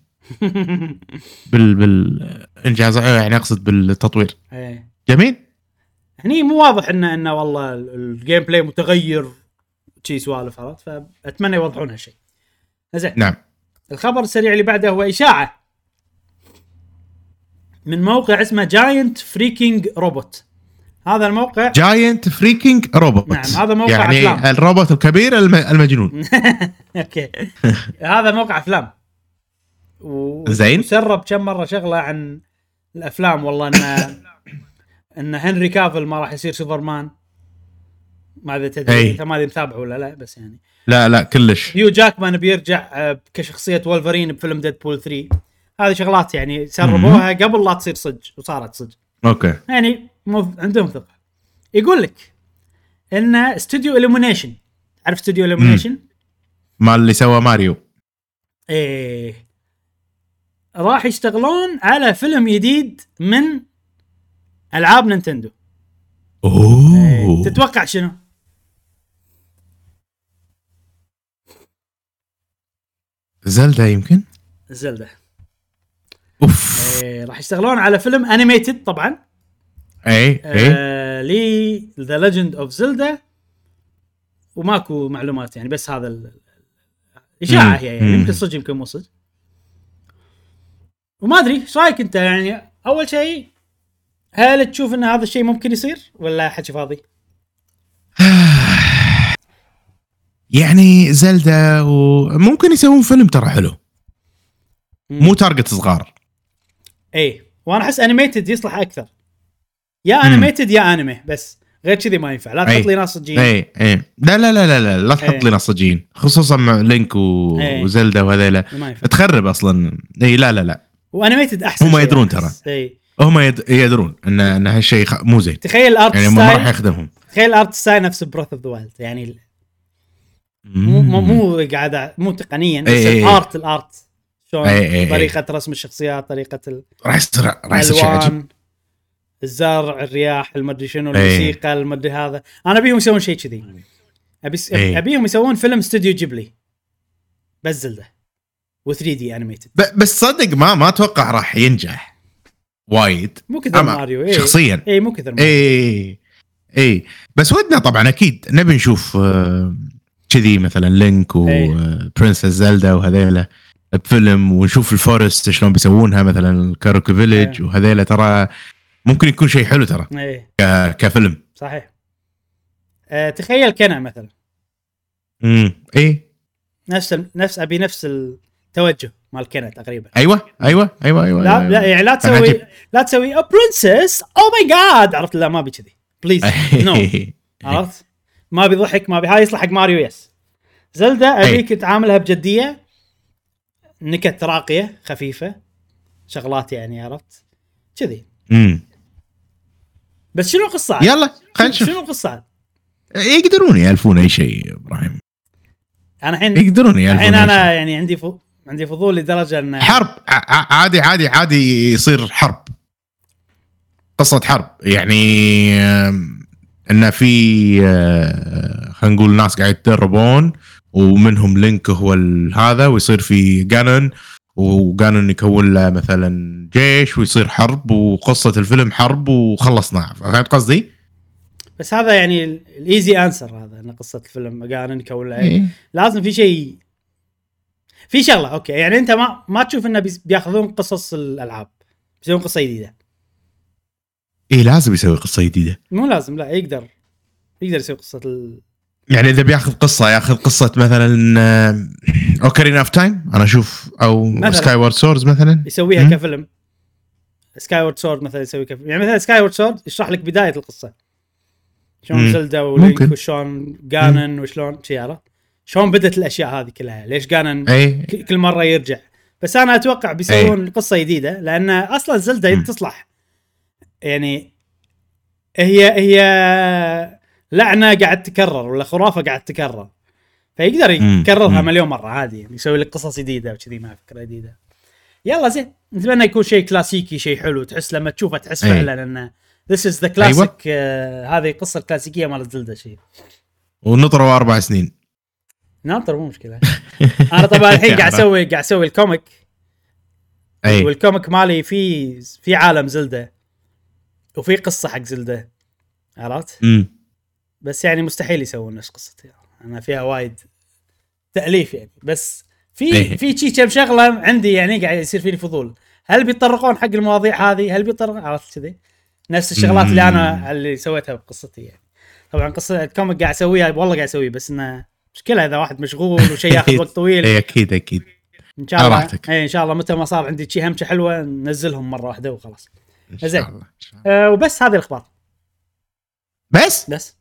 بال بالانجاز يعني أقصد بالتطوير. إيه. جميل. هني مو واضح انه انه والله ال- الجيم بلاي متغير شي سوالف عرفت؟ فأتمنى يوضحون هالشيء. زين. نعم. الخبر السريع اللي بعده هو إشاعة من موقع اسمه Giant Freakin Robot هذا الموقع. Giant Freakin Robot نعم، هذا موقع يعني أفلام. الروبوت الكبير الم- المجنون. okay. هذا موقع أفلام. و... زين. وسرب كم مرة شغلة عن الأفلام والله ان إن هنري كافل ما راح يصير سوبرمان. ما أدري تدري. انت ما أدري متابع ولا لا بس يعني. لا لا كلش. هيو جاكمان بيرجع آه، كشخصية وولفرين بفيلم Deadpool 3 هذه شغلات يعني سربوها قبل لا تصير صج وصارت صج okay. يعني مو عندهم ثقة. يقول لك إن استوديو Illumination عارف استوديو Illumination؟ مال اللي سوى ماريو. إيه. راح يشتغلون على فيلم جديد من ألعاب Nintendo. أوه. تتوقع شنو؟ Zelda يمكن؟ Zelda. أوف. إيه راح يشتغلون على فيلم animated طبعا. اي اي لي The Legend of Zelda وماكو معلومات يعني بس هذا ال- إشاعة مم. هي يعني. يمكن صدق يمكن مو صدق. وما أدري إيش رأيك أنت؟ يعني أول شيء هل تشوف إن هذا الشيء ممكن يصير ولا حكي فاضي؟ يعني Zelda وممكن يسوون فيلم ترى حلو. مو target صغار. اي وأنا أحس animated يصلح أكثر. يا. animated يا انمي بس. غير كذي ما ينفع. لا. تحط لي ناس صجيين إي إي. لا لا لا لا لا, لا. تحط لي نصجين خصوصا مع Link و... و Zelda وهذيلا. تخرب أصلا. إي لا لا لا. و animated أحسن هم يدرون. إي. هم يد... يدرون ان إن هالشيء خ... مو زين. تخيل ال art يعني ما راح يخدمهم تخيل ال art style نفس Breath of the Wild يعني مو مو, مو قاعد مو تقنيا بس. ال art ال art شلون. طريقة رسم الشخصيات طريقة راح يصير راح يصير شيء عجيب. الزرع الرياح المدري شنو إي. الموسيقى المدري هذا. أنا أبيهم يسوون شيء كذي. أبي إي. أبيهم يسوون فيلم Studio Ghibli. بس Zelda. و3D animated. بس صدق ما ما أتوقع راح ينجح وايد. مو كثر ماريو اي شخصيا. اي مو كثر ماريو. اي اي بس ودنا طبعا أكيد نبي نشوف آه، كذي مثلا Link. و Princess Zelda وهذيلا بفيلم ونشوف ال forest شلون بيسوونها مثلا Kakariko Village إي. وهذيلا. ترى ممكن يكون شيء حلو ترى. اي ك- كفيلم. صحيح. أه تخيل كنا مثلا. امم اي نفس نفس أبي نفس التوجه مال كنا تقريبا. أيوه أيوه أيوه أيوه لا أيوة. لا يعني لا تسوي. لا تسوي ا princess oh my God عرفت؟ لا ما أبي كذي. please no عرفت؟ ما ابي ضحك ما ابي هاي يصلح حق Mario yes Zelda أبيك تعاملها بجدية. نكت راقية خفيفة. شغلات يعني عرفت؟ كذي. امم بس شنو القصة عاد؟ يلا خلينا شنو نشوف القصة عاد؟ يقدرون يألفون أي شيء إبراهيم أنا الحين يقدرون يألفون الحين أنا شيء. يعني عندي ف... عندي فضول لدرجة ان حرب عادي عادي عادي يصير حرب قصة حرب يعني آم، إن في آه، خلينا نقول ناس قاعد يتدربون ومنهم لينك هو هذا ويصير في جانون و Ganon يكون له مثلا جيش ويصير حرب وقصة الفيلم حرب وخلصنا. فهمت قصدي؟ بس هذا يعني ال easy answer هذا إن قصة الفيلم. Ganon ولا إيه. لازم في شيء في شغلة okay. يعني أنت ما ما تشوف إنه بيأخذون قصص الألعاب بيسوون قصة جديدة. اي لازم يسوي قصة جديدة. مو لازم لا يقدر. يقدر يسوي قصة ال... يعني إذا بياخذ قصة ياخذ قصة مثلا Ocarina of Time أنا أشوف أو. Skyward Sword مثلا. يسويها مم. كفيلم. Skyward Sword مثلا يسوي كفيلم. يعني مثلا Skyward Sword يشرح لك بداية القصة. شلون. Zelda و Link. وشلون Ganon وشلون شي عرفت؟ شلون بدت الأشياء هذه كلها؟ ليش Ganon ك- كل مرة يرجع؟ بس أنا أتوقع بيسوون قصة جديدة لأن أصلا Zelda. تصلح. يعني هي هي لعنة قاعد تكرر ولا خرافة قاعد تكرر. فيقدر. يكررها. مليون مرة عادي يعني يسوي لك قصص جديدة وكذي مع فكرة جديدة. يلا زين نتمنى يكون شيء كلاسيكي شيء حلو تحس لما تشوفه تحس أي. فعلا إنه this is the classic هذه قصه كلاسيكيه مال Zelda شيء ونطروا أربع سنين. ناطر مو مشكلة. أنا طبعا الحين قاعد أسوي قاعد أسوي ال comic. اي وال comic مالي في في عالم Zelda. وفي قصة حق Zelda. عرفت؟ امم بس يعني مستحيل يسوون نفس قصتي أنا فيها وايد تأليف يعني بس في إيه. في شي كم شغلة عندي يعني قاعد يصير فيني فضول هل بيتطرقون حق المواضيع هذه؟ هل بيتطرقون عرفت كذي؟ نفس الشغلات اللي. أنا اللي سويتها بقصتي يعني طبعا قصة comic قاعد أسويها والله قاعد أسويه بس إنه مشكلة إذا واحد مشغول وشيء ياخذ وقت طويل اي أكيد أكيد إن شاء الله. اي إن شاء الله متى ما صار عندي شي همشة حلوة ننزلهم مرة واحدة وخلاص زين. الله إن شاء الله. أه وبس هذه الأخبار بس بس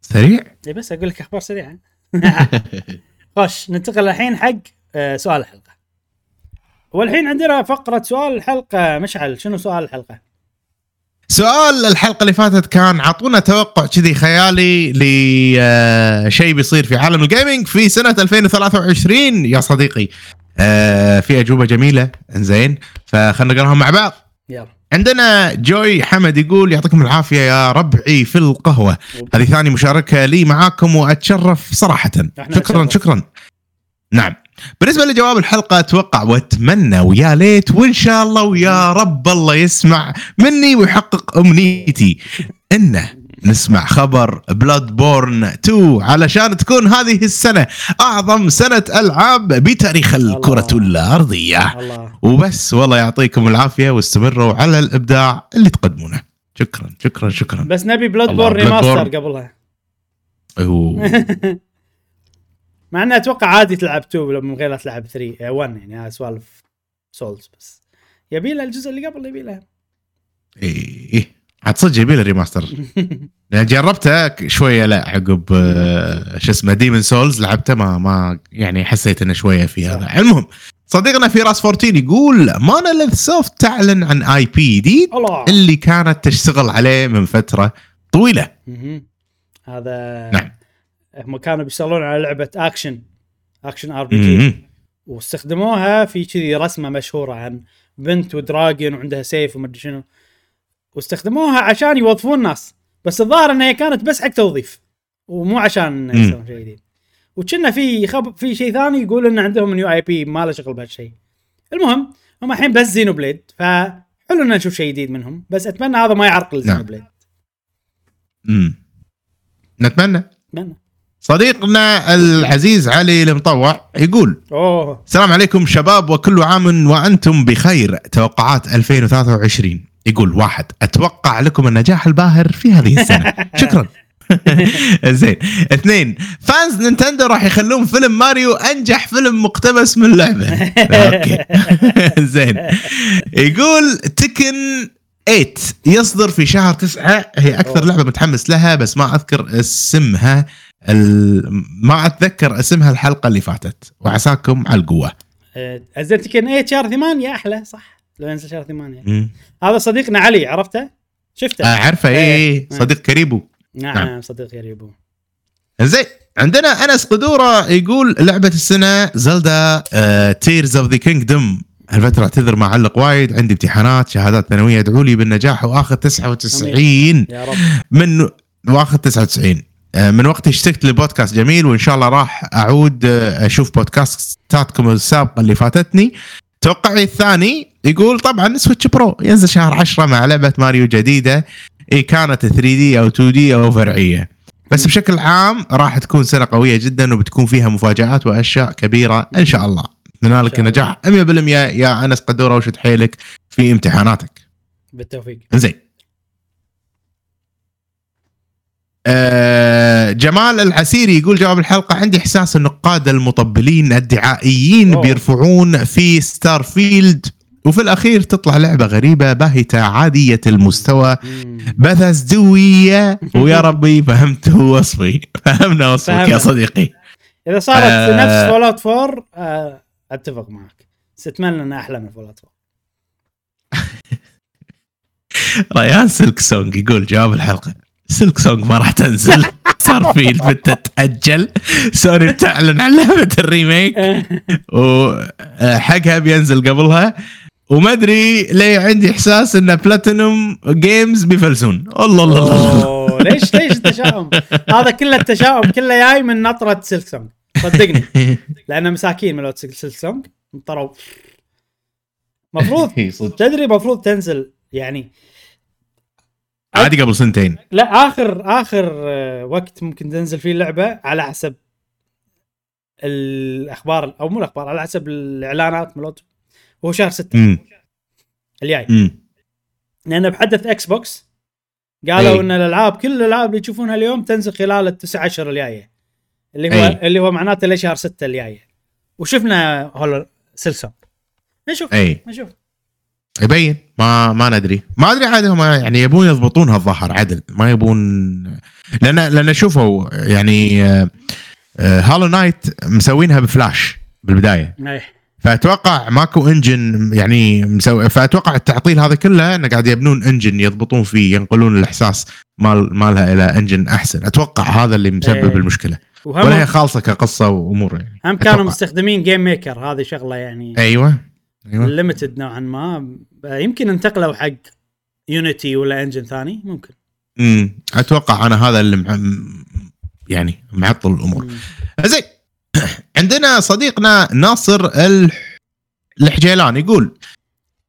سريع؟ اي بس أقول لك أخبار سريعة. خوش ننتقل الحين حق أه سؤال الحلقة. والحين عندنا فقرة سؤال الحلقة مشعل شنو سؤال الحلقة؟ سؤال الحلقة اللي فاتت كان اعطونا توقع كذي خيالي لشيء بيصير في عالم الجيمنج في سنة 2023 يا صديقي آه، في أجوبة جميلة إنزين فخلنا نقراهم مع بعض. يلا. عندنا جوي حمد يقول يعطيكم العافية يا ربعي في القهوة. هذه ثاني مشاركة لي معاكم وأتشرف صراحة. شكرا نتشرف. شكرا. نعم. بالنسبة لجواب الحلقة أتوقع وأتمنى ويا ليت وإن شاء الله ويا رب الله يسمع مني ويحقق أمنيتي. إنه نسمع خبر بلاد بورن 2 علشان تكون هذه السنة أعظم سنة ألعاب بتاريخ الكرة الأرضية. الله. وبس والله يعطيكم العافية واستمروا على الإبداع اللي تقدمونه. شكرا شكرا شكرا. بس نبي Bloodborne remaster. قبلها. مع انه أتوقع عادي تلعب 2 من غير لا تلعب 3 1 يعني هذا سوالف Souls بس. يبي له الجزء اللي قبل يبي له. إيه إيه. عاد صدق يبي له remaster يعني جربته شوية لا عقب آه، شو اسمه Demon's Souls لعبته ما ما يعني حسيت إنه شوية في هذا. المهم صديقنا في راس 14 يقول Monolith Soft تعلن عن IP جديد اللي كانت تشتغل عليه من فترة طويلة. هذا نعم. هم كانوا بيشتغلون على لعبة action action RPG. واستخدموها في كذي رسمة مشهورة عن بنت و dragon وعندها سيف ومدري شنو. واستخدموها عشان يوظفون ناس. بس الظاهر إنها كانت بس حق توظيف. ومو عشان. يسوون شيء جديد. وكنا في خب في شيء ثاني يقول إن عندهم new IP ما له شغل بهالشيء. المهم هم الحين بس Xenoblade فحلو إن نشوف شيء جديد منهم. بس أتمنى هذا ما يعرقل Xenoblade مم. نتمنى. اتمنى صديقنا العزيز علي المطوع يقول أوه. السلام عليكم شباب وكل عام وأنتم بخير. توقعات 2023 يقول واحد أتوقع لكم النجاح الباهر في هذه السنة. شكرا. زين. اثنين fans Nintendo راح يخلون فيلم ماريو أنجح فيلم مقتبس من لعبة. okay. زين. يقول Tekken 8 يصدر في شهر تسعة. هي أكثر. لعبة متحمس لها بس ما أذكر اسمها. ال... ما أتذكر اسمها الحلقة اللي فاتت. وعساكم على القوة. زين Tekken 8 شهر 8 أحلى صح؟ لو ينزل شهر 8 مم. هذا صديقنا علي عرفته؟ شفته؟ آه عارفه. إيه. إيه. صديق كريبو. نعم, نعم. صديق يريبو زين عندنا أنس قدورة يقول لعبة السنة Zelda Tears of the Kingdom هالفترة اعتذر ما علق وايد. عندي امتحانات شهادات ثانوية. ادعوا لي بالنجاح. واخذ 99 يا رب. من واخذ 99 آه، من وقت اشتقت لبودكاست جميل وإن شاء الله راح أعود آه، أشوف بودكاستاتكم السابقة اللي فاتتني. توقعي الثاني يقول طبعا Switch Pro ينزل شهر 10 مع لعبة ماريو جديدة. اي كانت 3D أو 2D أو فرعية. بس بشكل عام راح تكون سنة قوية جدا وبتكون فيها مفاجآت وأشياء كبيرة إن شاء الله. إن شاء نجاح 100% يا أنس قدورة وشد حيلك في امتحاناتك. بالتوفيق. زين آه جمال العسيري يقول جواب الحلقة عندي إحساس النقاد المطبلين الدعائيين أوه. بيرفعون في Starfield وفي الأخير تطلع لعبة غريبة باهتة عادية المستوى مم. بثزدوية ويا ربي فهمت وصفي فهمنا وصفك فهمنا. يا صديقي إذا صارت آه. نفس Fallout 4 آه أتفق معك بس اتمنى إنها أحلى من Fallout 4 ريان Silksong يقول جواب الحلقة Silksong ما راح تنزل. Starfield بتتأجل سوني بتعلن عن لعبة ال remake. وحقها بينزل قبلها. وما أدري ليه عندي إحساس إن Platinum Games بيفلسون. الله الله الله ليش ليش التشاؤم؟ هذا كله التشاؤم كله جاي من نطرة Silksong صدقني. لأن مساكين ملوت Silksong طروا. مفروض. تدري مفروض تنزل يعني عادي قبل سنتين. لا اخر آخر آه، وقت ممكن تنزل فيه اللعبة على حسب الأخبار أو مو الأخبار على حسب الإعلانات ملوت هو شهر 6 امم الجاي. لأن بحدث Xbox قالوا إي. إن الألعاب كل الألعاب اللي تشوفونها اليوم تنزل خلال التسع اشهر الجاية. اللي هو إي. اللي هو معناته لشهر 6 الجاية. وشفنا Hollow Silksong نشوف. اي نشوف. يبين. ما ما ندري. ما ادري عاد هم يعني يبون يضبطونها الظاهر عدل. ما يبون لأن لأن شوفوا يعني آه، آه، Hollow Knight مسوينها بفلاش بالبداية. اي فأتوقع ماكو engine يعني مسوي فأتوقع التعطيل هذا كله إنه قاعد يبنون engine يضبطون فيه ينقلون الإحساس مال مالها إلى engine أحسن. أتوقع هذا اللي مسبب إيه. المشكلة. ولا هي خالصة كقصة وأمور يعني. هم كانوا أتوقع. مستخدمين GameMaker هذه شغلة يعني. أيوه. أيوه. limited نوعا ما. يمكن انتقلوا حق Unity ولا engine ثاني ممكن. امم أتوقع أنا هذا اللي مع... يعني معطل الأمور. زين. عندنا صديقنا ناصر ال- الحجيلان يقول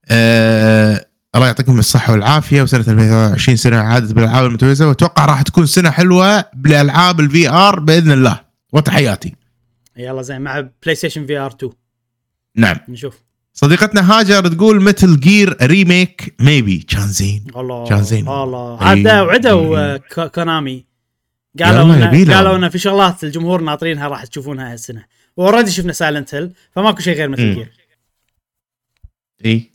آه... الله يعطيكم الصحة والعافية وسنة 2020 سنة عادت بالألعاب المتميزة وأتوقع راح تكون سنة حلوة بألعاب ال VR بإذن الله. وتحياتي. يلا زين مع PlayStation VR 2 نعم. نشوف. صديقتنا هاجر تقول Metal Gear remake maybe كان زين الله كان زين. الله. عاد وعدوا أي. آه، Konami قالوا إن يبيله. قالوا ان في شغلات الجمهور ناطرينها راح تشوفونها هالسنة. و already شفنا Silent Hill فماكو شيء غير Metal. Gear أي.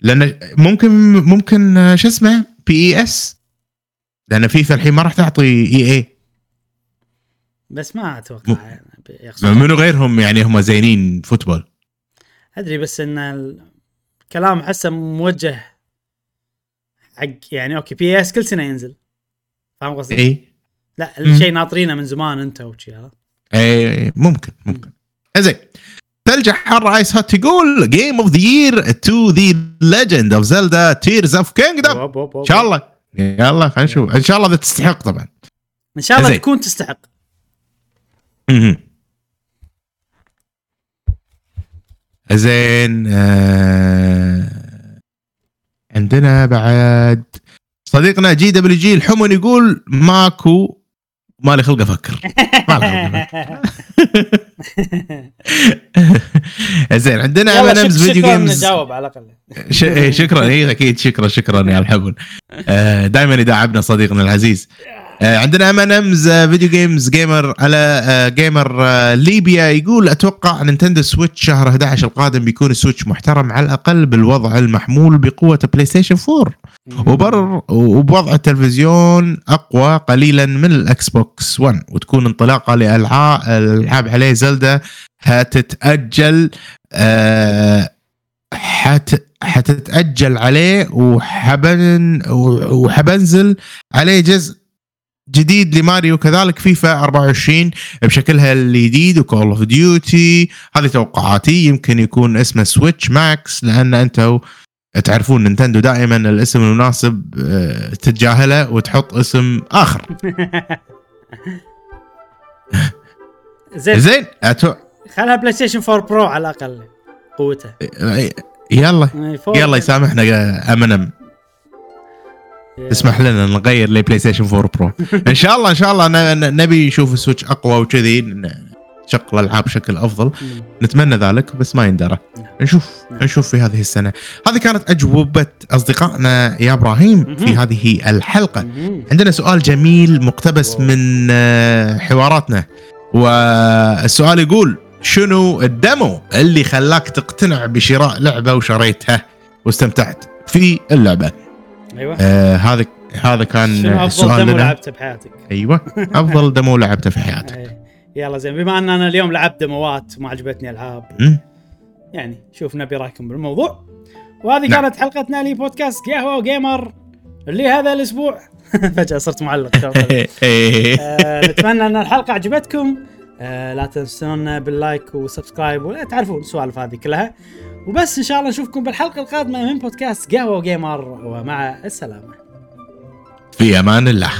لأن ممكن ممكن آه، شو اسمه؟ PES لأن فيفا الحين ما راح تعطي EA بس ما أتوقع يعني منو غيرهم؟ يعني هم زينين football. أدري بس إن الكلام أحسه موجه حق يعني okay PES كل سنة ينزل. فاهم قصدي؟ اي لا. الشيء ناطرينه من زمان أنت وشي هذا. اي ممكن ممكن. زين ثلج حر Ice Hot يقول game of the year to The Legend of Zelda Tears of Kingdom. إن شاء الله. يلا خلينا نشوف. إن شاء الله اذا تستحق طبعا. إن شاء الله. تكون تستحق. زين آه عندنا بعد صديقنا GWG الحمن يقول ماكو مالي خلق أفكر ما لي خلق. زين عندنا MMs Video Games نجاوب على الأقل. إيه، شكرا اي أكيد شكرا شكرا يا الحبل دائما يداعبنا صديقنا العزيز آه، عندنا MNMs Video Games gamer على آه، gamer آه، ليبيا. يقول أتوقع Nintendo Switch شهر 11 القادم بيكون ال Switch محترم على الأقل بالوضع المحمول بقوة PlayStation 4 وبر وبوضع التلفزيون أقوى قليلا من ال Xbox 1 وتكون انطلاقة لالعاب الالعاب عليه Zelda هتتأجل آه حت حتتأجل عليه وحين وحينزل عليه جزء جديد لماريو كذلك فيفا 24 بشكلها الجديد و Call of Duty هذه توقعاتي. يمكن يكون اسمه Switch Max لأن أنتم تعرفون نينتندو دائما الاسم المناسب آه، تتجاهله وتحط اسم آخر. زين. زين أتو... خلها PlayStation 4 Pro على الأقل قوته. يلا. فور- يلا يسامحنا ام اسمح لنا نغير ل PlayStation 4 Pro إن شاء الله إن شاء الله نبي نشوف ال Switch أقوى وكذي نشغل الألعاب بشكل أفضل. نتمنى ذلك بس ما يندرى نعم. نشوف نعم. نشوف في هذه السنة هذه كانت أجوبة أصدقائنا يا إبراهيم في. هذه الحلقة. عندنا سؤال جميل مقتبس. من آه، حواراتنا والسؤال يقول شنو الدمو اللي خلاك تقتنع بشراء لعبة وشريتها واستمتعت في اللعبة أيوه. آه هذا هذا كان أفضل السؤال دمو لعبته بحياتك؟ أيوه. أفضل دمو لعبته في حياتك. إيه. يلا زين بما أن أنا اليوم لعبت دموات وما عجبتني ألعاب? يعني شوف نبي رايكم بالموضوع. وهذه نعم. كانت حلقتنا لبودكاست قهوة و gamer. اللي هذا الأسبوع. فجأة صرت معلق. آه، نتمنى أن الحلقة عجبتكم. آه، لا تنسونا بال like و subscribe ولا تعرفون السوالف هذه كلها. وبس إن شاء الله نشوفكم بالحلقة القادمة من بودكاست قهوة و gamer ومع السلامة. في أمان الله.